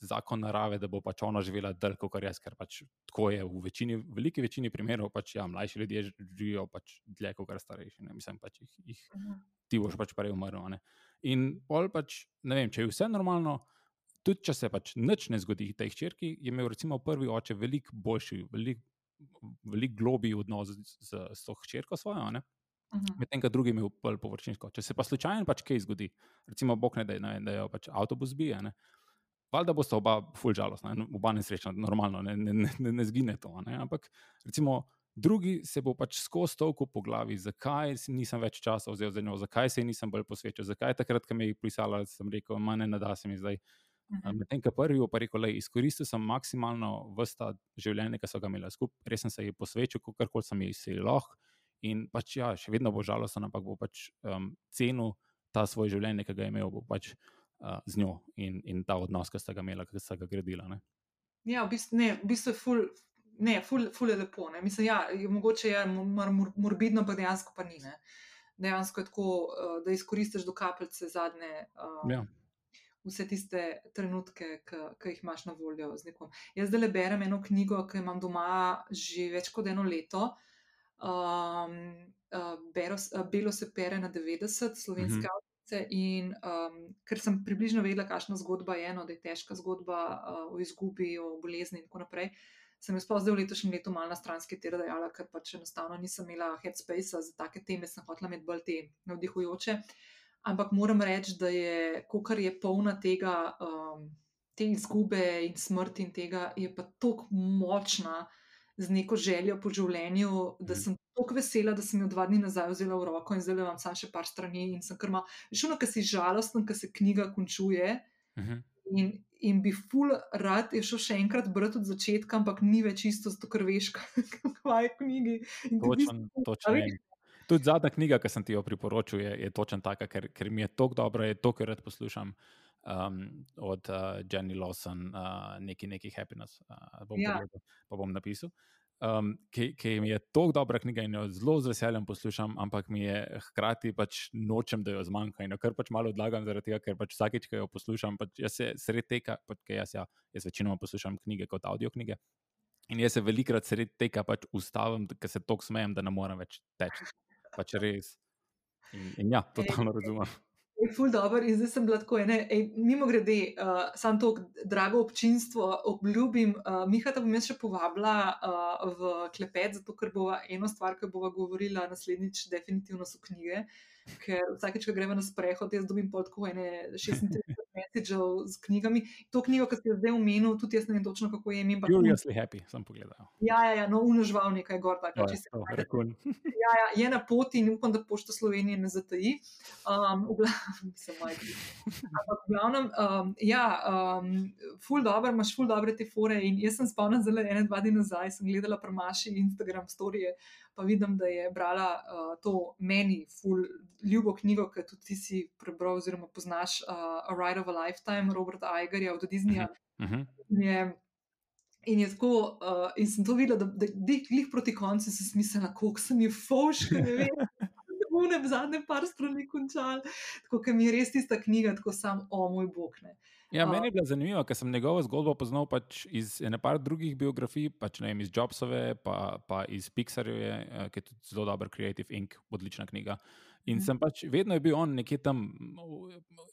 zakon narave, da bo pač ona živela dlje kot jaz, ker pač tako je v večini, v veliki večini primerov, pač ja, mlajši ljudje živijo pač dlje kot starejši. Ne? Mislim, pač jih, jih mhm. ti boš pač prej umrl. In pol pač, ne vem, če je vse normalno tudi če se pač nič ne zgodi tej hčerki, je imel recimo prvi oče veliko boljši, veliko velik globji odnos z, z, z to hčerko svojo. Uh mhm. -huh. Medtem, ko drugi imel bolj površinsko. Če se pa slučajno pač kaj zgodi, recimo, bog ne da, ne, da jo pač avtobus bije. Ne, Valjda bosta oba ful žalostna, oba nesrečna, normalno, ne, ne, ne, ne zgine to. Ne? Ampak, recimo, drugi se bo pač skozi toliko po glavi, zakaj nisem več časa vzel za njo, zakaj se ji nisem bolj posvečal, zakaj takrat, ko mi je pisala, sem rekel, manj ne da se mi zdaj. Mhm. Medtem, ko prvi pa rekel, da izkoristil sem maksimalno vsta življenje, ki so ga imeli skupaj, res sem se ji posvečil, kar koli sem ji lahko. In pač ja, še vedno bo žalosten, ampak bo pač um, cenil ta svoj življenje, ki ga je imel pač, uh, z njo in, in ta odnos, ki sta ga imela, ki sta ga gradila. Ne? Ja, v bistvu, ne, v bistvu je ful. Ne, ful, ful je lepo. Ne. Mislim, ja, mogoče je mor, morbidno, pa dejansko pa ni. Ne. Dejansko je tako, da izkoristiš do kapljice zadnje. Uh, ja vse tiste trenutke, ki jih imaš na voljo z nekom. Jaz zdaj le berem eno knjigo, ki imam doma že več kot eno leto. Um, uh, Bero, uh, Belo se pere na 90, slovenske mhm. avtorice. In um, ker sem približno vedela, kakšna zgodba je, no, da je težka zgodba uh, o izgubi, o bolezni in tako naprej. Sem pa zdaj v letošnjem letu malo na stranski tir dejala, ker pač enostavno nisem imela headspace za take teme, sem hotela imeti bolj te navdihujoče. Uh, ampak moram reči, da je, kar je polna tega, um, te izgube in smrti in tega, je pa tako močna z neko željo po življenju, da mhm. sem tako vesela, da sem jo dva dni nazaj vzela v roko in zdaj le vam sam še par strani in sem krma. Šuno, ki si žalosten, ki se knjiga končuje. Uh mhm. -huh. In, in bi ful rad je šel še enkrat brati od začetka, ampak ni več isto, zato ker veš, (laughs) kaj je v knjigi. Točno, točno tudi zadnja knjiga, ki sem ti jo priporočil, je, je točno taka, ker, ker mi je tako dobro, je to, kar rad poslušam um, od uh, Jenny Lawson, uh, neki, neki happiness. Uh, bom ja. pogledal, pa bom napisal. Um, ki, ki mi je tako dobra knjiga in jo zelo z veseljem poslušam, ampak mi je hkrati pač nočem, da jo zmanjka in jo kar pač malo odlagam, zaradi tega, ker pač vsakeč, ko jo poslušam, pač jaz se sred tega, pač jaz, ja, jaz večinoma poslušam knjige kot audio knjige. In jaz se velikrat sred tega pač ustavim, ker se tako smejem, da ne morem več teči pač res. In, in ja, totalno razumem. Je ful dobro, in zdaj sem bila tako ena. Mimo grede, uh, sam to drago občinstvo obljubim. Uh, Miha, da bom jaz še povabila uh, v klepet, zato ker bo eno stvar, ki bova govorila naslednjič, definitivno so knjige. Ker vsakeč, ko gremo na sprehod, jaz dobim podko ene 36 messagev z knjigami. To knjigo, ki ste zdaj omenili, tudi jaz ne vem točno, kako je ime. Curiously happy, sem pogledal. Ja, ja, ja no, unožval nekaj gor, tako da se lahko. (laughs) Ja, ja, je na poti in upam, da pošto Slovenije ne zataji. Um, v glavnem, se moj gre. Ampak v glavnem, um, ja, um, ful dobro, imaš ful dobre te fore in jaz sem spomnil zelo ene, dva dni nazaj, sem gledala premaši Instagram storije pa vidim, da je brala uh, to meni, ful, ljubo knjigo, ki tudi ti si prebral, oziroma poznaš uh, A Ride of a Lifetime, Roberta Igerja od Disneyja. Uh -huh. in, in je tako, uh, in sem to videla, da, da, da jih proti koncu sem smiselna, koliko sem jih foška, ne vem. V zadnjem par strani končal, tako da mi je res tista knjiga, tako sam, o moj bog. Ne. Ja, meni je bilo zanimivo, ker sem njegovo zgodbo poznal pač iz ene par drugih biografij, pač ne vem, iz Jobsove, pa, pa iz Pixarjeve, eh, ki je tudi zelo dober Creative Inc., odlična knjiga. In mhm. sem pač vedno je bil on nekje tam,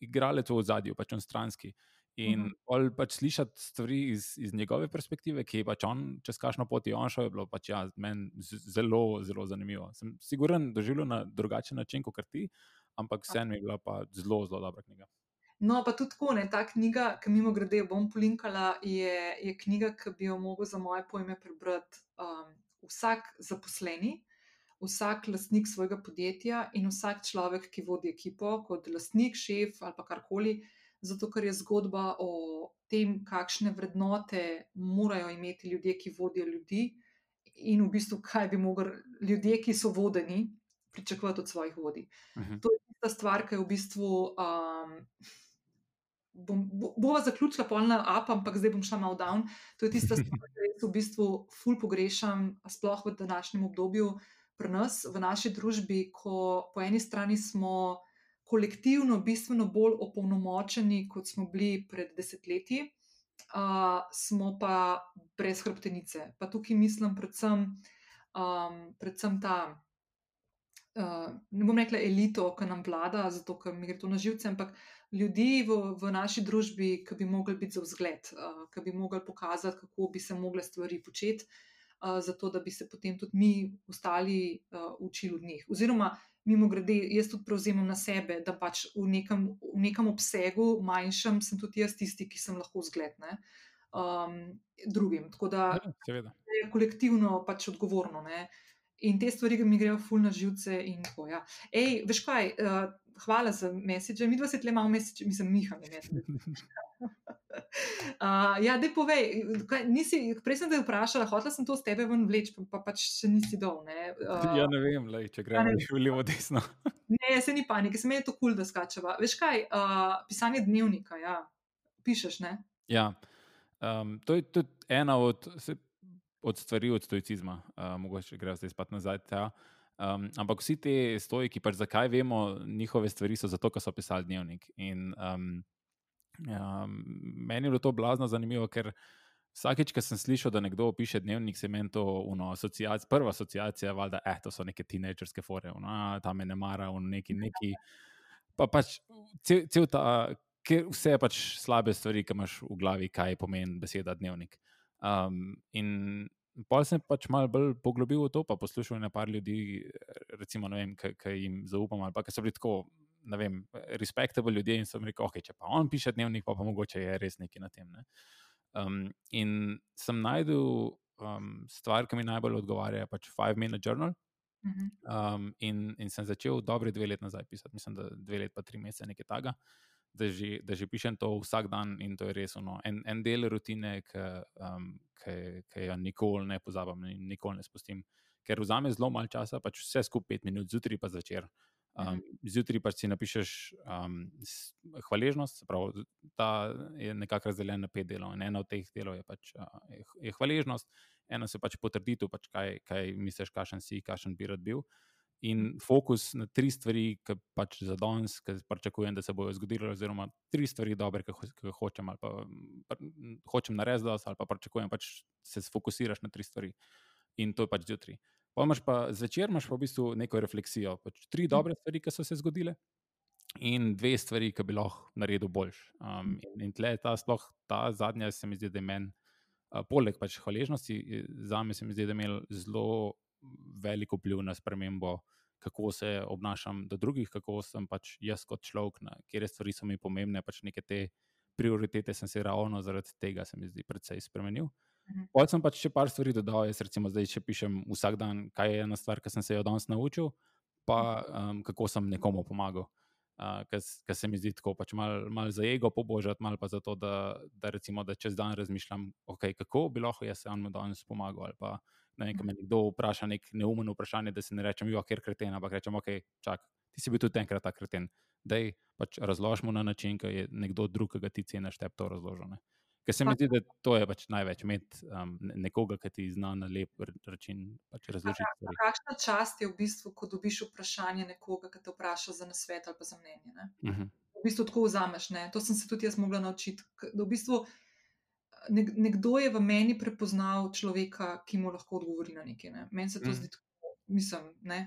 igralec v zadju, pač on stranski. In mhm. pač slišati stvari iz, iz njegove perspektive, ki je pač on čez kakšno pot je on šel, je bilo pač ja, meni zelo, zelo zanimivo. Sem siguren, doživljal na drugačen način kot ti, ampak vseeno je bila pa zelo, zelo dobra knjiga. No, pa tudi tako, ne, ta knjiga, ki mimo grede bom polinkala, je, je knjiga, ki bi jo mogel za moje pojme prebrati um, vsak zaposleni, vsak lastnik svojega podjetja in vsak človek, ki vodi ekipo, kot lastnik, šef ali pa karkoli, zato ker je zgodba o tem, kakšne vrednote morajo imeti ljudje, ki vodijo ljudi, in v bistvu, kaj bi mogli ljudje, ki so vodeni, pričakovati od svojih vodij. Uh mhm. -huh. To je tista stvar, ki je v bistvu. Um, bom, bo, bova zaključila polna up, ampak zdaj bom šla malo down. To je tista stvar, ki jaz v bistvu ful pogrešam, sploh v današnjem obdobju pri nas, v naši družbi, ko po eni strani smo kolektivno bistveno bolj opolnomočeni, kot smo bili pred desetletji, uh, smo pa brez hrbtenice. Pa tukaj mislim predvsem, um, predvsem ta. Uh, ne bom rekla elito, ki nam vlada, zato ker mi gre to na živce, ampak uh, ljudi v, v naši družbi, ki bi mogli biti za vzgled, uh, ki bi mogli pokazati, kako bi se mogle stvari početi, uh, zato da bi se potem tudi mi ostali uh, učili od njih. Oziroma, mimo grede, jaz tudi prevzemam na sebe, da pač v nekem, v nekem obsegu, manjšem, sem tudi jaz tisti, ki sem lahko vzgled ne, um, drugim. Tako da ja, je kolektivno pač odgovorno. Ne. In te stvari mi grejo fulno živce. Tako, ja. Ej, veš kaj, uh, hvala za mesiče. Mi dva se tle imamo mesiče, mislim, Miha. (laughs) (laughs) uh, ja, da povej, kaj, nisi, prej sem te vprašala, hotela sem to s tebe ven vleč, pa, pa pač še nisi dol. Ne? Uh, ja, ne vem, lej, če gremo še levo, desno. (laughs) ne, se ni panike, se mi je to kul, cool, da skačeva. Veš kaj, uh, pisanje dnevnika, ja, pišeš, ne? Ja, um, to je tudi ena od, se, od stvari od stoicizma, uh, mogoče gremo zdaj spat nazaj. Ja. Um, ampak vsi ti stojki, pač zakaj vemo njihove stvari, so zato, ker so pisali dnevnik. In um, um, meni je bilo to blazno zanimivo, ker vsakeč, ko sem slišal, da nekdo piše dnevnik, se meni to uno, asociac, prva asociacija, da eh, to so neke teenagerske fore, uno, ta me ne mara, uno, neki, neki. Pa pač cel, cel ta, vse je pač slabe stvari, ki imaš v glavi, kaj pomeni beseda dnevnik. Um, in Pol sem pač malo bolj poglobil v to, pa poslušal nekaj ljudi, recimo, ki jim zaupam, ali pa ki so bili tako, ne vem, respektabilni ljudje in sem rekel, ok, če pa on piše dnevnik, pa, pa mogoče je res nekaj na tem. Ne? Um, in sem najdel um, stvar, ki mi najbolj odgovarja, pač Five Minute Journal. Um, in, in sem začel dobre dve leti nazaj pisati, mislim, da dve leti, pa tri mesece, nekaj takega da že, da že pišem to vsak dan in to je res ono, en, en del rutine, ki um, jo nikoli ne pozabim in nikoli ne spustim. Ker vzame zelo malo časa, pač vse skupaj pet minut, zjutraj pa zvečer. Um, zjutraj pa si napišeš um, hvaležnost, pravi, ta je nekako razdeljen na pet delov. In ena od teh delov je, pač, uh, je, je hvaležnost, ena se pač potrditev, pač kaj, kaj misliš, kakšen si, kakšen bi rad bil in fokus na tri stvari, ki pač za danes, ki pričakujem, da se bodo zgodile, oziroma tri stvari, dobre, ki jih hočem, ali pa hočem narediti, ali pa pričakujem, pač se fokusiraš na tri stvari. In to je pač zjutraj. Pa imaš pa zvečer, imaš pa v bistvu neko refleksijo. Pač tri dobre stvari, ki so se zgodile, in dve stvari, ki bi lahko naredil boljš. Um, in in tle ta, sploh ta zadnja, se mi zdi, da je meni, uh, poleg pač hvaležnosti, za me se mi zdi, da je imel zelo veliko vpliv na spremembo, kako se obnašam do drugih, kako sem pač jaz kot človek, kje stvari so mi pomembne, pač neke te prioritete sem se ravno zaradi tega, se mi zdi, precej spremenil. Mhm. Potem sem pač še par stvari dodal, jaz recimo zdaj, če pišem vsak dan, kaj je ena stvar, ki sem se jo danes naučil, pa um, kako sem nekomu pomagal. Uh, Ker se mi zdi tako, pač malo mal za ego pobožati, malo pa zato, da, da, recimo, da čez dan razmišljam, okay, kako bi lahko jaz se vam danes pomagal, ali pa ne, ko me nekdo vpraša nek neumen vprašanje, da se ne rečem, jo, ker kreten, ampak rečem, ok, čak, ti si bil tudi enkrat ta kreten. Dej pač razložimo na način, ki je nekdo drug, ki ga ti ceniš, te to razložene. Ker se mi zdi, da to je pač največ, imeti um, nekoga, ki ti zna na lep način pač razložiti. Kakšna čast je v bistvu, ko dobiš vprašanje nekoga, ki te vpraša za nasvet ali pa za mnenje? Uh mhm. -huh. V bistvu tako vzameš. Ne? To sem se tudi jaz mogla naučiti. V bistvu, nekdo je v meni prepoznal človeka, ki mu lahko odgovori na nekaj. Ne? Meni se to. -huh. zdi tako mislim. Ja.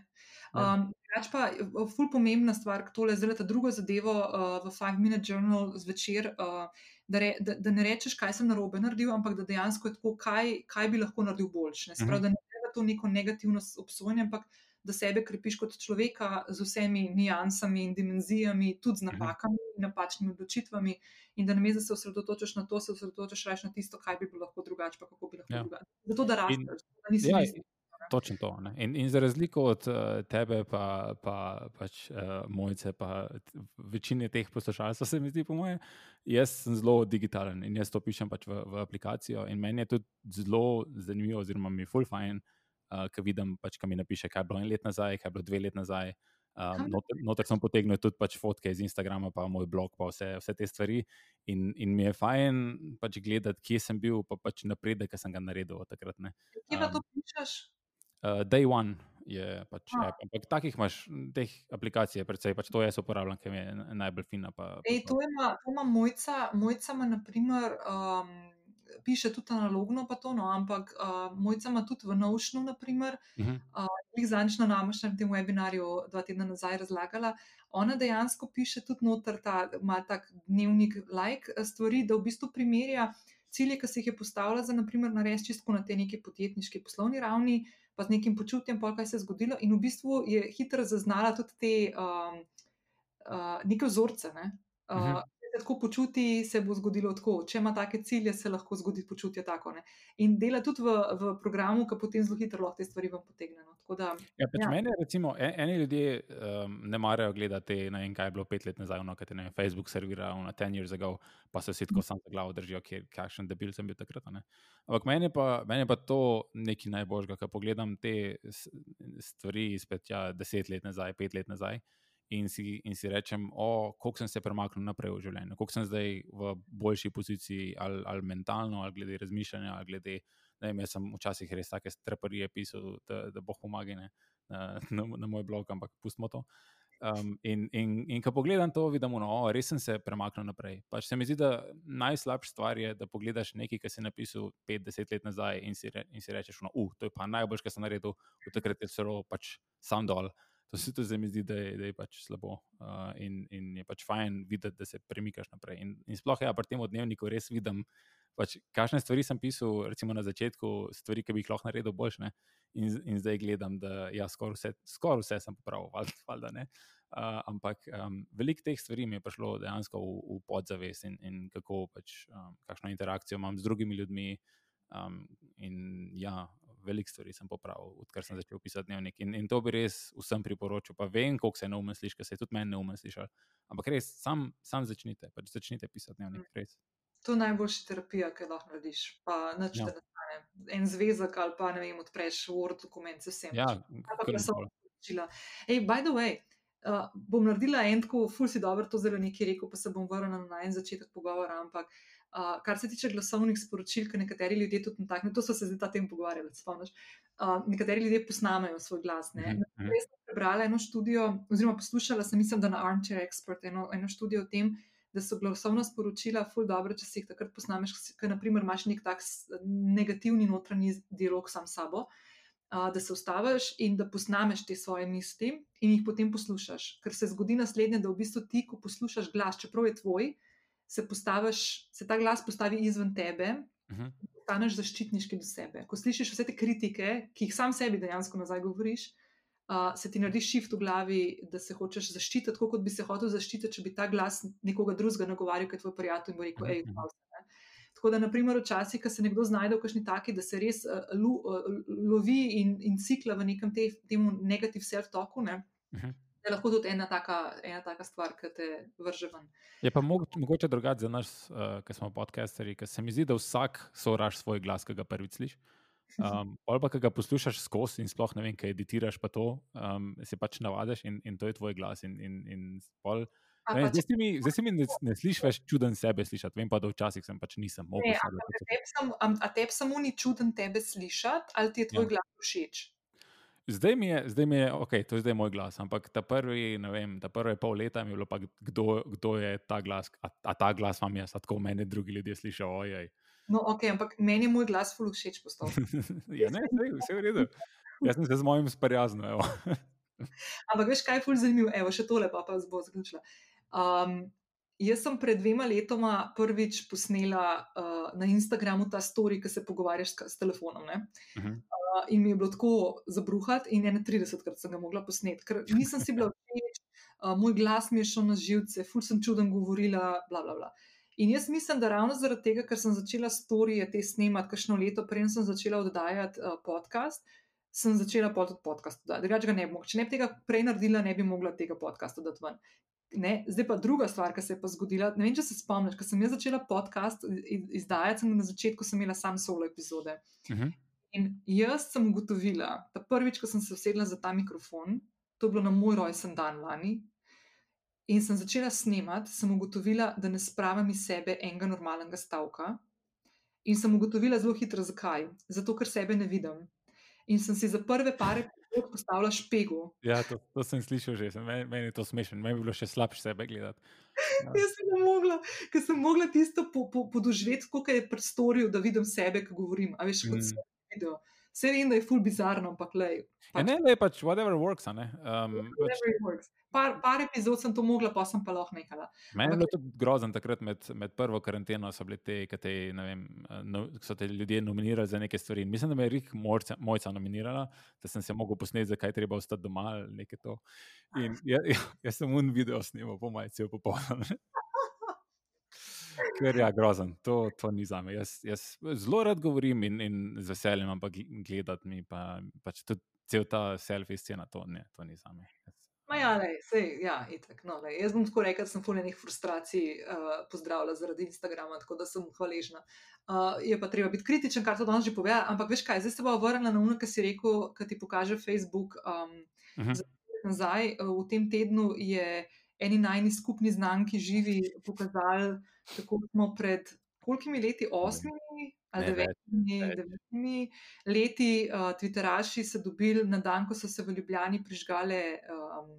Um, Drugač pa, ful pomembna stvar, tole zdaj ta druga zadeva uh, v Five Minute Journal zvečer, uh, da, re, da, da ne rečeš, kaj sem narobe naredil, ampak da dejansko je tako, kaj, kaj bi lahko naredil boljš. Ne? Sprav, mhm. da ne gre to neko negativno obsojanje, ampak da sebe krepiš kot človeka z vsemi nijansami in dimenzijami, tudi z mhm. napakami napačnimi odločitvami, in da namesto da se osredotočiš na to, se osredotočiš raje na tisto, kaj bi bilo lahko drugače, pa kako bi lahko ja. drugače. Zato da rasteš, da nisi. Ja, Točno to. In, in za razliko od uh, tebe, pa, pa pač uh, mojce, pa večine teh poslušalcev, se mi zdi, po moje, jaz sem zelo digitalen in jaz to pišem pač v, v aplikacijo. In meni je tudi zelo zanimivo, oziroma mi je full fine, uh, ko vidim, pač, kaj mi napiše, kaj je bilo en let nazaj, kaj je bilo dve let nazaj. Um, noter, noter sem potegnil tudi pač fotke iz Instagrama, pa moj blog, pa vse, vse te stvari. In, in mi je fajn pač gledati, kje sem bil, pa pač napredek, ki sem ga naredil od takrat. Kje pa to pišeš? uh, Day One je pač ah. app. Ampak takih imaš, teh aplikacij je precej, pač to jaz uporabljam, ker mi je najbolj fina. Pa, Ej, to, ima, to ima mojca, mojca ima naprimer. Um, Piše tudi analogno, pa to, no, ampak uh, mojca ima tudi v Notionu, naprimer, uh -huh. uh, zanično nam še na tem webinarju dva tedna nazaj razlagala. Ona dejansko piše tudi noter ta mal tak dnevnik like stvari, da v bistvu primerja cilje, ki se jih je postavila za, naprimer, narediti čisto na tej neki podjetniški poslovni ravni, pa z nekim počutjem, pa kaj se je zgodilo. In v bistvu je hitro zaznala tudi te um, uh, neke vzorce. Ne? Uh, uh -huh. Se tako počuti, se bo zgodilo tako. Če ima take cilje, se lahko zgodi počutje tako. Ne? In dela tudi v, v programu, ki potem zelo hitro lahko te stvari vam potegne. No. Da, ja, pač ja. Mene, recimo, en, eni ljudje um, ne marajo gledati, ne vem, kaj je bilo pet let nazaj, no, kaj te ne, Facebook serviral na ten years ago, pa se si tako sam za glavo držijo, kakšen debil sem bil takrat. Ne? Ampak meni pa, meni pa to nekaj najboljšega, ko pogledam te stvari izpred ja, deset let nazaj, pet let nazaj. In si, in si rečem, kako sem se premaknil naprej v življenju, kako sem zdaj v boljši poziciji, ali, ali mentalno, ali glede razmišljanja. Ali glede, vem, jaz sem včasih res take streparije pisal, da, da boh pomaga na, na, na moj blog, ampak pustimo to. Um, in, in, in ko pogledam to, vidim, no, res sem se premaknil naprej. Pač se mi zdi, da najslabša stvar je, da pogledaš nekaj, kar si napisal 50 let nazaj in si, re, in si rečeš, no, uh, je to najboljše, kar sem naredil, v takrat je celo pač sam dol. To se tudi mi zdi, da je, da je pač slabo uh, in, in je pač fajn videti, da se premikaš naprej. In, in sploh ja, pri tem dnevniku res vidim, pač, kakšne stvari sem pisal, recimo na začetku, stvari, ki bi jih lahko naredil boljše. In, in zdaj gledam, da ja, skoraj vse, skor vse sem popravil, (laughs) valjda ne. Uh, ampak um, veliko teh stvari mi je prišlo dejansko v, v podzavest in, in kako pač, um, kakšno interakcijo imam z drugimi ljudmi. Um, in ja, veliko stvari sem popravil, odkar sem začel pisati dnevnik. In, in to bi res vsem priporočil. Pa vem, koliko se neumen sliši, ker se je tudi meni neumen slišal. Ampak res, sam, sam začnite, pač začnite pisati dnevnik. Mm. Res. To je najboljša terapija, ki lahko narediš. Pa nič ja. ne stane. En zvezek ali pa ne vem, odpreš Word dokument, vse. Ja, kar sem naučila. Hej, by the way. Uh, bom naredila en tako, ful si dobro to zelo nekaj rekel, pa se bom vrnila na en začetek pogovora. Ampak uh, kar se tiče glasovnih sporočil, ki nekateri ljudje tudi tako, to so se zdaj ta tem pogovarjali, spomniš. Uh, nekateri ljudje posnamejo svoj glas. Mm -hmm. Jaz sem prebrala eno študijo, oziroma poslušala sem, mislim, da na Armchair Expert, eno, eno študijo o tem, da so glasovna sporočila ful dobro, če si jih takrat posnameš, ker naprimer imaš nek tak negativni notranji dialog sam s sabo. Uh, da se ustaviš in da posnameš te svoje misli, in jih potem poslušaš. Ker se zgodi naslednje, da v bistvu ti, ko poslušaš glas, čeprav je tvoj, uh, se, postaviš, se ta glas postavi izven tebe, uh -huh. staneš zaščitniški do sebe. Ko slišiš vse te kritike, ki jih sam sebi dejansko nazaj govoriš, uh, se ti naredi šift v glavi, da se hočeš zaščititi, tako kot bi se hotel zaščititi, če bi ta glas nekoga drugega nagovarjal, kot je tvoj prijatelj in bo rekel: hej, pa vse. Tako da, naprimer, včasih, ko se nekdo znajde v kakšni taki, da se res uh, lo, uh, lovi in, in cikla v nekem te, temu negativnem self-talku, ne, uh -huh je lahko tudi ena taka, ena taka stvar, ki te vrže ven. Je pa mogoče drugače za nas, uh, ki smo podcasteri, ker se mi zdi, da vsak soraš svoj glas, ki ga prvič slišiš. (laughs) Um, ali pa, ki ga poslušaš skozi in sploh ne vem, kaj editiraš, pa to um, se pač navadiš in, in to je tvoj glas. In, in, in pol, ne, pač- zdaj, se mi, zdaj se mi ne, ne slišiš več čuden sebe slišati. Vem pa, da včasih sem pač nisem mogel. Ne, a A tebi samo ni čuden tebe slišati, ali ti je tvoj Ja. glas všeč? Zdaj mi je, zdaj mi je ok, to je zdaj moj glas, ampak ta prvi, ne vem, ta prve pol leta mi je bilo pa, kdo, kdo je ta glas, a, a ta glas vam a tako mene drugi ljudje slišijo, ojej. No, ok, ampak meni je moj glas ful všeč postal. (laughs) ja, ne, vse, vse v redu. Jaz sem se z mojim sprijaznil. Ampak veš, kaj je ful zanimivo? Evo, še tole pa, pa bo zaključila. Um, jaz sem pred dvema letoma prvič posnela uh, na Instagramu ta story, ki se pogovarjaš s, s telefonom. Ne? Mhm. Uh, in mi je bilo tako zabruhati, in 31 krat sem ga mogla posneti, ker nisem si bila všeč, uh, moj glas mi je šel na živce, ful sem čuden govorila, bla, bla, bla. In jaz mislim, da ravno zaradi tega, ker sem začela storije te snemati, kakšno leto prej sem začela oddajati uh, podcast, sem začela pol tudi podcast oddajati. Drugače ga ne bi mogla. Če ne bi tega prej naredila, ne bi mogla tega podcasta dati ven. Ne, zdaj pa druga stvar, ki se je pa zgodila. Ne vem, če se spomniš, ko sem jaz začela podcast iz- izdajati, na začetku sem imela sam solo epizode. Mhm. In jaz sem ugotovila, da prvič, ko sem se usedla za ta mikrofon, to je bilo na moj rojsten dan lani, in sem začela snemati, sem ugotovila, da ne spravim iz sebe enega normalnega stavka. In sem ugotovila zelo hitro, zakaj. Zato, ker sebe ne vidim. In sem si za prve pare epizod postavila špego. Ja, to, to sem slišal že, sem- meni, meni je to smešno, meni bi bilo še slabše sebe gledati. (laughs) Jaz sem mogla, ker sem mogla tisto po, po, podoživeti, kot je predstoril, da vidim sebe, ko govorim. A veš, kot Mm. mm. video. Vse vem, da je ful bizarno, ampak lej. Ja, ne, ne, pač whatever works. Um, pač, Whatever it works. Par, par epizod sem to mogla, pa sem pa lahko nehala. meni je bilo tudi grozen takrat med, med prvo karanteno, so bile te, ki te, vem, eh, no, so te ljudje nominirali za neke stvari. In Mislim, da me je Rik Mojca, Mojca nominirala, da sem se mogel posneti, zakaj treba ostati doma ali nekaj to. In (laughs) ja, ja, jaz sem un video snimal, po cel popoldan. Ker je ja, grozen, to, to ni za me. Jaz, jaz zelo rad govorim in, in z veseljem, ampak gledati mi pa pač tudi cel ta selfie scena, to, ne, to ni za me. Jaz- Ma ja, lej, sej, ja, itak. No, lej. Jaz bom tako rekel, da sem fuljenih frustracij uh, pozdravila zaradi Instagrama, tako da sem hvaležna. Uh, je pa treba biti kritičen, kar to danes že pove, ampak veš kaj, zdaj se bo vrnila na uno, ki si rekel, ki ti pokaže Facebook. Um, Mhm. nazaj, eh, v tem tednu je eni najni skupni znanki živi pokazali, kako smo pred kolikimi leti, osmimi ali Ne, devetimi, več. devetimi leti, uh, Twitteraši se dobili na dan, ko so se v Ljubljani prižgale um,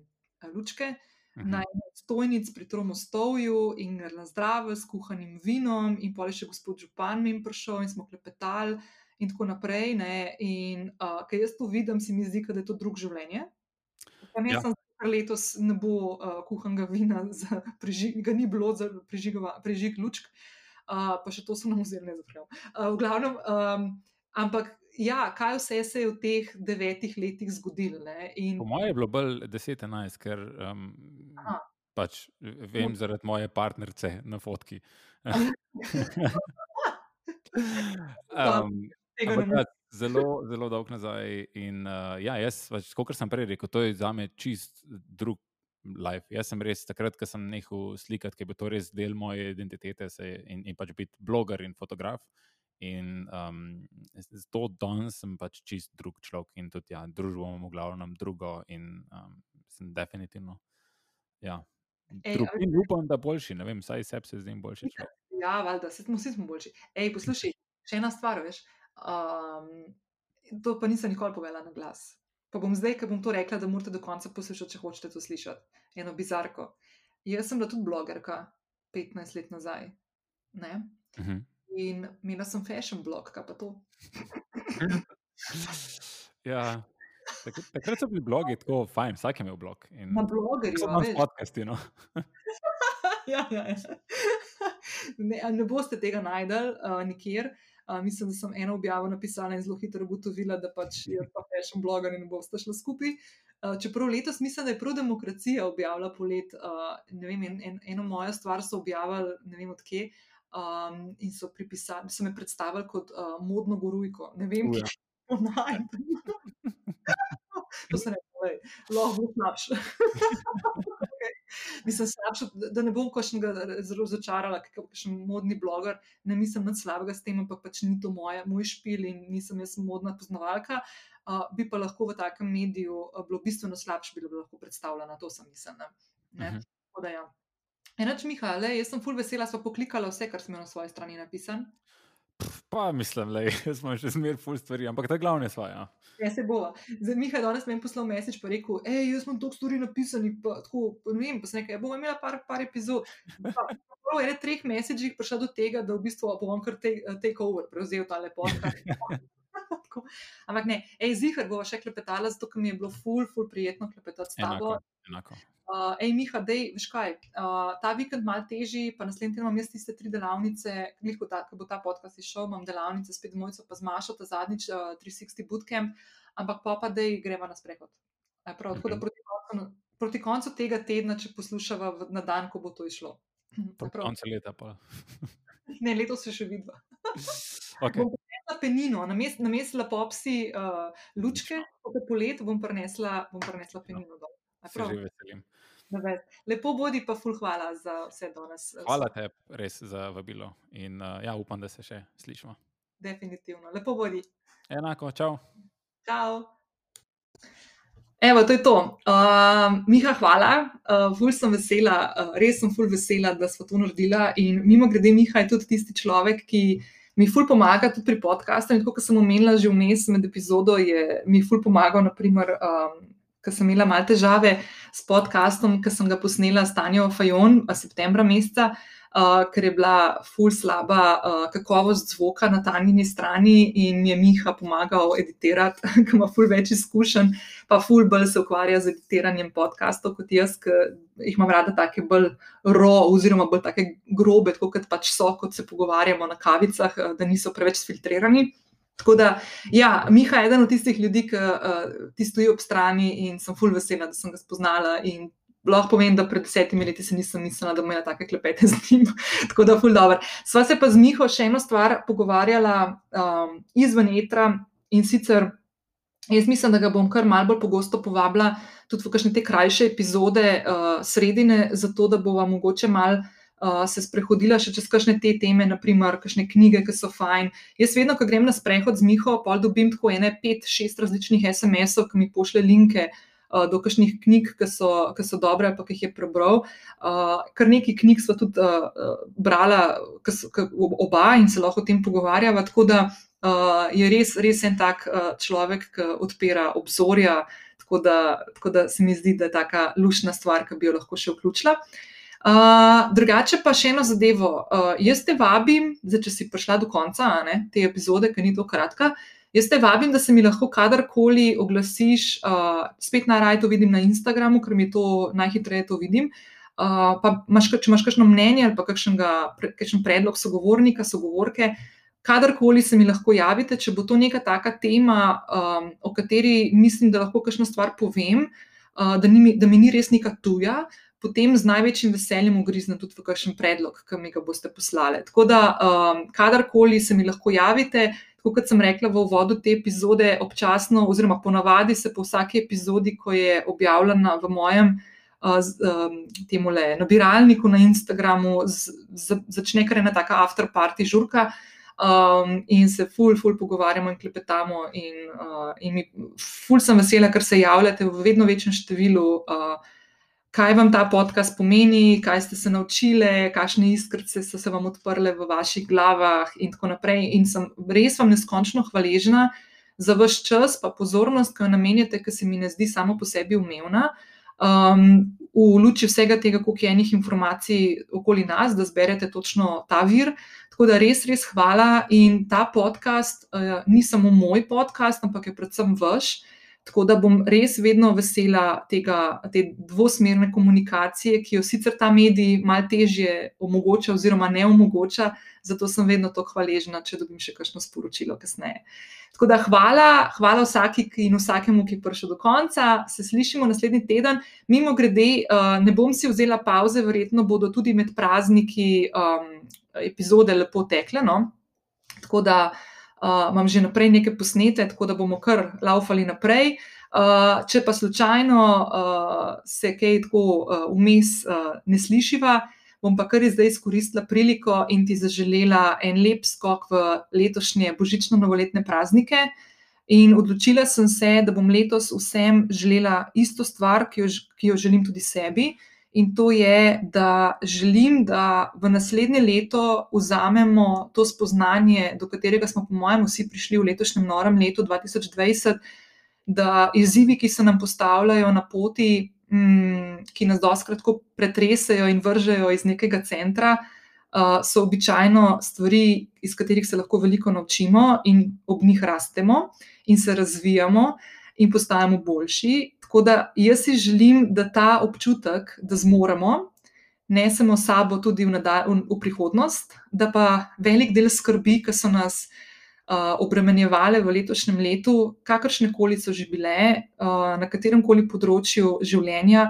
lučke. Mhm. Na stojnic pri Tromostovju in na zdravju s kuhanim vinom, in pol je še gospod Župan mi prišel in smo klepetali, in tako naprej. Ne? In uh, ker jaz to vidim, se mi zdi, da je to drug življenje. Tam jaz Ja. sem letos ne bo uh, kuhanega vina, (laughs) za prižig, ga ni bilo za prižigova- prižig lučk, uh, pa še to so nam vzeli, ne zaprem. Uh, v glavnem, um, ampak ja, kaj vse se je v teh devetih letih zgodilo. In Po mojem je bilo bolj 10-11, ker um, Aha. pač vem zaradi moje partnerice na fotki. (laughs) (laughs) um, tega ne ja, zelo, zelo dolg nazaj. In, uh, ja, jaz, pač, kot sem prej rekel, to je za me čist drug life. Jaz sem res takrat, ko sem nehal slikati, ker je to res del moje identitete se, in, in pač biti bloger in fotograf. In um, to danes sem pač čist drug človek in tudi ja, družbo imam v glavnem drugo in um, sem definitivno. Ja. Ej, Drug, a veš- in upam, da boljši, ne vem, saj sebi se zdim boljši človek. Ja, valjda, vsi smo, vsi smo boljši. Ej, poslušaj, še ena stvar, veš. Um, to pa nisem nikoli povedala na glas. Pa bom zdaj, ker bom to rekla, da morate do konca poslušati, če hočete to slišati. Eno bizarko. Jaz sem bila tudi blogerka 15 let nazaj. Ne? Mhm. In imela sem fashion blog, kaj pa to. (laughs) Ja, takrat, takrat so bili blogi tako fajn, vsak je imel blog. In, Na blogerju. nas veš. podcasti. No. (laughs) ja, ja, ja. Ne, ne boste tega najdel uh, nikjer. Uh, mislim, da sem eno objavo napisala in zelo hitro ugotovila, da pač je pa fashion bloger in boste šli skupaj. Uh, čeprav letos mislim, da je prav demokracija objavila polet, uh, ne vem, en, en, eno mojo stvar so objavili, ne vem odkje, um, in so, pripisali, so me predstavili kot uh, modno gorujko. Ne vem, Uja. kje to najdem. (laughs) to se ne more, lahko slabše. (laughs) Mislim, slabšo, da ne bom kakšnega zelo razočarala, ker sem modni bloger, ne mislim nič slabega s tem, ampak pač ni to moje, moj špil in nisem jaz modna poznavalka. Uh, bi pa lahko v takem mediju uh, bilo bistveno slabše, bi bilo lahko predstavljeno, to sem mislila. Uh -huh. ja. Enač, Miha, le, jaz sem full vesela, smo poklikali vse, kar smo na svoji strani napisali. Pa mislim, da (laughs) smo še zmeraj full stvari, ampak ta glavne svoje. Ja. Ja, se bo. Zdaj, Miha je danes meni poslal mesič, pa rekel, hej, jaz sem to stvari napisal, pa tako, ne vem, pa se nekaj, bom imela par, par epizod. Po ene treh mesečih prišla do tega, da v bistvu bom kar take, take over, prevzel ta lepota. Ampak ne, ej, zihar bo še klepetala, zato mi je bilo full, full prijetno klepetati s tabo. Enako, enako. Uh, ej, Miha, dej, veš kaj, uh, ta vikend malo težji, pa naslednji teden imam jaz tiste tri delavnice, ko bo ta podcast išel, imam delavnice spet mojco, pa zmašal ta zadnjič uh, 360 bootcamp, ampak pa pa dej greva na sprehod. E, prav, tako da mhm. proti koncu, proti koncu tega tedna, če poslušava v, na dan, ko bo to išlo. Proti koncu leta pa. ne, letos se še vidva. (laughs) okay. Na penino, na mestu mest lapopsi uh, lučke, kot je polet, bom prinesla, bom prinesla penino dol. Se že veselim. Lepo bodi, pa ful hvala za vse danes. Eh, hvala te res za vabilo in uh, ja, upam, da se še slišimo. Definitivno. Lepo bodi. Enako, čau. Čau. Evo, to je to. Uh, Miha, hvala. Uh, ful sem vesela, uh, res sem ful vesela, da smo to naredila. In mimo grede, Miha je tudi tisti človek, ki mi ful pomaga tudi pri podkastu. In kot sem omenila že vmes med epizodo, je mi ful pomagal, naprimer. Um, ker sem imela malo težave s podkastom, ki sem ga posnela s Tanjo Fajon septembra meseca, uh, ker je bila ful slaba uh, kakovost zvoka na Tanjini strani in je Miha pomagal editirati, (laughs) ker ima ful več izkušenj, pa ful bolj se ukvarja z editiranjem podkastov kot jaz, ki jih imam rada take bolj ro oziroma bolj take grobe, kot pač so, kot se pogovarjamo na kavicah, da niso preveč filtrirani. Tako da, ja, Miha je eden od tistih ljudi, ki uh, ti stoji ob strani in sem full vesela, da sem ga spoznala. Lahko povem, da pred desetimi leti se nisem mislila, da bom imela take klepete (laughs) z njim. Tako da, full dobro. Sva se pa z Miho še eno stvar pogovarjala um, izven etra in sicer jaz mislim, da ga bom kar mal bolj pogosto povabila tudi v kakšne te krajše epizode uh, sredine, zato da bova mogoče mal uh, se sprehodila še čez kakšne te teme, naprimer, kakšne knjige, ki so fajn. Jaz vedno, ko grem na sprehod z Miho, pa dobim tako ene, pet, šest različnih SMS-ov, ki mi pošle linke. Do kakšnih knjig, ki so, ki so dobre, pa ki jih je prebral. Uh, kar nekaj knjig smo tudi uh, brali, oba in se lahko o tem pogovarjava. Tako da uh, je res, res en tak uh, človek, ki odpira obzorja. Tako da, tako da se mi zdi, da je ta lušna stvar, ki bi jo lahko še vključila. Uh, drugače pa še eno zadevo. Uh, jaz te vabim, zdaj, če si prišla do konca ne, te epizode, ki ni tako kratka. Jaz te vabim, da se mi lahko kadarkoli oglasiš, uh, spet najraje to vidim na Instagramu, ker mi to najhitreje to vidim. Uh, pa imaš, če imaš kakšno mnenje ali pa kakšen predlog sogovornika, sogovorke, kadarkoli se mi lahko javite, če bo to neka taka tema, um, o kateri mislim, da lahko kakšno stvar povem, uh, da, ni, da mi ni res neka tuja potem z največjim veseljem ugriznem tudi v kakšen predlog, ki mi ga boste poslali. Tako da, um, kadarkoli se mi lahko javite, tako kot sem rekla v uvodu te epizode, občasno, oziroma ponavadi se po vsaki epizodi, ko je objavljena v mojem. Temu le nabiralniku na Instagramu, z, z, začne kar ena taka afterparty žurka, um, in se ful, ful pogovarjamo in klepetamo. In, uh, in mi, ful sem vesela, ker se javljate v vedno večjem številu. Uh, kaj vam ta podcast pomeni, kaj ste se naučili, kakšne iskrce so se vam odprle v vaših glavah, in tako naprej. In sem res vam neskončno hvaležna za vaš čas, pa pozornost, ki jo namenjate, ki se mi ne zdi samo po sebi umevna. Um, v luči vsega tega, koliko je enih informacij okoli nas, da zberete točno ta vir. Tako da res, res hvala. In ta podcast uh, ni samo moj podcast, ampak je predvsem vaš. Tako da bom res vedno vesela tega, te dvosmerne komunikacije, ki jo sicer ta medij malo težje omogoča, oziroma ne omogoča, zato sem vedno tako hvaležna, če dobim še kakšno sporočilo kasneje. Tako da hvala, hvala vsaki in vsakemu, ki je prišel do konca. Se slišimo naslednji teden. Mimo grede, uh, ne bom si vzela pauze, verjetno bodo tudi med prazniki um, epizode lepo tekle. No? Tako da uh, imam že naprej nekaj posnete, tako da bomo kar laufali naprej. Uh, če pa slučajno uh, se kaj tako vmes uh, uh, ne slišiva, bom pa kar zdaj izkoristila priliko in ti zaželela en lep skok v letošnje božično-novoletne praznike. In odločila sem se, da bom letos vsem želela isto stvar, ki jo, ki jo želim tudi sebi. In to je, da želim, da v naslednje leto vzamemo to spoznanje, do katerega smo, po mojem, vsi prišli v letošnjem norem letu 2020, da izzivi, ki se nam postavljajo na poti, mm, ki nas doskrat pretresajo in vržejo iz nekega centra, uh, so običajno stvari, iz katerih se lahko veliko naučimo in ob njih rastemo in se razvijamo in postajamo boljši. Tako da jaz si želim, da ta občutek, da zmoremo, nesemo sabo tudi v, v, v prihodnost, da pa velik del skrbi, ki so nas uh, obremenjevale v letošnjem letu, kakršne koli so že bile, uh, na katerem koli področju življenja,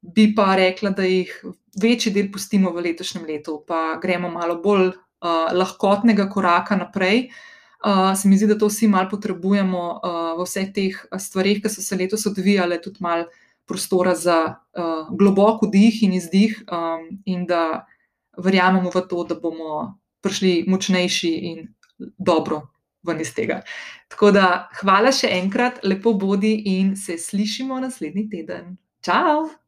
bi pa rekla, da jih večji del pustimo v letošnjem letu, pa gremo malo bolj uh, lahkotnega koraka naprej. Uh, se mi zdi, da to vsi malo potrebujemo uh, v vseh teh stvarih, ki so se letos odvijale, tudi malo prostora za uh, globoko dih in izdih, um, in da verjamemo v to, da bomo prišli močnejši in dobro ven iz tega. Tako da, hvala še enkrat, lepo bodi in se slišimo naslednji teden. Ciao!